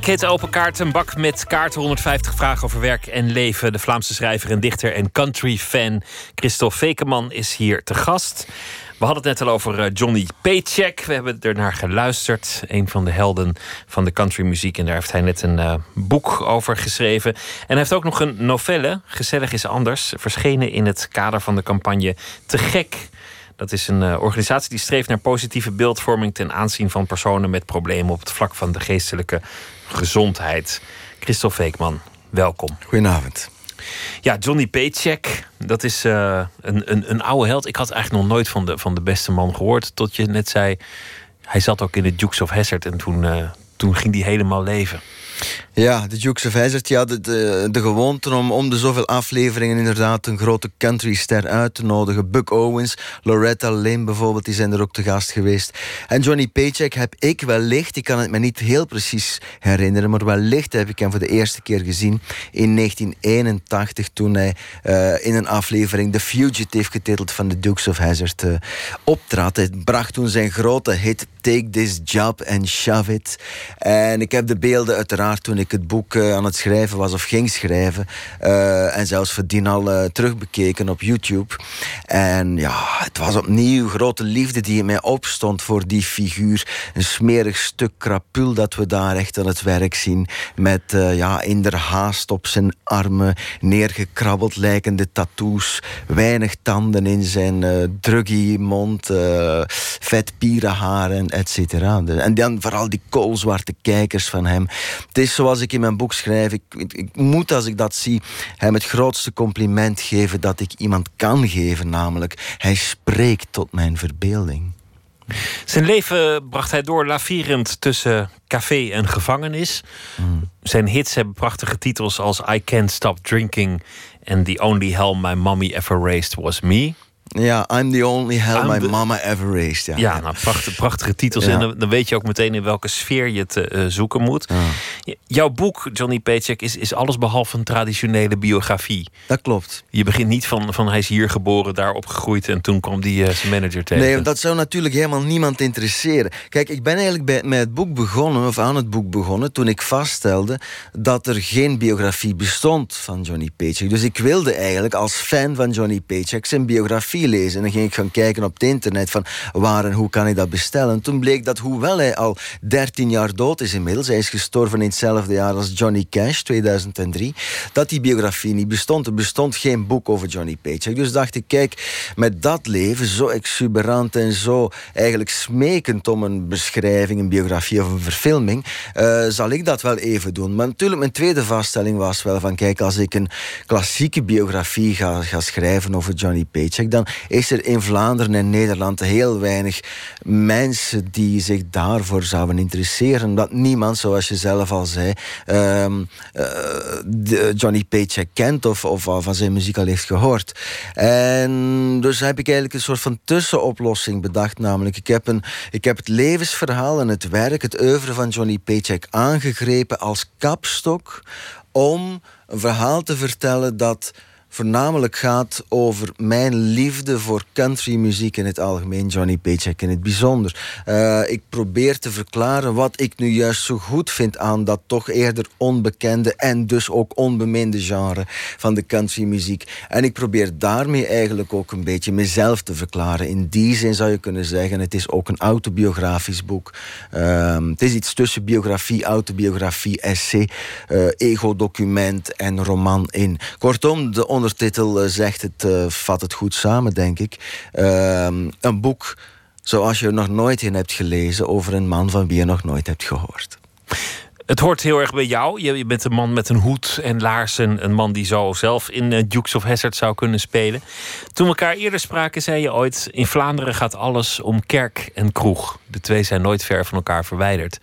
Heet Open Kaart. Een bak met kaarten. 150 vragen over werk en leven. De Vlaamse schrijver en dichter en country fan Christophe Vekeman is hier te gast. We hadden het net al over eh, Johnny Paycheck. We hebben er naar geluisterd. Een van de helden van de countrymuziek. En daar heeft hij net een uh, boek over geschreven. En hij heeft ook nog een novelle, Gezellig is anders, verschenen in het kader van de campagne Te Gek. Dat is een uh, organisatie die streeft naar positieve beeldvorming ten aanzien van personen met problemen op het vlak van de geestelijke gezondheid. Christophe Veekman, welkom. Goedenavond. Ja, Johnny Paycheck, dat is uh, een, een, een oude held. Ik had eigenlijk nog nooit van de, van de beste man gehoord. Tot je net zei, hij zat ook in de Dukes of Hazzard en toen, uh, toen ging hij helemaal leven. Ja, de Dukes of Hazzard, ja, de, de, de gewoonte om om de zoveel afleveringen inderdaad een grote countryster uit te nodigen. Buck Owens, Loretta Lynn bijvoorbeeld, die zijn er ook te gast geweest. En Johnny Paycheck heb ik wellicht, ik kan het me niet heel precies herinneren, maar wellicht heb ik hem voor de eerste keer gezien in 1981 toen hij uh, in een aflevering The Fugitive getiteld van de Dukes of Hazzard uh, optrad. Hij bracht toen zijn grote hit Take This Job and Shove It. En ik heb de beelden uiteraard toen ik het boek uh, aan het schrijven was of ging schrijven. Uh, en zelfs voordien al uh, terugbekeken op YouTube. En ja, het was opnieuw grote liefde die in mij opstond voor die figuur. Een smerig stuk krapul dat we daar echt aan het werk zien. Met ja, in haast op zijn armen neergekrabbeld lijkende tattoos. Weinig tanden in zijn druggy mond. vet pierenharen, et cetera. En dan vooral die koolzwarte kijkers van hem. Het is zoals ik in mijn boek schrijf. Ik, ik, ik, moet, als ik dat zie, hem het grootste compliment geven dat ik iemand kan geven. Namelijk, hij spreekt tot mijn verbeelding. Zijn leven bracht hij door lavierend tussen café en gevangenis. Mm. Zijn hits hebben prachtige titels als I Can't Stop Drinking... and The Only Hell My Mommy Ever Raised Was Me... Ja, I'm the only hell I'm my the... mama ever raised. Ja, ja nou, prachtige, prachtige titels. Ja. En dan, dan, weet je ook meteen in welke sfeer je het uh, zoeken moet. Ja. Jouw boek, Johnny Paycheck, is, is alles behalve een traditionele biografie. Dat klopt. Je begint niet van, van hij is hier geboren, daar opgegroeid... en toen kwam die uh, zijn manager tegen. Nee, dat zou natuurlijk helemaal niemand interesseren. Kijk, ik ben eigenlijk bij, met het boek begonnen, of aan het boek begonnen... toen ik vaststelde dat er geen biografie bestond van Johnny Paycheck. Dus ik wilde eigenlijk als fan van Johnny Paycheck zijn biografie lezen. En dan ging ik gaan kijken op het internet van waar en hoe kan ik dat bestellen. En toen bleek dat hoewel hij al 13 jaar dood is inmiddels, hij is gestorven in hetzelfde jaar als Johnny Cash, 2003, dat die biografie niet bestond. Er bestond geen boek over Johnny Paycheck. Dus dacht ik, kijk, met dat leven, zo exuberant en zo eigenlijk smekend om een beschrijving, een biografie of een verfilming, uh, zal ik dat wel even doen. Maar natuurlijk, mijn tweede vaststelling was wel van, kijk, als ik een klassieke biografie ga, ga schrijven over Johnny Paycheck, dan is er in Vlaanderen en Nederland heel weinig mensen die zich daarvoor zouden interesseren. Dat niemand, zoals je zelf al zei, um, uh, Johnny Paycheck kent of, of van zijn muziek al heeft gehoord. En dus heb ik eigenlijk een soort van tussenoplossing bedacht. Namelijk, ik heb, een, ik heb het levensverhaal en het werk, het oeuvre van Johnny Paycheck aangegrepen als kapstok om een verhaal te vertellen dat voornamelijk gaat over mijn liefde voor countrymuziek in het algemeen, Johnny Paycheck in het bijzonder. Uh, ik probeer te verklaren wat ik nu juist zo goed vind aan dat toch eerder onbekende en dus ook onbeminde genre van de countrymuziek. En ik probeer daarmee eigenlijk ook een beetje mezelf te verklaren. In die zin zou je kunnen zeggen, het is ook een autobiografisch boek. Uh, het is iets tussen biografie, autobiografie, essay, uh, ego-document en roman in. Kortom, de ondertitel eh, zegt het, uh, vat het goed samen, denk ik. Uh, een boek zoals je er nog nooit in hebt gelezen over een man van wie je nog nooit hebt gehoord. Het hoort heel erg bij jou. Je, bent een man met een hoed en laarzen. Een man die zo zelf in uh, Dukes of Hazzard zou kunnen spelen. Toen we elkaar eerder spraken, zei je ooit... in Vlaanderen gaat alles om kerk en kroeg. De twee zijn nooit ver van elkaar verwijderd.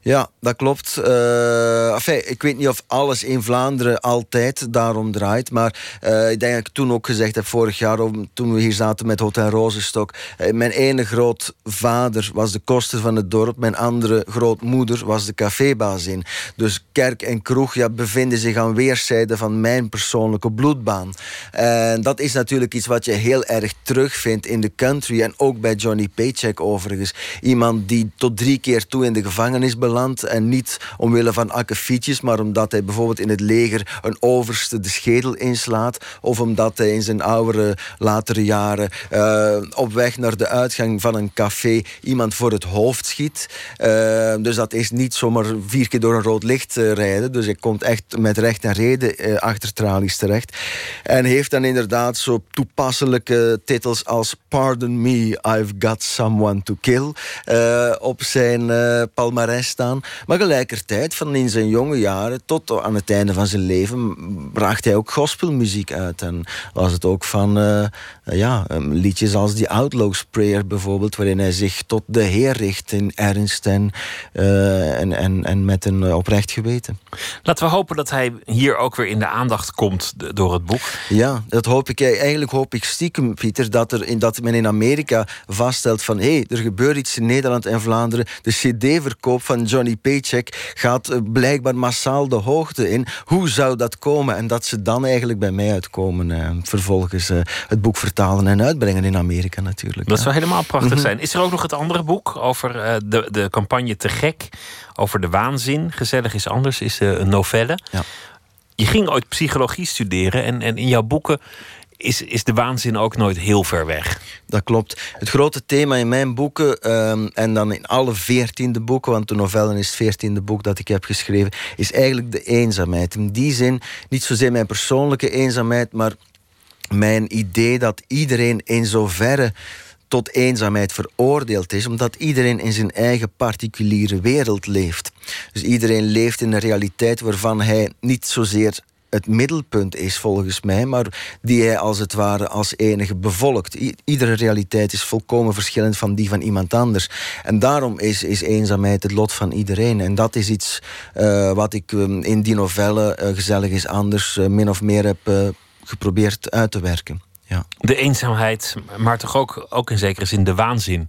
Ja, dat klopt. Enfin, ik weet niet of alles in Vlaanderen altijd daarom draait. Maar uh, ik denk dat ik toen ook gezegd heb, vorig jaar... toen we hier zaten met Hotel Rozenstok... Mijn ene grootvader was de koster van het dorp. Mijn andere grootmoeder was de cafébaas in. Dus kerk en kroeg ja, bevinden zich aan weerszijden van mijn persoonlijke bloedbaan. En dat is natuurlijk iets wat je heel erg terugvindt in de country en ook bij Johnny Paycheck overigens. Iemand die tot drie keer toe in de gevangenis belandt en niet omwille van akkefietjes, maar omdat hij bijvoorbeeld in het leger een overste de schedel inslaat of omdat hij in zijn oudere, latere jaren uh, op weg naar de uitgang van een café iemand voor het hoofd schiet. Uh, dus dat is niet zomaar vier keer door een rood licht uh, rijden. Dus hij komt echt met recht en reden achter tralies terecht. En heeft dan inderdaad zo toepasselijke titels als Pardon Me, I've Got Someone to Kill op zijn palmarès staan. Maar gelijkertijd, van in zijn jonge jaren tot aan het einde van zijn leven, bracht hij ook gospelmuziek uit. En was het ook van ja, liedjes als die Outlaw's Prayer bijvoorbeeld, waarin hij zich tot de Heer richt in ernst en, en, en met een uh, oprecht geweten. Laten we hopen dat hij hier ook weer in de aandacht komt door het boek. Ja, dat hoop ik. Eigenlijk hoop ik stiekem, Pieter, dat, er in, dat men in Amerika vaststelt van hé, hey, er gebeurt iets in Nederland en Vlaanderen. De cd-verkoop van Johnny Paycheck gaat uh, blijkbaar massaal de hoogte in. Hoe zou dat komen? En dat ze dan eigenlijk bij mij uitkomen, vervolgens het boek vertalen en uitbrengen in Amerika natuurlijk. Dat zou helemaal prachtig mhm. zijn. Is er ook nog het andere boek over uh, de, de campagne Te Gek? Over de waanzin. Gezellig is anders, is uh, een novelle. Ja. Je ging ooit psychologie studeren en, en in jouw boeken is, is de waanzin ook nooit heel ver weg. Dat klopt. Het grote thema in mijn boeken, um, en dan in alle veertiende boeken, want de novellen is het veertiende boek dat ik heb geschreven, is eigenlijk de eenzaamheid. In die zin, niet zozeer mijn persoonlijke eenzaamheid, maar mijn idee dat iedereen in zoverre tot eenzaamheid veroordeeld is, omdat iedereen in zijn eigen particuliere wereld leeft. Dus iedereen leeft in een realiteit waarvan hij niet zozeer het middelpunt is volgens mij, maar die hij als het ware als enige bevolkt. iedere realiteit is volkomen verschillend van die van iemand anders. En daarom is, is eenzaamheid het lot van iedereen. En dat is iets uh, wat ik um, in die novelle uh, Gezellig is anders uh, min of meer heb geprobeerd uit te werken. Ja. De eenzaamheid, maar toch ook, ook in zekere zin de waanzin.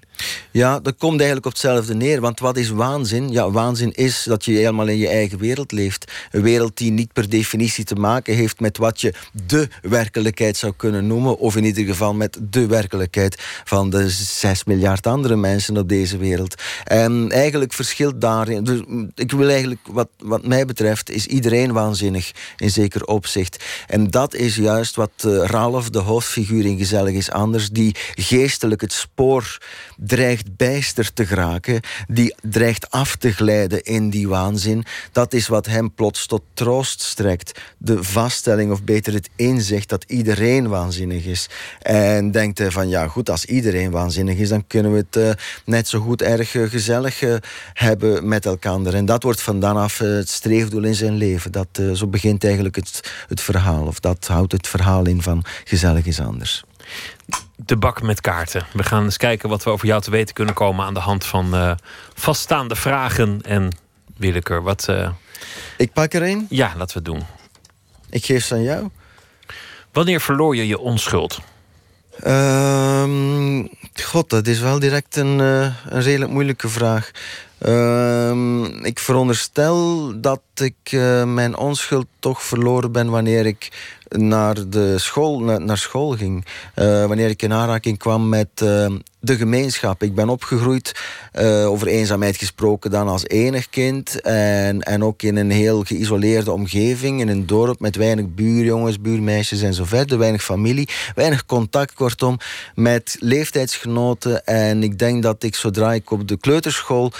Ja, dat komt eigenlijk op hetzelfde neer. Want wat is waanzin? Ja, waanzin is dat je helemaal in je eigen wereld leeft. Een wereld die niet per definitie te maken heeft met wat je de werkelijkheid zou kunnen noemen. Of in ieder geval met de werkelijkheid van de 6 miljard andere mensen op deze wereld. En eigenlijk verschilt daarin. Dus ik wil eigenlijk, wat, wat mij betreft, is iedereen waanzinnig in zeker opzicht. En dat is juist wat uh, Ralf, de hoofdfiguur in Gezellig is Anders, die geestelijk het spoor dreigt bijster te geraken, die dreigt af te glijden in die waanzin. Dat is wat hem plots tot troost strekt. De vaststelling, of beter het inzicht dat iedereen waanzinnig is. En denkt hij van ja, goed, als iedereen waanzinnig is, dan kunnen we het uh, net zo goed erg uh, gezellig uh, hebben met elkaar. En dat wordt vandaan af het streefdoel in zijn leven. Dat, zo begint eigenlijk het, het verhaal, of dat houdt het verhaal in van gezellig is anders de bak met kaarten. We gaan eens kijken wat we over jou te weten kunnen komen aan de hand van uh, vaststaande vragen en willekeur. Wat, uh... Ik pak er een? Ja, laten we het doen. Ik geef ze aan jou. Wanneer verloor je je onschuld? Um, God, dat is wel direct een, uh, een redelijk moeilijke vraag. Um, ik veronderstel dat ik uh, mijn onschuld toch verloren ben wanneer ik naar, de school, naar, school ging. Uh, wanneer ik in aanraking kwam met uh, de gemeenschap. Ik ben opgegroeid, uh, over eenzaamheid gesproken, dan als enig kind. En, en ook in een heel geïsoleerde omgeving. In een dorp met weinig buurjongens, buurmeisjes en zo verder. Weinig familie, weinig contact, kortom, met leeftijdsgenoten. En ik denk dat ik, zodra ik op de kleuterschool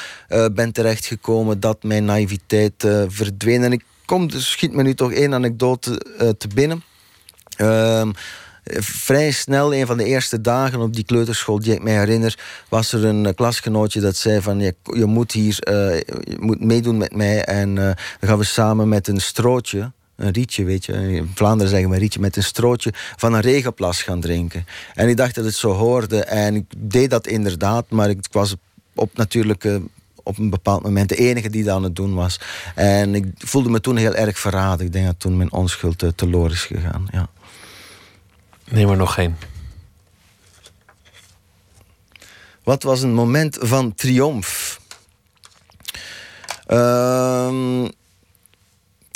ben terechtgekomen, dat mijn naïviteit verdween. En ik kom, dus schiet me nu toch één anekdote uh, te binnen. Vrij snel, een van de eerste dagen op die kleuterschool die ik me herinner, was er een klasgenootje dat zei van je, je moet hier uh, je moet meedoen met mij en uh, dan gaan we samen met een strootje een rietje, weet je. In Vlaanderen zeggen we een rietje met een strootje van een regenplas gaan drinken. En ik dacht dat het zo hoorde en ik deed dat inderdaad, maar ik was op natuurlijk op een bepaald moment de enige die dat aan het doen was. En ik voelde me toen heel erg verraden. Ik denk dat toen mijn onschuld te teloor is gegaan. Ja. Neem er nog geen. Wat was een moment van triomf? Ehm,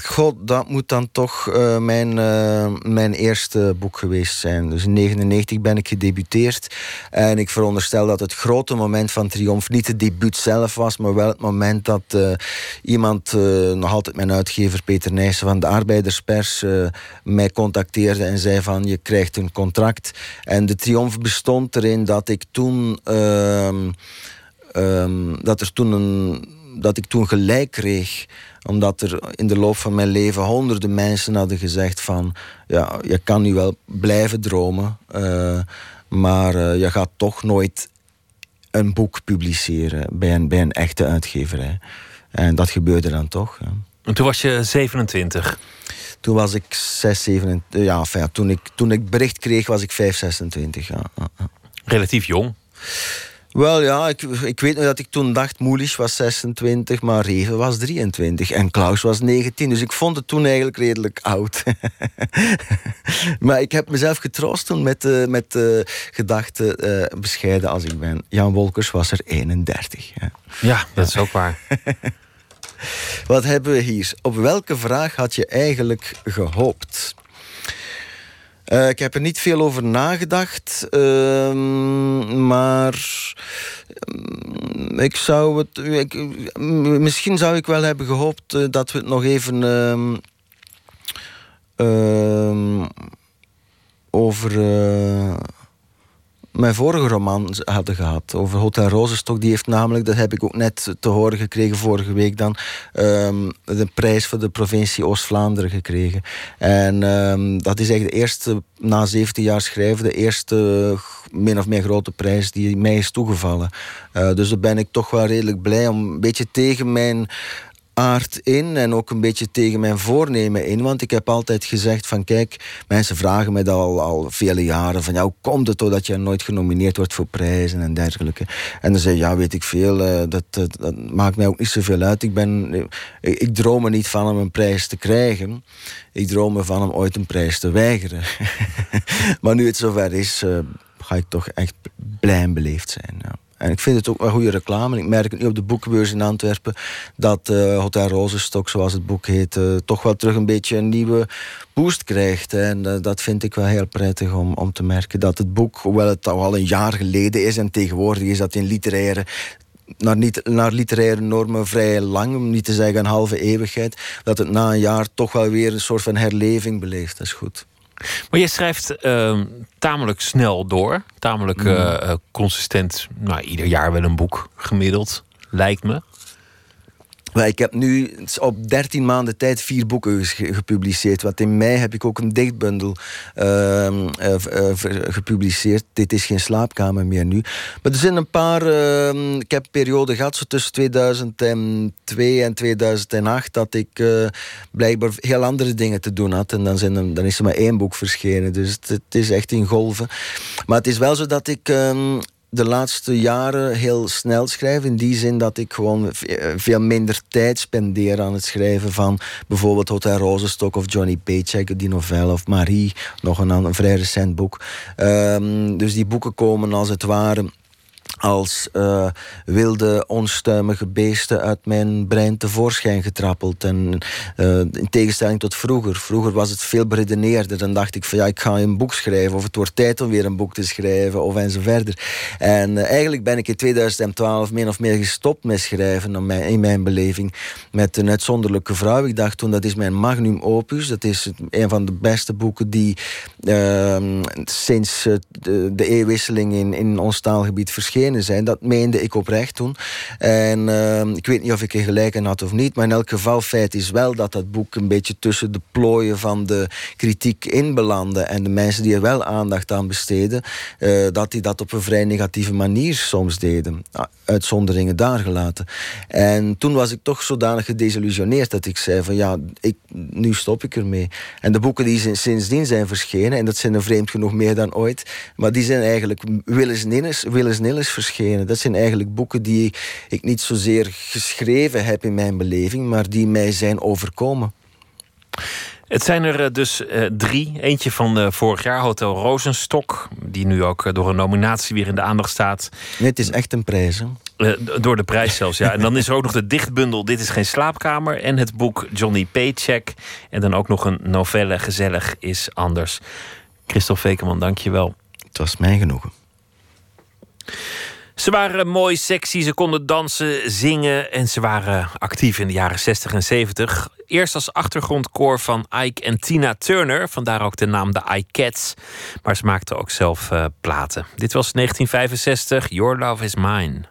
God, dat moet dan toch uh, mijn, uh, mijn eerste boek geweest zijn. Dus in 1999 ben ik gedebuteerd. En ik veronderstel dat het grote moment van triomf niet het debuut zelf was, maar wel het moment dat uh, iemand, nog altijd mijn uitgever Peter Nijssen van de Arbeiderspers, mij contacteerde en zei van je krijgt een contract. En de triomf bestond erin dat ik toen, ehm, um, dat er toen een, dat ik toen gelijk kreeg omdat er in de loop van mijn leven honderden mensen hadden gezegd van... ja, je kan nu wel blijven dromen, uh, maar uh, je gaat toch nooit een boek publiceren bij een, bij een echte uitgeverij. En dat gebeurde dan toch. Ja. En toen was je 27? Toen was ik 6, 27. Ja, enfin, toen, ik, toen ik bericht kreeg was ik 5, 26. Ja. Relatief jong. Wel ja, ik, ik weet nog dat ik toen dacht, Moelisch was 26, maar Reven was 23 en Klaus was 19. Dus ik vond het toen eigenlijk redelijk oud. maar ik heb mezelf getroost toen met, uh, met uh, gedachte, uh, bescheiden als ik ben. Jan Wolkers was er 31. Ja, ja dat is ook waar. Wat hebben we hier? Op welke vraag had je eigenlijk gehoopt? Uh, ik heb er niet veel over nagedacht, uh, maar ik zou het. Ik, misschien zou ik wel hebben gehoopt uh, dat we het nog even ehm, over mijn vorige roman hadden gehad. Over Hotel Rozenstok. Die heeft namelijk, dat heb ik ook net te horen gekregen vorige week dan, um, de prijs voor de provincie Oost-Vlaanderen gekregen. En um, dat is eigenlijk de eerste, na 17 jaar schrijven, de eerste min of meer grote prijs die mij is toegevallen. Uh, dus daar ben ik toch wel redelijk blij om een beetje tegen mijn aard in en ook een beetje tegen mijn voornemen in. Want ik heb altijd gezegd van kijk, mensen vragen mij dat al, al vele jaren van ja, hoe komt het toch dat je nooit genomineerd wordt voor prijzen en dergelijke. En dan zei ja, weet ik veel, uh, dat, maakt mij ook niet zoveel uit. Ik, ben, ik, droom er niet van om een prijs te krijgen. Ik droom ervan om ooit een prijs te weigeren. maar nu het zover is, uh, ga ik toch echt blij en beleefd zijn. Ja. En ik vind het ook wel goede reclame. Ik merk het nu op de boekenbeurs in Antwerpen dat uh, Hotel Rozenstok, zoals het boek heet, uh, toch wel terug een beetje een nieuwe boost krijgt. En uh, dat vind ik wel heel prettig om, om te merken. Dat het boek, hoewel het al een jaar geleden is en tegenwoordig is dat in literaire naar, niet, naar literaire normen vrij lang, om niet te zeggen een halve eeuwigheid, dat het na een jaar toch wel weer een soort van herleving beleeft. Dat is goed. Maar je schrijft uh, tamelijk snel door. Tamelijk uh, consistent. Nou, ieder jaar wel een boek gemiddeld, lijkt me. Ik heb nu op 13 maanden tijd vier boeken gepubliceerd. Want in mei heb ik ook een dichtbundel uh, uh, gepubliceerd. Dit is geen slaapkamer meer nu. Maar er zijn een paar. Uh, ik heb een periode gehad, zo tussen 2002 en 2008, dat ik uh, blijkbaar heel andere dingen te doen had. En dan, zijn dan is er maar één boek verschenen. Dus het, het, is echt in golven. Maar het is wel zo dat ik ehm, de laatste jaren heel snel schrijven. In die zin dat ik gewoon veel minder tijd spendeer aan het schrijven van bijvoorbeeld Hotel Rozenstok of Johnny Paycheck, die novelle, of Marie, nog een, een vrij recent boek. Um, dus die boeken komen als het ware als uh, wilde, onstuimige beesten uit mijn brein tevoorschijn getrappeld. En uh, in tegenstelling tot vroeger. Vroeger was het veel beredeneerder. Dan dacht ik van ja, ik ga een boek schrijven. Of het wordt tijd om weer een boek te schrijven. Of. En uh, eigenlijk ben ik in 2012 min of meer gestopt met schrijven. Mijn, in mijn beleving. Met een uitzonderlijke vrouw. Ik dacht toen dat is mijn magnum opus. Dat is een van de beste boeken die ehm, sinds de, de eeuwwisseling in, in ons taalgebied verschenen zijn. Dat meende ik oprecht toen. En uh, ik weet niet of ik er gelijk in had of niet. Maar in elk geval, feit is wel dat dat boek een beetje tussen de plooien van de kritiek in belandde. En de mensen die er wel aandacht aan besteden, uh, dat die dat op een vrij negatieve manier soms deden. Ah, uitzonderingen daar gelaten. En toen was ik toch zodanig gedesillusioneerd dat ik zei van ja, ik, nu stop ik ermee. En de boeken die sindsdien zijn verschenen, en dat zijn er vreemd genoeg meer dan ooit, maar die zijn eigenlijk willens nillens, willens nillens verschenen. Dat zijn eigenlijk boeken die ik niet zozeer geschreven heb in mijn beleving, maar die mij zijn overkomen. Het zijn er eh, dus uh, drie. Eentje van uh, vorig jaar, Hotel Rozenstok. Die nu ook door een nominatie weer in de aandacht staat. Nee, het is echt een prijs. Hè? Eh, door de prijs zelfs, ja. En dan is er ook nog de dichtbundel Dit is geen slaapkamer... en het boek Johnny Paycheck. En dan ook nog een novelle Gezellig is anders. Christophe Vekeman, dank je wel. Het was mij genoegen. Ze waren mooi, sexy, ze konden dansen, zingen en ze waren actief in de jaren 60 en 70. Eerst als achtergrondkoor van Ike en Tina Turner, vandaar ook de naam de Ike Cats. Maar ze maakten ook zelf uh, platen. Dit was 1965, Your Love Is Mine.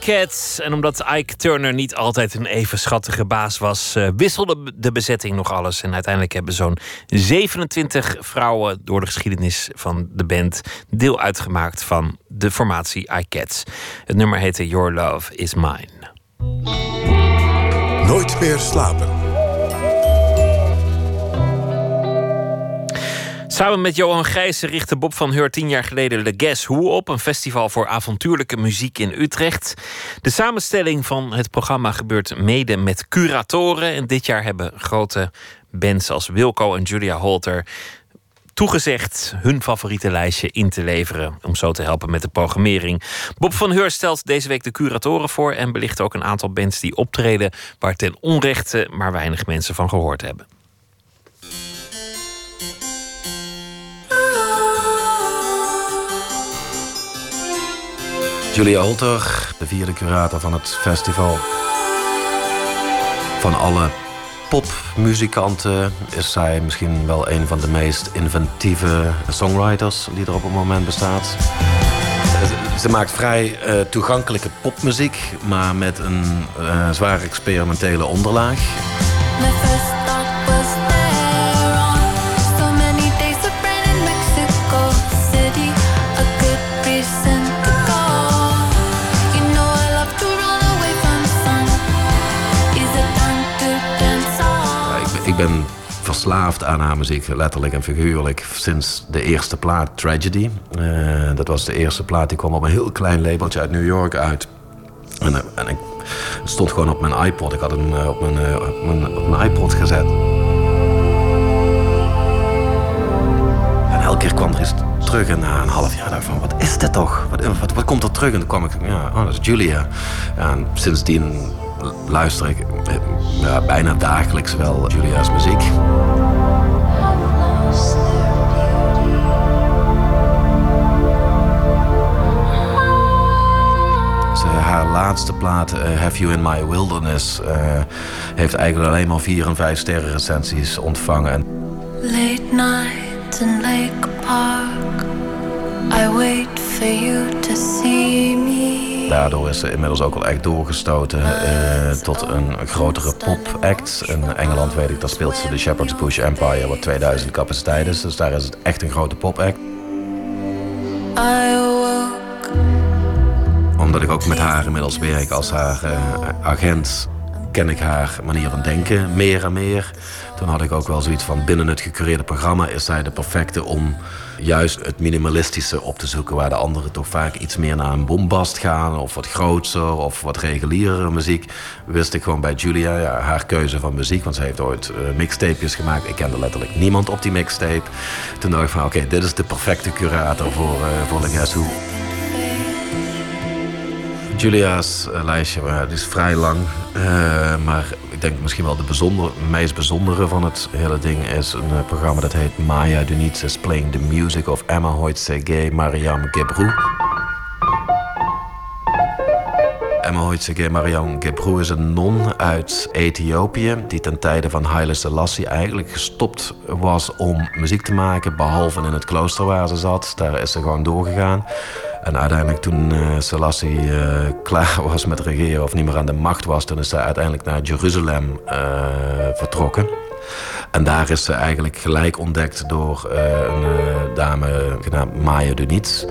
Cats. En omdat Ike Turner niet altijd een even schattige baas was, uh, wisselde de bezetting nog alles. En uiteindelijk hebben zo'n 27 vrouwen door de geschiedenis van de band deel uitgemaakt van de formatie Ike Cats. Het nummer heette Your Love Is Mine. Nooit meer slapen. Samen met Johan Gijssen richtte Bob van Heur tien jaar geleden Le Guess Who op, een festival voor avontuurlijke muziek in Utrecht. De samenstelling van het programma gebeurt mede met curatoren. En dit jaar hebben grote bands als Wilco en Julia Holter toegezegd hun favoriete lijstje in te leveren. Om zo te helpen met de programmering. Bob van Heur stelt deze week de curatoren voor en belicht ook een aantal bands die optreden waar ten onrechte maar weinig mensen van gehoord hebben. Julia Holter, de vierde curator van het festival. Van alle popmuzikanten is zij misschien wel een van de meest inventieve songwriters die er op het moment bestaat. Ze maakt vrij uh, toegankelijke popmuziek, maar met een uh, zwaar experimentele onderlaag. Ben verslaafd aan haar muziek, letterlijk en figuurlijk, sinds de eerste plaat Tragedy. Uh, dat was de eerste plaat, die kwam op een heel klein labeltje uit New York uit. En, uh, en ik stond gewoon op mijn iPod. Ik had hem uh, op, mijn, op, mijn, iPod gezet. En elke keer kwam er iets terug en na een half jaar dacht van, wat is dit toch? Wat, wat, wat komt er terug? En toen kwam ik, ja, oh, dat is Julia. En sindsdien luister ik eh, ja, bijna dagelijks wel Julia's muziek. laatste plaat, eh, Have You In My Wilderness... eh, heeft eigenlijk alleen maar vier en vijf sterren recensies ontvangen. En Late night in Lake Park. I wait for you to see me. Daardoor is ze inmiddels ook al echt doorgestoten eh, tot een grotere pop-act. In Engeland weet ik, daar speelt ze de Shepherd's Bush Empire, wat 2000 capaciteit is. Dus daar is het echt een grote pop-act. Omdat ik ook met haar inmiddels werk als haar eh, agent, ken ik haar manier van denken meer en meer. Toen had ik ook wel zoiets van binnen het gecureerde programma is zij de perfecte om juist het minimalistische op te zoeken. Waar de anderen toch vaak iets meer naar een bombast gaan of wat grootser of wat reguliere muziek. Wist ik gewoon bij Julia ja, haar keuze van muziek. Want ze heeft ooit eh, mixtapejes gemaakt. Ik kende letterlijk niemand op die mixtape. Toen dacht ik van oké, dit is de perfecte curator voor, uh, voor Le Guess. Julia's eh, lijstje is vrij lang. Eh, maar ik denk misschien wel de meest bijzondere van het hele ding is een eh, programma dat heet Maya Dunitz is Playing the Music of Emma Hoyt-Segei Mariam Gebru. Emma Hoyt-Segei Mariam Gebru is een non uit Ethiopië die ten tijde van Haile Selassie eigenlijk gestopt was om muziek te maken, behalve in het klooster waar ze zat. Daar is ze gewoon doorgegaan. En uiteindelijk toen uh, Selassie uh, klaar was met regeren of niet meer aan de macht was, toen is ze uiteindelijk naar Jeruzalem uh, vertrokken. En daar is ze eigenlijk gelijk ontdekt door een dame genaamd Maya Dunitz.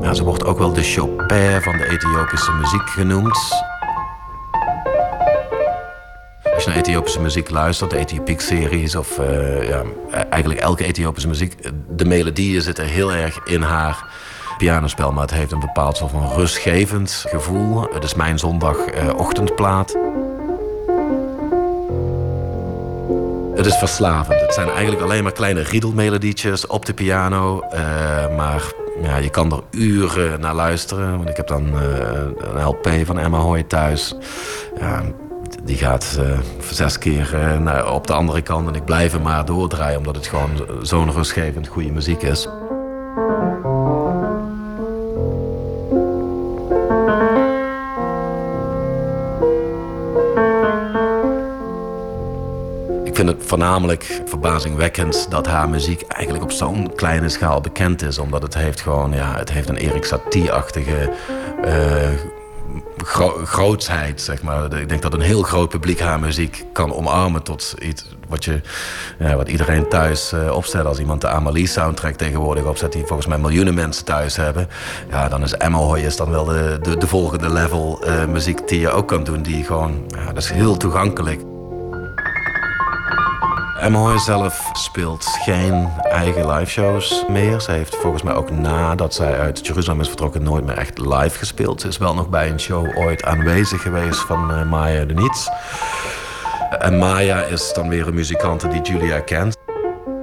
Ja, ze wordt ook wel de Chopin van de Ethiopische muziek genoemd. Je Ethiopische muziek luistert, de Ethiopiek-series of uh, ja, eigenlijk elke Ethiopische muziek, de melodieën zitten heel erg in haar pianospel, maar het heeft een bepaald soort van rustgevend gevoel. Het is mijn zondagochtendplaat. Het is verslavend. Het zijn eigenlijk alleen maar kleine riedelmelodietjes op de piano, uh, maar ja, je kan er uren naar luisteren. Want ik heb dan uh, een LP van Emma Hoy thuis. Die gaat uh, zes keer uh, naar, op de andere kant. En ik blijf hem maar doordraaien, omdat het gewoon zo'n rustgevend goede muziek is. Ik vind het voornamelijk verbazingwekkend dat haar muziek eigenlijk op zo'n kleine schaal bekend is. Omdat het heeft gewoon, ja, het heeft een Erik Satie-achtige uh, gro grootsheid, zeg maar. Ik denk dat een heel groot publiek haar muziek kan omarmen tot iets wat, je, ja, wat iedereen thuis uh, opstelt. Als iemand de Amelie soundtrack tegenwoordig opzet, die volgens mij miljoenen mensen thuis hebben. Ja, dan is Emma Hoy is dan wel de, de, de volgende level uh, muziek die je ook kan doen. Die gewoon, ja, dat is heel toegankelijk. Emma zelf speelt geen eigen liveshows meer. Ze heeft volgens mij ook nadat zij uit Jeruzalem is vertrokken nooit meer echt live gespeeld. Ze is wel nog bij een show ooit aanwezig geweest van uh, Maya de Niets. En Maya is dan weer een muzikante die Julia kent.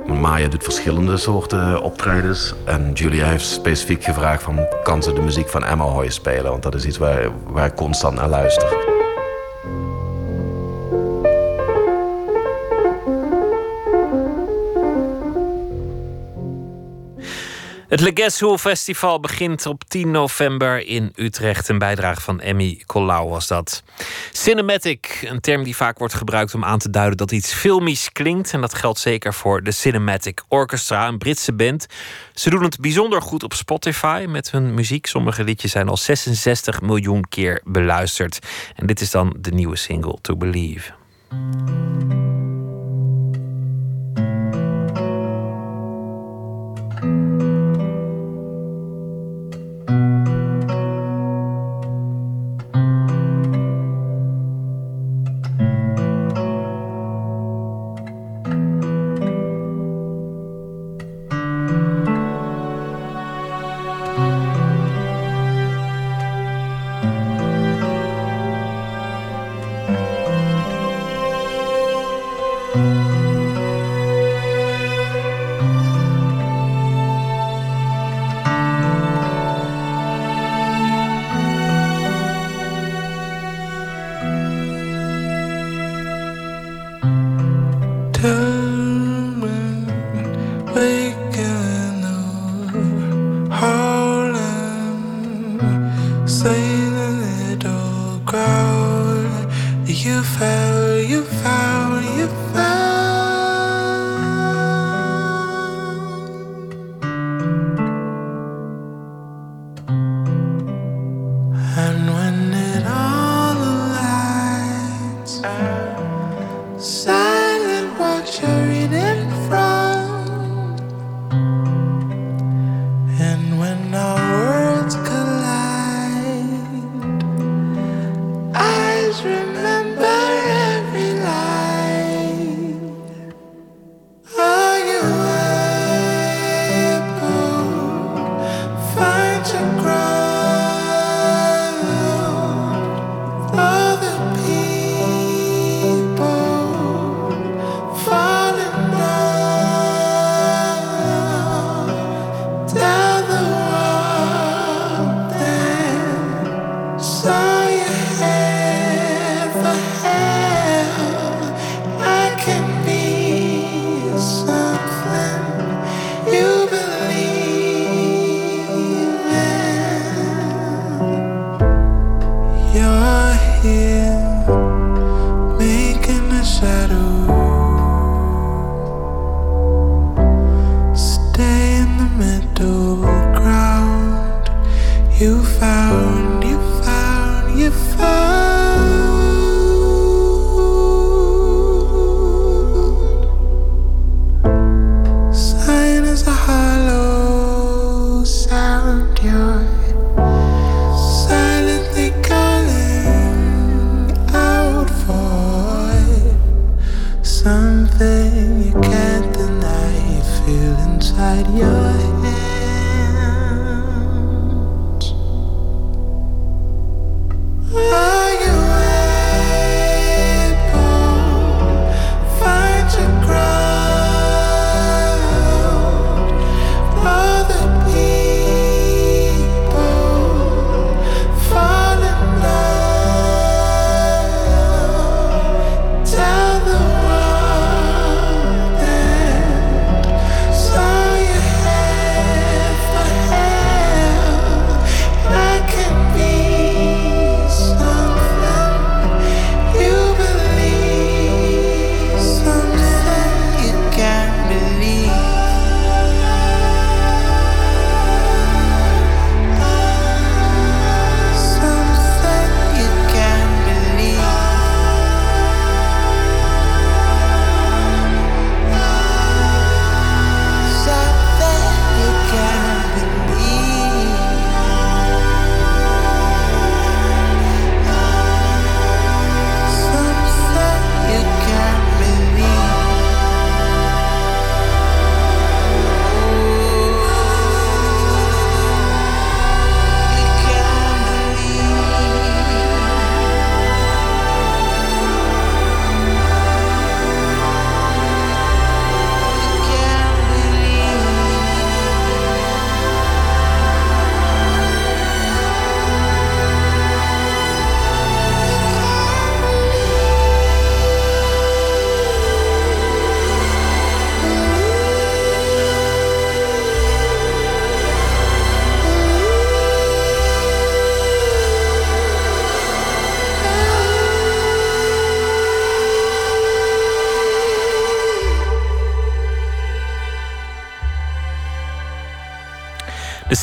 Maya doet verschillende soorten optredens. En Julia heeft specifiek gevraagd van... kan ze de muziek van Emma Hoy spelen? Want dat is iets waar, waar ik constant naar luister. Het Legesso Festival begint op 10 november in Utrecht. Een bijdrage van Emmy Collau was dat. Cinematic, een term die vaak wordt gebruikt om aan te duiden dat iets filmisch klinkt. En dat geldt zeker voor de Cinematic Orchestra, een Britse band. Ze doen het bijzonder goed op Spotify met hun muziek. Sommige liedjes zijn al 66 miljoen keer beluisterd. En dit is dan de nieuwe single To Believe.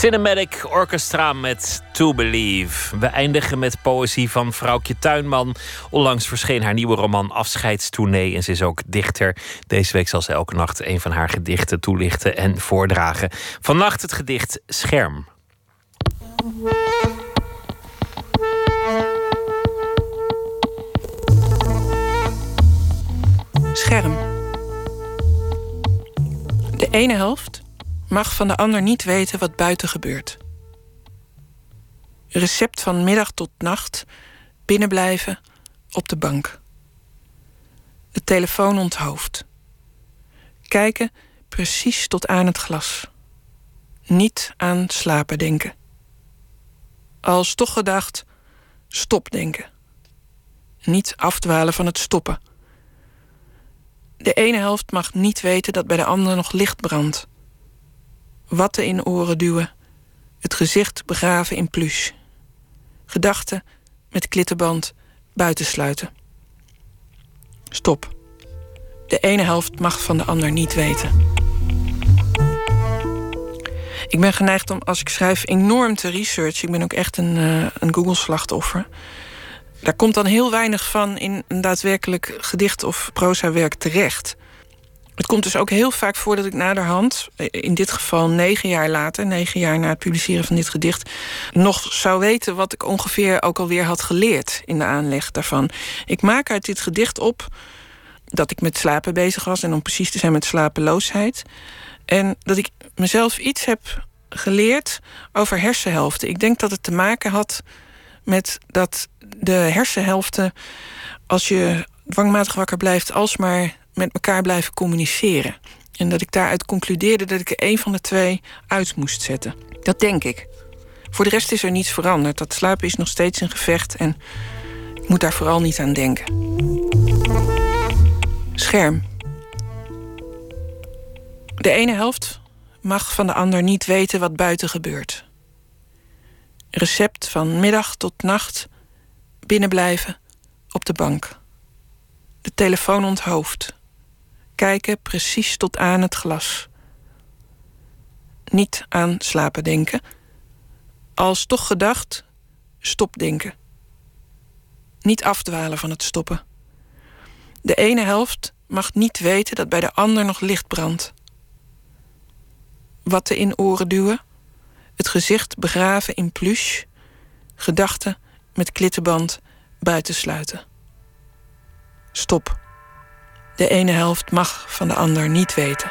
Cinematic Orchestra met To Believe. We eindigen met poëzie van vrouwtje Tuinman. Onlangs verscheen haar nieuwe roman Afscheidstournee en ze is ook dichter. Deze week zal ze elke nacht een van haar gedichten toelichten en voordragen. Vannacht het gedicht Scherm. Scherm. De ene helft mag van de ander niet weten wat buiten gebeurt. Recept van middag tot nacht, binnenblijven, op de bank. De telefoon onthoofd. Kijken precies tot aan het glas. Niet aan slapen denken. Als toch gedacht, stop denken. Niet afdwalen van het stoppen. De ene helft mag niet weten dat bij de andere nog licht brandt. Watten in oren duwen. Het gezicht begraven in pluche. Gedachten met klittenband buitensluiten. Stop. De ene helft mag van de ander niet weten. Ik ben geneigd om, als ik schrijf, enorm te researchen. Ik ben ook echt een, uh, een Google-slachtoffer. Daar komt dan heel weinig van in een daadwerkelijk gedicht of proza-werk terecht. Het komt dus ook heel vaak voor dat ik naderhand, in dit geval negen jaar later, negen jaar na het publiceren van dit gedicht, nog zou weten wat ik ongeveer ook alweer had geleerd in de aanleg daarvan. Ik maak uit dit gedicht op dat ik met slapen bezig was en om precies te zijn met slapeloosheid. En dat ik mezelf iets heb geleerd over hersenhelften. Ik denk dat het te maken had met dat de hersenhelften, als je dwangmatig wakker blijft, alsmaar met elkaar blijven communiceren. En dat ik daaruit concludeerde dat ik er een van de twee uit moest zetten. Dat denk ik. Voor de rest is er niets veranderd. Dat slapen is nog steeds een gevecht en ik moet daar vooral niet aan denken. Scherm. De ene helft mag van de ander niet weten wat buiten gebeurt. Recept van middag tot nacht binnenblijven op de bank. De telefoon onthoofd. Kijken precies tot aan het glas. Niet aan slapen denken. Als toch gedacht, stop denken. Niet afdwalen van het stoppen. De ene helft mag niet weten dat bij de ander nog licht brandt. Watten in oren duwen, het gezicht begraven in plush, gedachten met klittenband buitensluiten. Stop. De ene helft mag van de ander niet weten.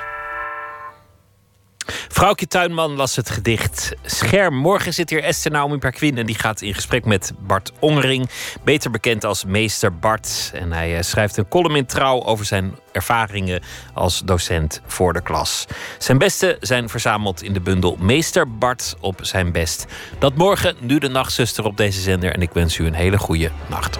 Vrouwtje Tuinman las het gedicht Scherm. Morgen zit hier Esther Naomi Perquin en die gaat in gesprek met Bart Ongering. Beter bekend als meester Bart. En hij eh, schrijft een column in Trouw over zijn ervaringen als docent voor de klas. Zijn beste zijn verzameld in de bundel Meester Bart op zijn best. Dat morgen, nu de nachtzuster op deze zender. En ik wens u een hele goede nacht.